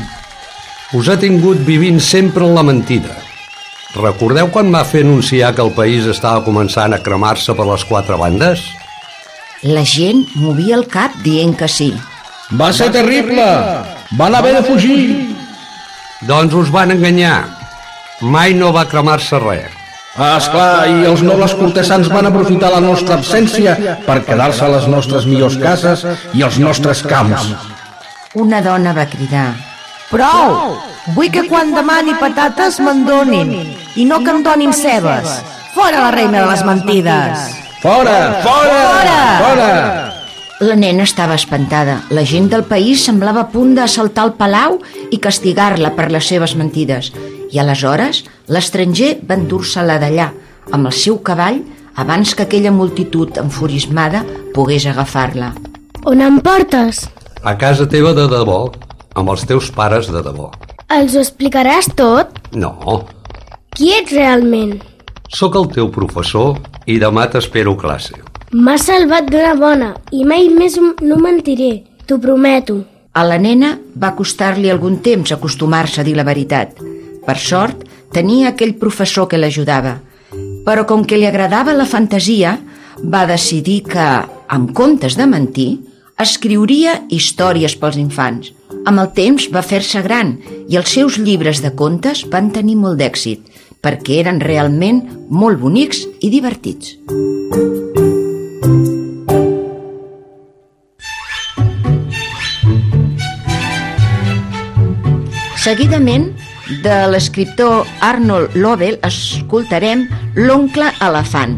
Us ha tingut vivint sempre en la mentida. Recordeu quan va fer anunciar que el país estava començant a cremar-se per les quatre bandes? La gent movia el cap dient que sí. Va ser terrible! Van haver de fugir! Doncs us van enganyar. Mai no va cremar-se res. Ah, esclar, i els nobles cortesans van aprofitar la nostra absència per quedar-se a les nostres millors cases i als nostres camps. Una dona va cridar. Prou! Vull que quan demani patates me'n donin i no que em donin cebes. Fora la reina de les mentides! Fora! Fora! Fora! Fora! La nena estava espantada. La gent del país semblava a punt d'assaltar el palau i castigar-la per les seves mentides. I aleshores l'estranger va endur-se-la d'allà, amb el seu cavall, abans que aquella multitud enfurismada pogués agafar-la. On em portes? A casa teva de debò, amb els teus pares de debò. Els ho explicaràs tot? No, Qui ets realment? Sóc el teu professor i demà t'espero a classe. M'has salvat d'una bona i mai més no mentiré, t'ho prometo. A la nena va costar-li algun temps acostumar-se a dir la veritat. Per sort, tenia aquell professor que l'ajudava. Però com que li agradava la fantasia, va decidir que, en comptes de mentir, escriuria històries pels infants. Amb el temps va fer-se gran i els seus llibres de contes van tenir molt d'èxit, perquè eren realment molt bonics i divertits. Seguidament, de l'escriptor Arnold Lovell escoltarem L'oncle elefant,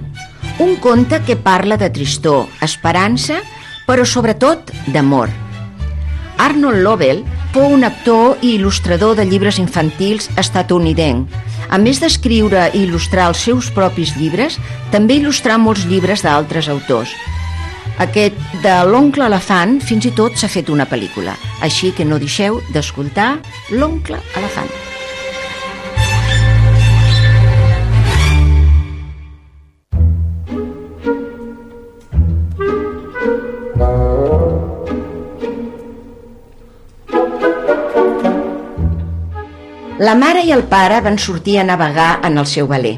un conte que parla de tristor, esperança, però sobretot d'amor. Arnold Lovell fou un actor i il·lustrador de llibres infantils estatunidenc. A més d'escriure i il·lustrar els seus propis llibres, també il·lustrà molts llibres d'altres autors. Aquest de l'oncle elefant fins i tot s'ha fet una pel·lícula, així que no deixeu d'escoltar l'oncle elefant. La mare i el pare van sortir a navegar en el seu veler.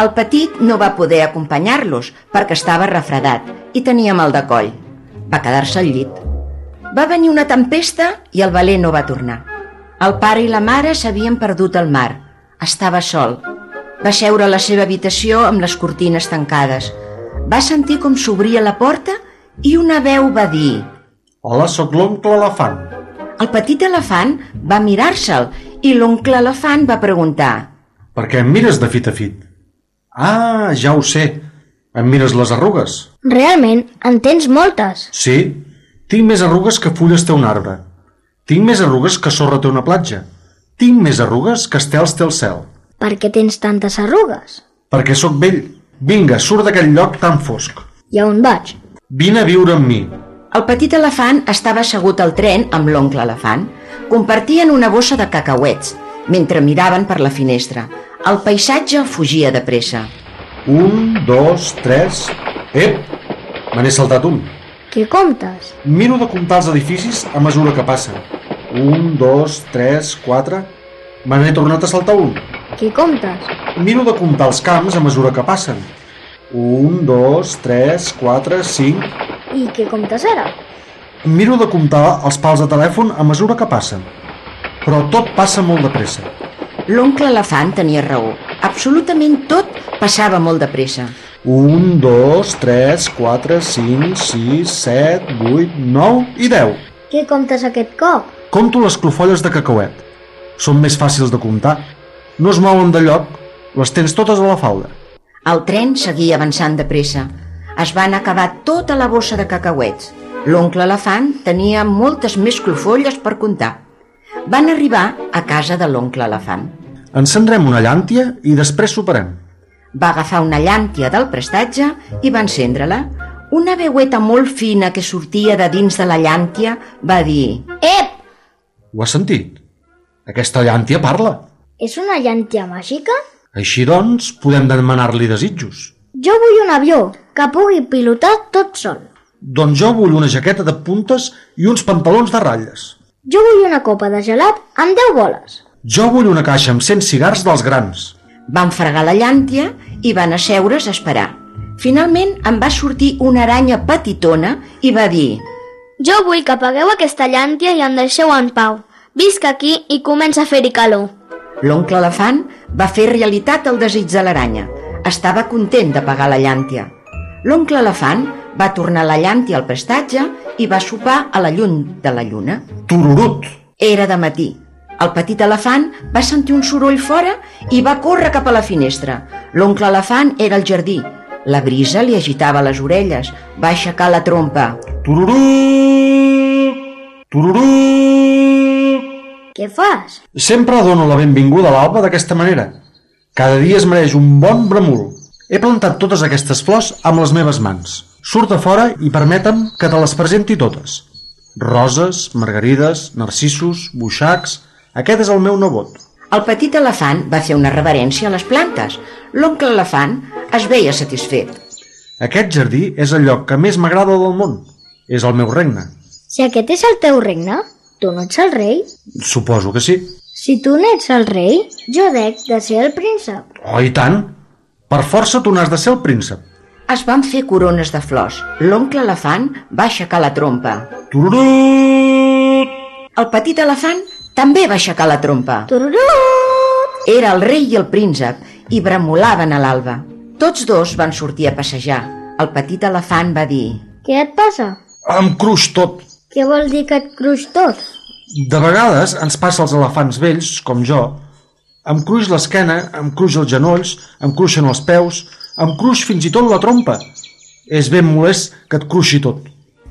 El petit no va poder acompanyar-los perquè estava refredat i tenia mal de coll. Va quedar-se al llit. Va venir una tempesta i el veler no va tornar. El pare i la mare s'havien perdut al mar. Estava sol. Va seure a la seva habitació amb les cortines tancades. Va sentir com s'obria la porta i una veu va dir Hola, sóc l'oncle elefant. El petit elefant va mirar-se'l i l'oncle elefant va preguntar Per què em mires de fit a fit? Ah, ja ho sé. Em mires les arrugues? Realment, en tens moltes. Sí, tinc més arrugues que fulles té un arbre. Tinc més arrugues que sorra té una platja. Tinc més arrugues que estels té el cel. Per què tens tantes arrugues? Perquè sóc vell. Vinga, surt d'aquell lloc tan fosc. I a on vaig? Vine a viure amb mi. El petit elefant estava assegut al tren amb l'oncle elefant. Compartien una bossa de cacauets, mentre miraven per la finestra. El paisatge fugia de pressa. Un, dos, tres... Ep! Me n'he saltat un. Què comptes? Miro de comptar els edificis a mesura que passen. Un, dos, tres, quatre... Me n'he tornat a saltar un. Què comptes? Miro de comptar els camps a mesura que passen. Un, dos, tres, quatre, cinc... I què comptes ara? Miro de comptar els pals de telèfon a mesura que passen. Però tot passa molt de pressa. L'oncle elefant tenia raó. Absolutament tot passava molt de pressa. Un, dos, tres, quatre, cinc, sis, set, vuit, nou i deu. Què comptes aquest cop? Compto les clofolles de cacauet. Són més fàcils de comptar. No es mouen de lloc, les tens totes a la falda. El tren seguia avançant de pressa. Es van acabar tota la bossa de cacauets. L'oncle elefant tenia moltes més clofolles per comptar. Van arribar a casa de l'oncle elefant. Encendrem una llàntia i després soparem. Va agafar una llàntia del prestatge i va encendre-la. Una veueta molt fina que sortia de dins de la llàntia va dir Ep! Ho has sentit? Aquesta llàntia parla. És una llàntia màgica? Així doncs, podem demanar-li desitjos. Jo vull un avió que pugui pilotar tot sol. Doncs jo vull una jaqueta de puntes i uns pantalons de ratlles. Jo vull una copa de gelat amb 10 boles. Jo vull una caixa amb 100 cigars dels grans. Van fregar la llàntia i van asseure's a esperar. Finalment en va sortir una aranya petitona i va dir Jo vull que apagueu aquesta llàntia i em deixeu en pau. Visc aquí i comença a fer-hi calor. L'oncle elefant va fer realitat el desig de l'aranya. Estava content de pagar la llàntia. L'oncle elefant va tornar la llàntia al prestatge i va sopar a la llum de la lluna. Tururut! Era de matí. El petit elefant va sentir un soroll fora i va córrer cap a la finestra. L'oncle elefant era al jardí. La brisa li agitava les orelles, va aixecar la trompa. Tururú! Tururú! Què fas? Sempre dono la benvinguda a l'alba d'aquesta manera. Cada dia es mereix un bon bramul. He plantat totes aquestes flors amb les meves mans. Surt a fora i permetem que te les presenti totes. Roses, margarides, narcissos, buixacs... Aquest és el meu nebot. El petit elefant va fer una reverència a les plantes. L'oncle elefant es veia satisfet. Aquest jardí és el lloc que més m'agrada del món. És el meu regne. Si aquest és el teu regne, tu no ets el rei? Suposo que sí. Si tu n'ets el rei, jo dec de ser el príncep. Oh, i tant! Per força tu n'has de ser el príncep. Es van fer corones de flors. L'oncle elefant va aixecar la trompa. Tururut! El petit elefant també va aixecar la trompa. Tururut! Era el rei i el príncep i bramulaven a l'alba. Tots dos van sortir a passejar. El petit elefant va dir... Què et passa? Em cruix tot. Què vol dir que et cruix tot? De vegades ens passa als elefants vells, com jo. Em cruix l'esquena, em cruix els genolls, em cruixen els peus, em cruix fins i tot la trompa. És ben molest que et cruixi tot.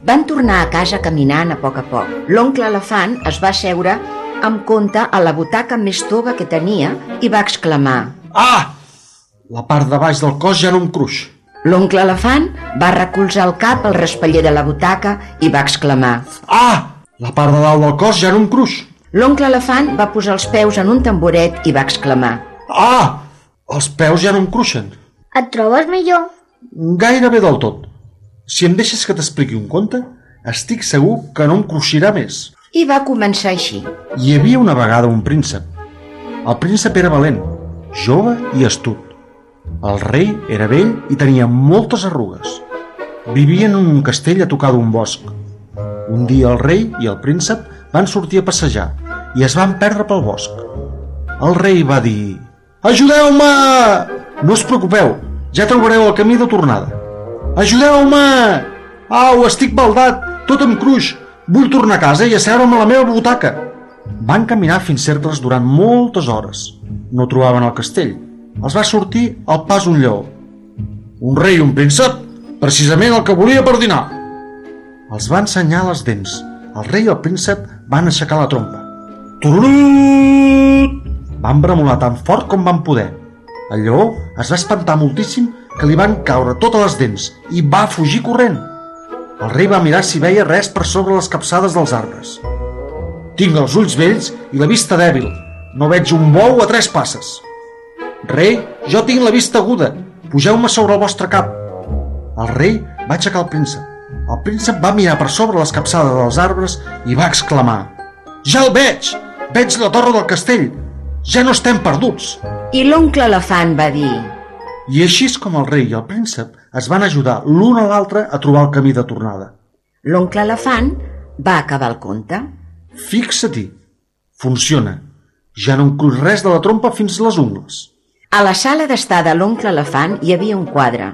Van tornar a casa caminant a poc a poc. L'oncle elefant es va seure amb compte a la butaca més tova que tenia i va exclamar Ah! La part de baix del cos ja no em cruix. L'oncle elefant va recolzar el cap al raspaller de la butaca i va exclamar Ah! La part de dalt del cos ja no em cruix. L'oncle elefant va posar els peus en un tamboret i va exclamar Ah! Els peus ja no em cruixen. Et trobes millor? Gairebé del tot. Si em deixes que t'expliqui un conte, estic segur que no em cruixirà més. i va començar així. Hi havia una vegada un príncep. El príncep era valent, jove i astut. El rei era vell i tenia moltes arrugues. Vivien en un castell a tocar d'un bosc. Un dia el rei i el príncep van sortir a passejar i es van perdre pel bosc. El rei va dir Ajudeu-me! No us preocupeu, ja trobareu el camí de tornada. Ajudeu-me! Au, estic baldat, tot em cruix. Vull tornar a casa i asseure'm a la meva butaca. Van caminar fins cercles durant moltes hores. No trobaven el castell. Els va sortir al pas un lleó. Un rei i un príncep, precisament el que volia per dinar. Els va ensenyar les dents. El rei i el príncep van aixecar la trompa. Tururut! Van bramolar tan fort com van poder. El lleó es va espantar moltíssim que li van caure totes les dents i va fugir corrent. El rei va mirar si veia res per sobre les capçades dels arbres. Tinc els ulls vells i la vista dèbil. No veig un bou a tres passes. Rei, jo tinc la vista aguda. Pugeu-me sobre el vostre cap. El rei va aixecar el príncep. El príncep va mirar per sobre les capçades dels arbres i va exclamar Ja el veig! Veig la torre del castell! Ja no estem perduts! I l'oncle elefant va dir I així és com el rei i el príncep es van ajudar l'un a l'altre a trobar el camí de tornada. L'oncle elefant va acabar el conte. Fixa-t'hi. Funciona. Ja no em cruix res de la trompa fins les ungles. A la sala d'estar de l'oncle elefant hi havia un quadre.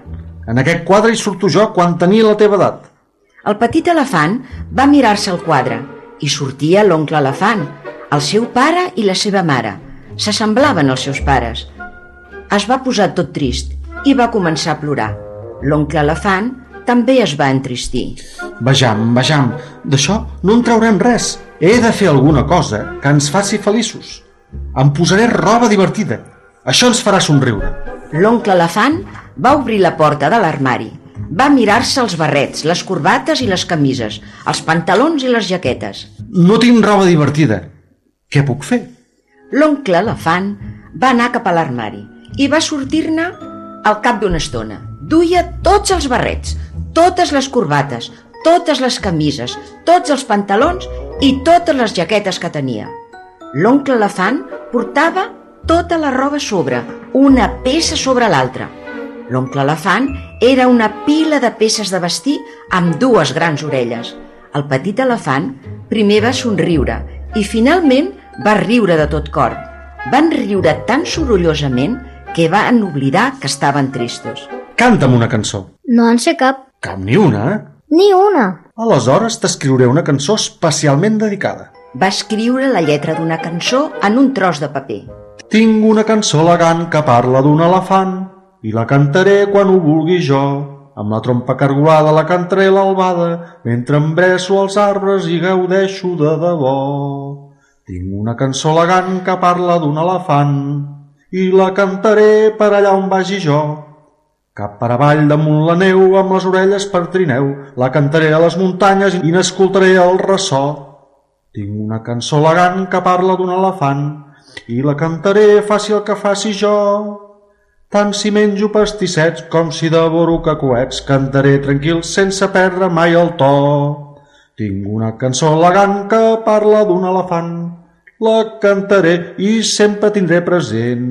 En aquest quadre hi surto jo quan tenia la teva edat. El petit elefant va mirar-se al quadre i sortia l'oncle elefant, el seu pare i la seva mare. S'assemblaven als seus pares. Es va posar tot trist i va començar a plorar. L'oncle elefant també es va entristir. Vejam, vejam, d'això no en traurem res. He de fer alguna cosa que ens faci feliços. Em posaré roba divertida. Això ens farà somriure. L'oncle elefant va obrir la porta de l'armari. Va mirar-se els barrets, les corbates i les camises, els pantalons i les jaquetes. No tinc roba divertida. Què puc fer? L'oncle elefant va anar cap a l'armari i va sortir-ne al cap d'una estona. Duia tots els barrets, totes les corbates, totes les camises, tots els pantalons i totes les jaquetes que tenia. L'oncle elefant portava tota la roba sobre, una peça sobre l'altra. L'oncle elefant era una pila de peces de vestir amb dues grans orelles. El petit elefant primer va somriure i finalment va riure de tot cor. Van riure tan sorollosament que van oblidar que estaven tristos. Canta'm una cançó. No en sé cap. Cap ni una, eh? Ni una. Aleshores t'escriuré una cançó especialment dedicada. Va escriure la lletra d'una cançó en un tros de paper. Tinc una cançó elegant que parla d'un elefant i la cantaré quan ho vulgui jo. Amb la trompa cargolada la cantaré l'albada, mentre em bresso als arbres i gaudeixo de debò. Tinc una cançó elegant que parla d'un elefant i la cantaré per allà on vagi jo. Cap per avall damunt la neu amb les orelles per trineu, la cantaré a les muntanyes i n'escoltaré el ressò. Tinc una cançó elegant que parla d'un elefant i la cantaré faci el que faci jo. Tant si menjo pastissets com si devoro cacoets, cantaré tranquil sense perdre mai el to. Tinc una cançó elegant que parla d'un elefant, la cantaré i sempre tindré present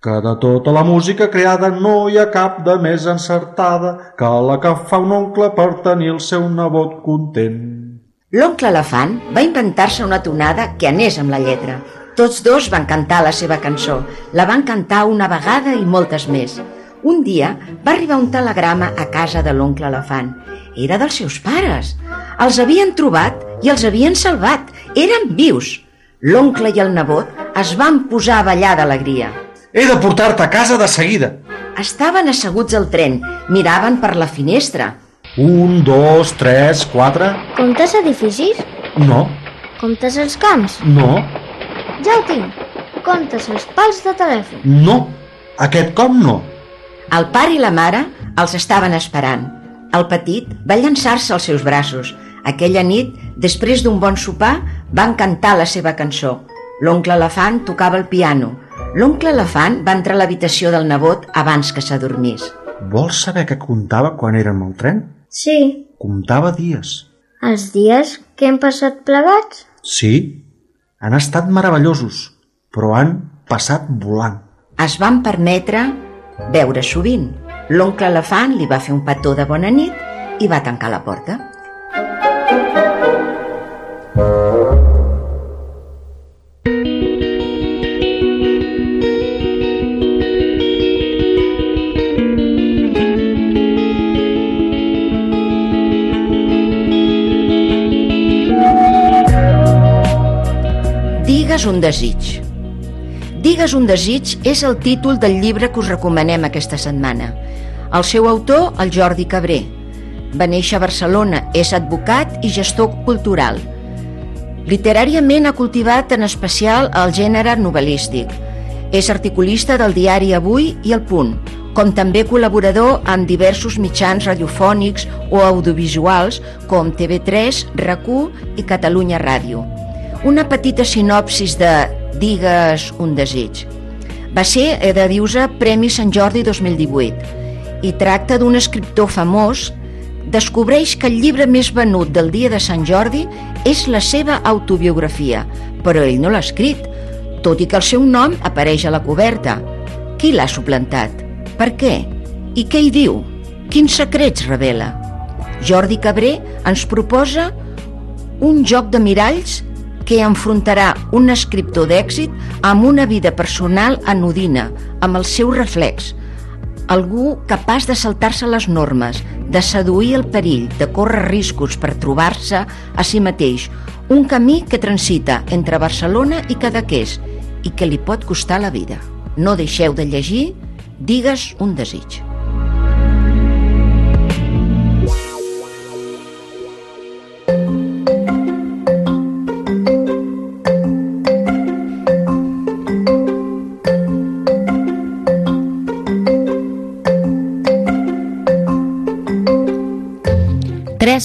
que de tota la música creada no hi ha cap de més encertada que la que fa un oncle per tenir el seu nebot content. L'oncle elefant va inventar-se una tonada que anés amb la lletra. Tots dos van cantar la seva cançó. La van cantar una vegada i moltes més. Un dia va arribar un telegrama a casa de l'oncle elefant. Era dels seus pares. Els havien trobat i els havien salvat. Eren vius. L'oncle i el nebot es van posar a ballar d'alegria. He de portar-te a casa de seguida. Estaven asseguts al tren, miraven per la finestra. Un, dos, tres, quatre... Comptes edificis? No, Comptes els camps? no, Ja ho tinc. Comptes els pals de telèfon. no. Aquest cop no. El pare i la mare els estaven esperant. El petit va llançar-se als seus braços. Aquella nit, després d'un bon sopar, van cantar la seva cançó. L'oncle elefant tocava el piano. L'oncle elefant va entrar a l'habitació del nebot abans que s'adormís. Vols saber què comptava quan érem al tren? Sí. Comptava dies. Els dies que hem passat plegats? Sí, han estat meravellosos, però han passat volant. Es van permetre veure sovint. L'oncle elefant li va fer un petó de bona nit i va tancar la porta. Digues un desig. Digues un desig és el títol del llibre que us recomanem aquesta setmana. El seu autor, el Jordi Cabré. Va néixer a Barcelona, és advocat i gestor cultural. Literàriament ha cultivat en especial el gènere novel·lístic. És articulista del diari Avui i El Punt, com també col·laborador amb diversos mitjans radiofònics o audiovisuals com TV3, RAC1 i Catalunya Ràdio. Una petita sinopsis de Digues un desig. Va ser, he de dir Premi Sant Jordi 2018 i tracta d'un escriptor famós descobreix que el llibre més venut del dia de Sant Jordi és la seva autobiografia, però ell no l'ha escrit, tot i que el seu nom apareix a la coberta. Qui l'ha suplantat? Per què? I què hi diu? Quins secrets revela? Jordi Cabré ens proposa un joc de miralls que enfrontarà un escriptor d'èxit amb una vida personal anodina, amb el seu reflex. Algú capaç de saltar-se les normes, de seduir el perill, de córrer riscos per trobar-se a si mateix. Un camí que transita entre Barcelona i Cadaqués i que li pot costar la vida. No deixeu de llegir Digues un desig.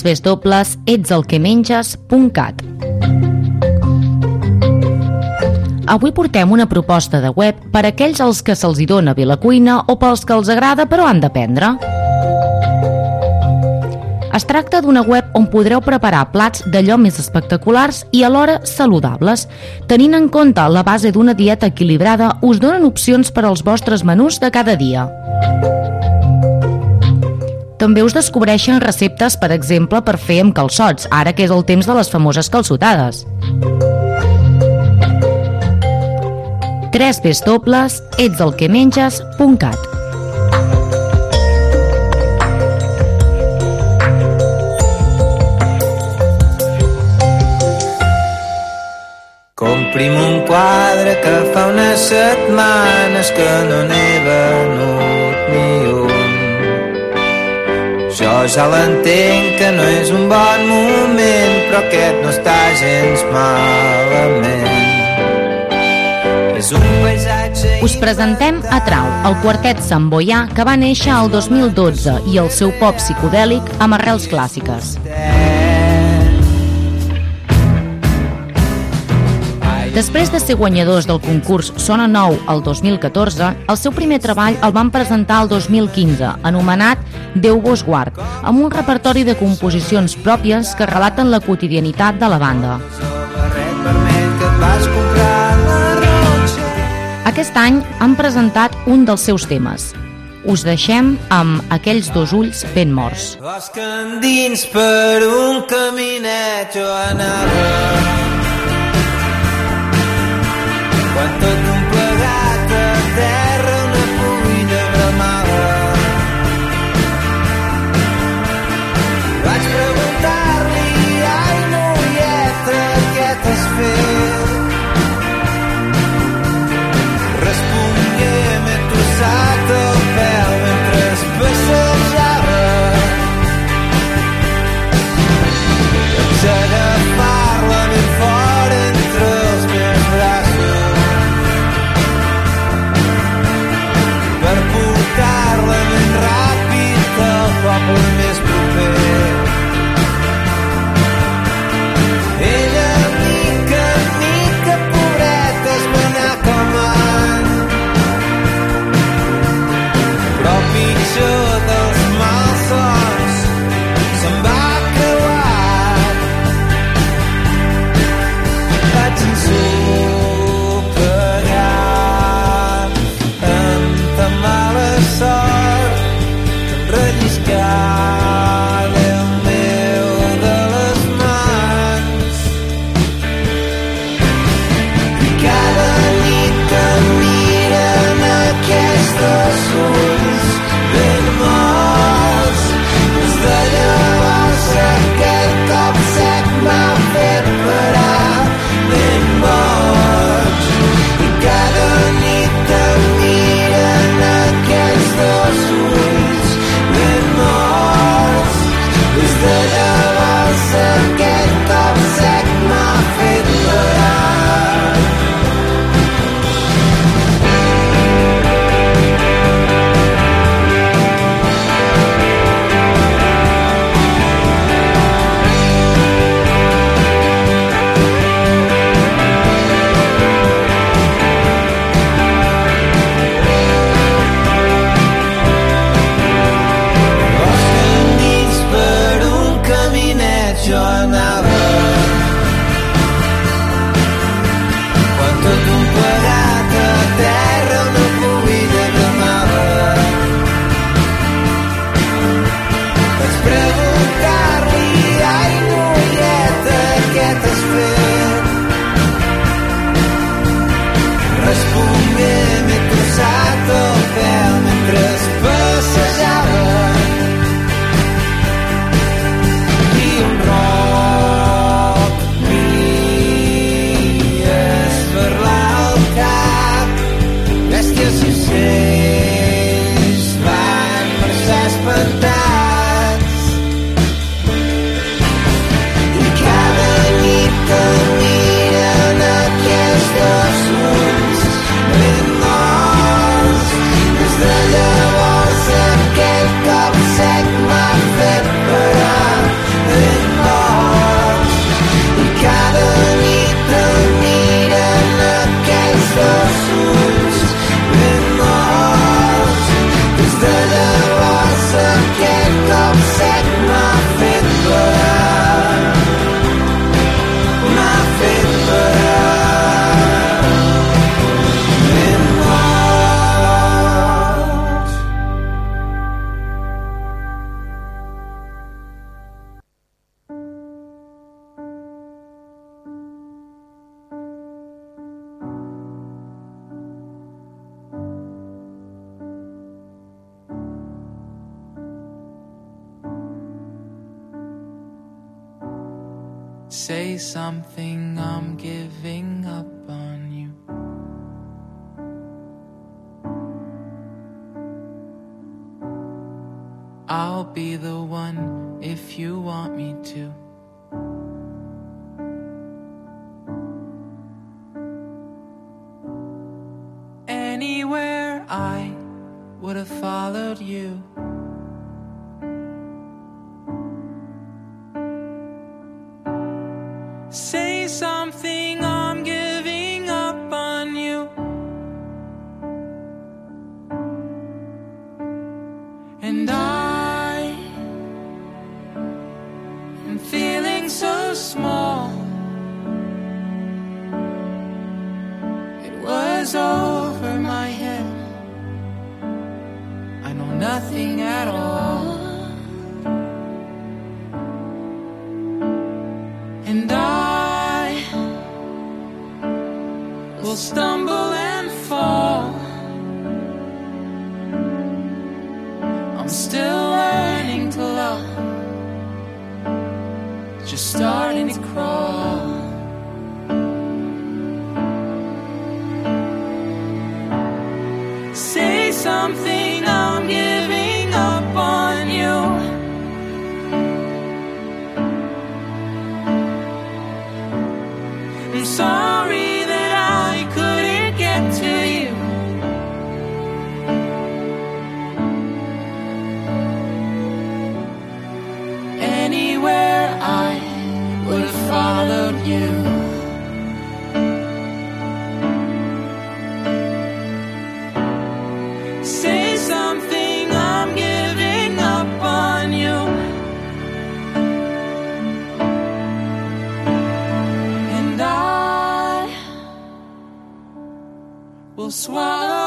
www.etselquemenges.cat Avui portem una proposta de web per a aquells als que se'ls hi dona bé la cuina o pels que els agrada però han d'aprendre. Es tracta d'una web on podreu preparar plats d'allò més espectaculars i alhora saludables. Tenint en compte la base d'una dieta equilibrada, us donen opcions per als vostres menús de cada dia. També us descobreixen receptes, per exemple, per fer amb calçots, ara que és el temps de les famoses calçotades. www.etselquemenges.cat Comprim un quadre que fa unes setmanes que no n'he venut ja l'entenc que no és un bon moment, però aquest no està gens malament. És un paisatge... Us presentem a Trau, el quartet Samboià que va néixer el 2012 i el seu pop psicodèlic amb arrels clàssiques. Després de ser guanyadors del concurs Sona Nou el 2014, el seu primer treball el van presentar el 2015, anomenat Déu vos guard, amb un repertori de composicions pròpies que relaten la quotidianitat de la banda. Aquest any han presentat un dels seus temes, us deixem amb aquells dos ulls ben morts. Vas que endins per un caminet jo anava Cuánto over my head. I know nothing at all. And I will stumble and fall. I'm still learning to love, just starting to crawl. will swallow.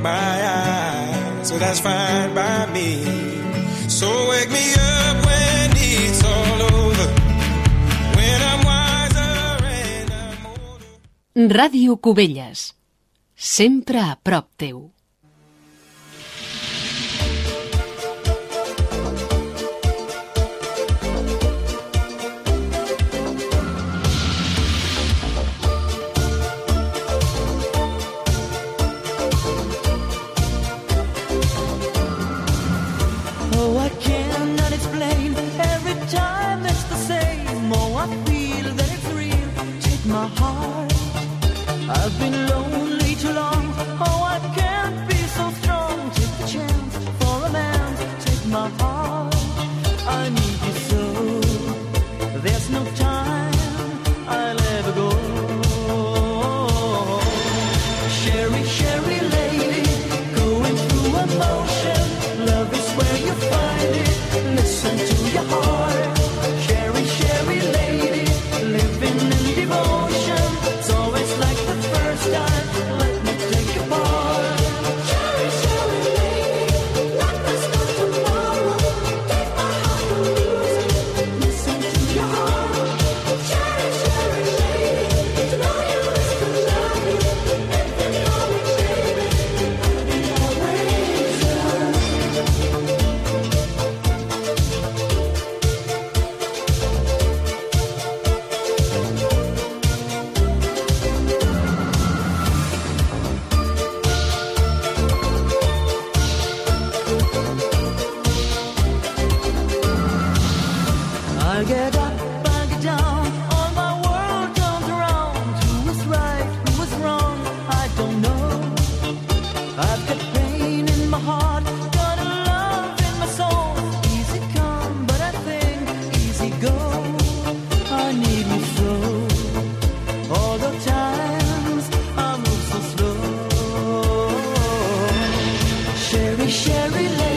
my eyes, so that's fine by me. So wake me up when it's all over, when I'm wiser and I'm older. Radio Cubelles, sempre a prop teu. Sherry Lane.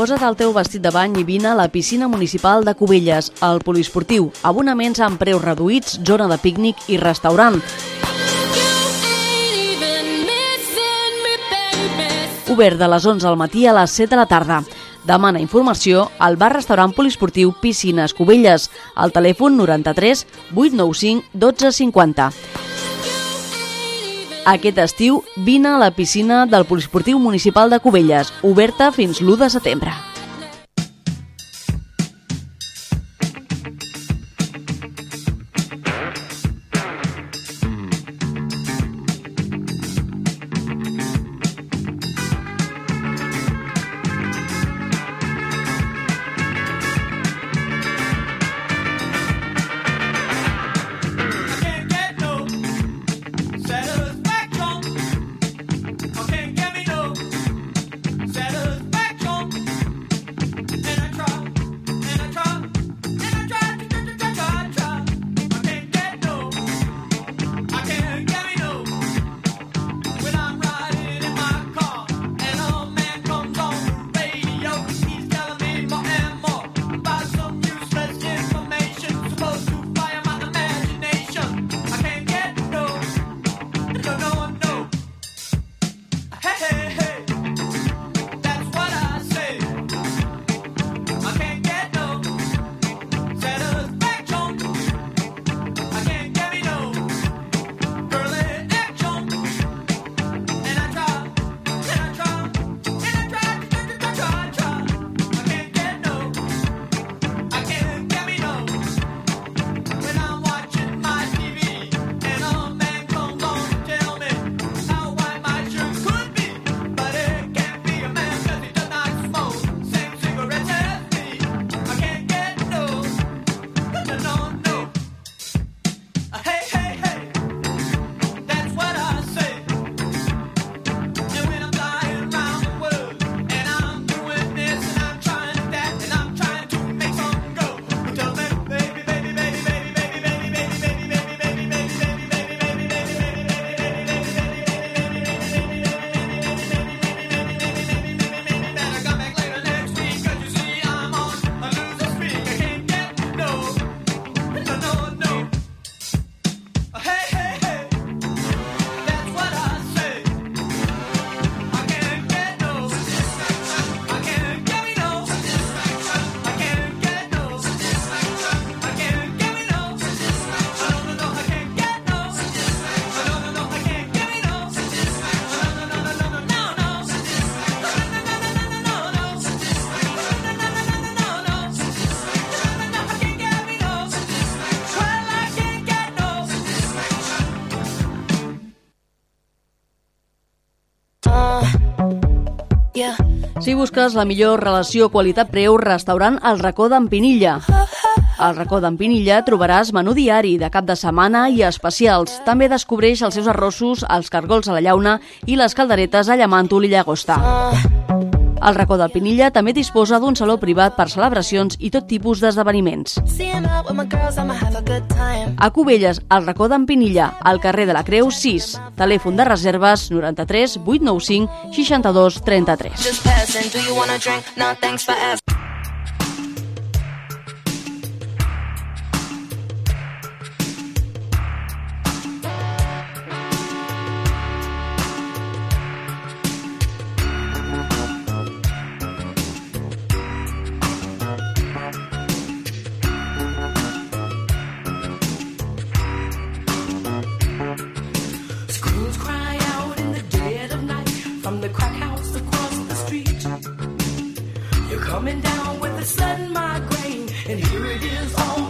Posa't el teu vestit de bany i vine a la piscina municipal de Cubelles, al poliesportiu. Abonaments amb preus reduïts, zona de pícnic i restaurant. Obert de les 11 al matí a les 7 de la tarda. Demana informació al bar-restaurant poliesportiu Piscines Cubelles, al telèfon 93 895 1250. Aquest estiu vine a la piscina del poliesportiu municipal de Cubelles, oberta fins l'1 de setembre. Si busques la millor relació qualitat-preu, restaurant El Racó d'en Pinilla. Al Racó d'en Pinilla trobaràs menú diari de cap de setmana i especials. També descobreix els seus arrossos, els cargols a la llauna i les calderetes a Llamàntol i Llagosta. El Racó del Pinilla també disposa d'un saló privat per celebracions i tot tipus d'esdeveniments. A Cubelles, al racó d'en Pinilla, al carrer de la Creu 6. Telèfon de reserves 93 895 62 33. House across the street. You're coming down with a sudden migraine, and here it is almost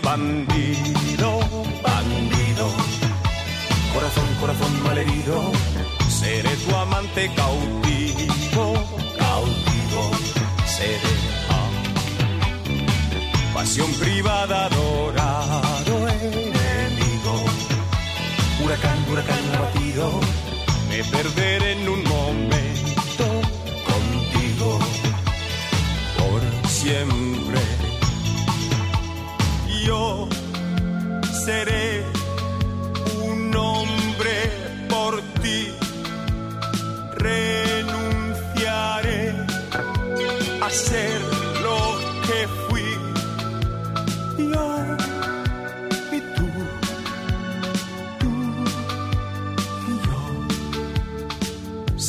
levantar.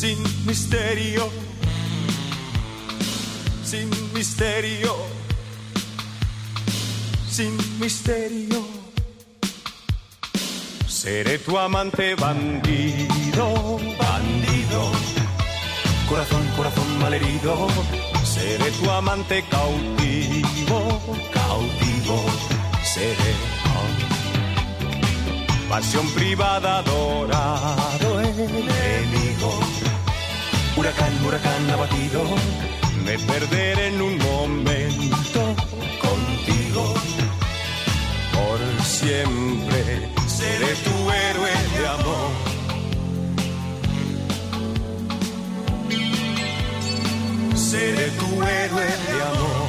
sin misterio, sin misterio, sin misterio. Seré tu amante bandido, bandido, corazón, corazón malherido. Seré tu amante cautivo, cautivo, seré. Pasión privada, dorado enemigo Huracán, huracán abatido, me perderé en un momento contigo. Por siempre seré tu héroe de amor. Seré tu héroe de amor.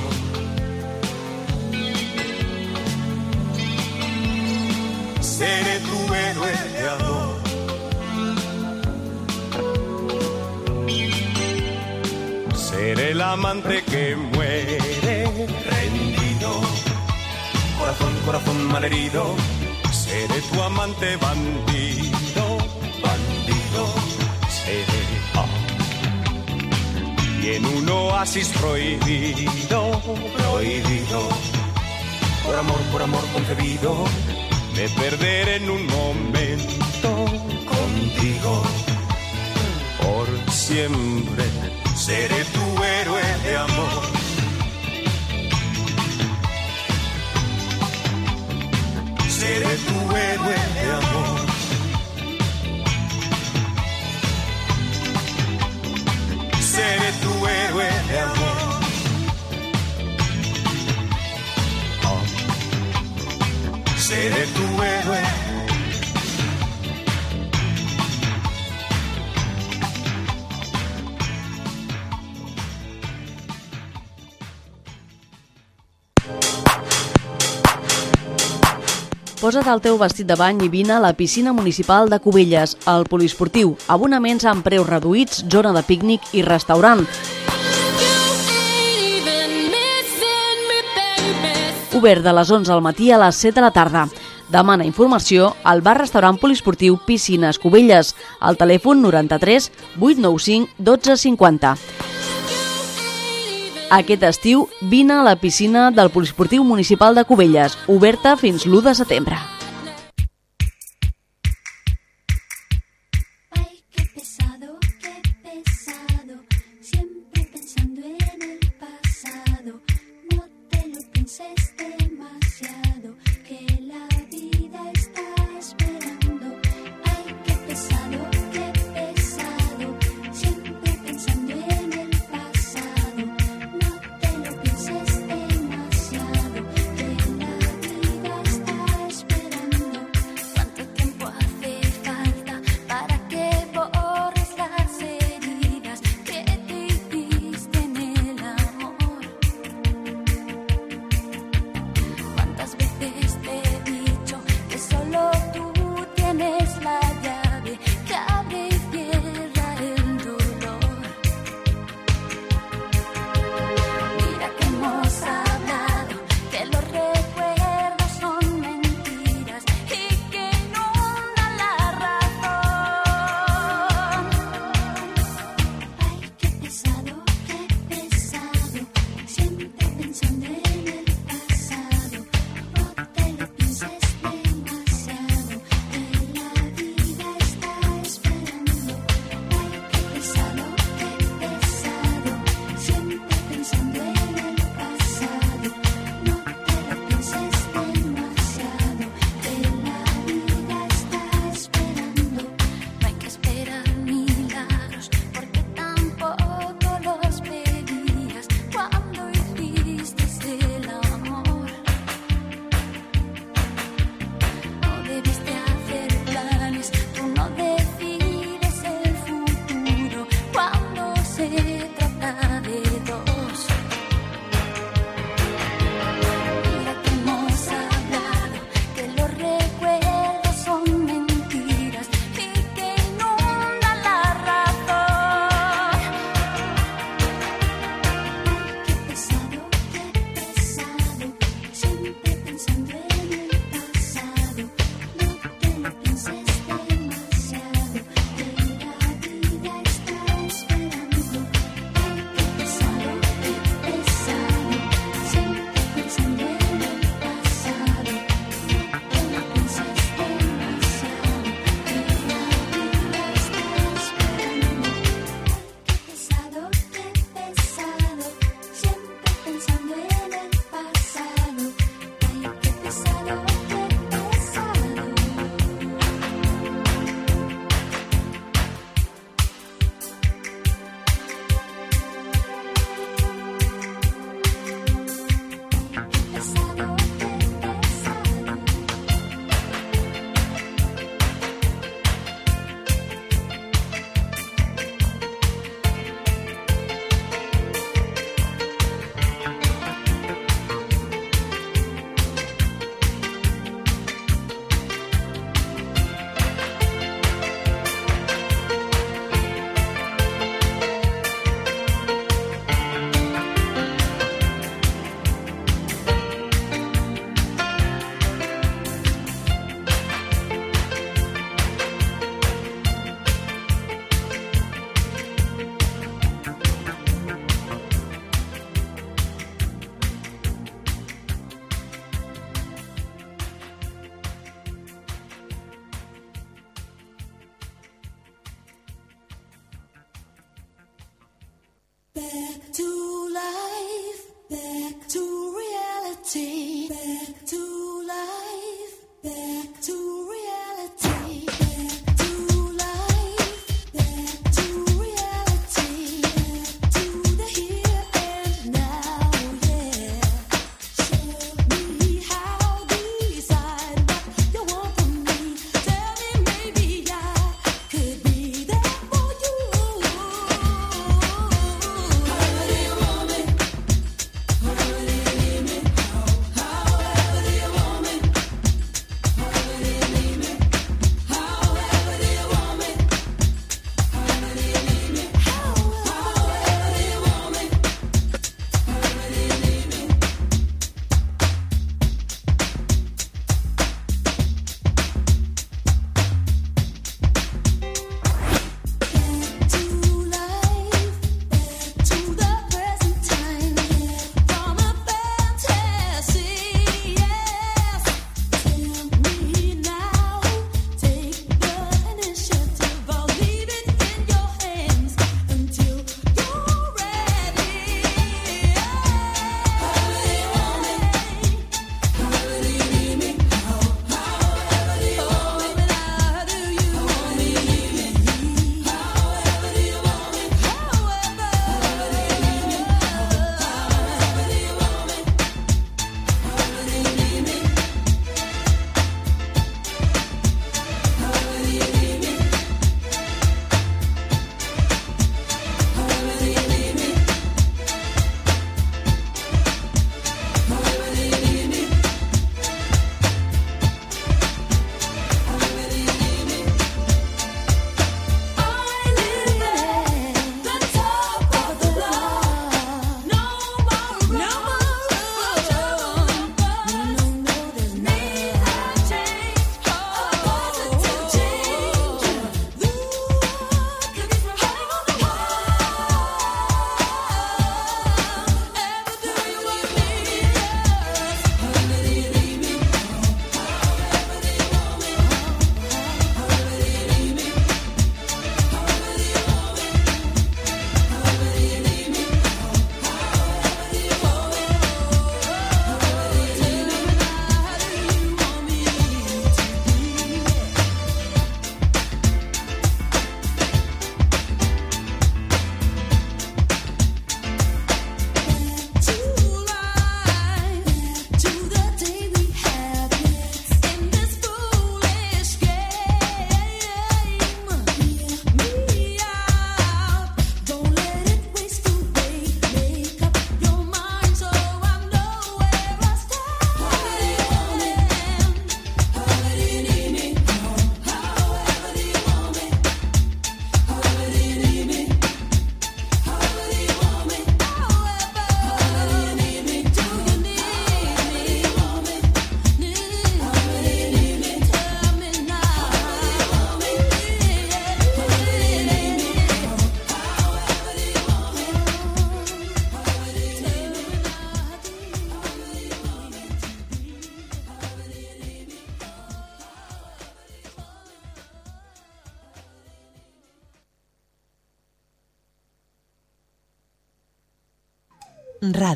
Seré tu héroe de amor. Seré el amante que muere rendido. Corazón, corazón malherido. Seré tu amante bandido, bandido. Seré. Y en un oasis prohibido, prohibido. Por amor, por amor concebido. Me perderé en un momento contigo. Por siempre seré tu héroe de amor. Seré tu héroe de amor. Seré tu héroe de amor. Seré tu Posa't el teu vestit de bany i vine a la piscina municipal de Cubelles, al poliesportiu. Abonaments amb preus reduïts, zona de pícnic i restaurant. Obert de les 11 al matí a les 7 de la tarda. Demana informació al bar-restaurant poliesportiu Piscines Cubelles, al telèfon 93 895 1250. Aquest estiu vine a la piscina del Poliesportiu Municipal de Cubelles, oberta fins l'1 de setembre.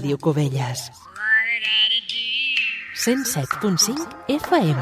Ràdio Cubelles. 107.5 FM.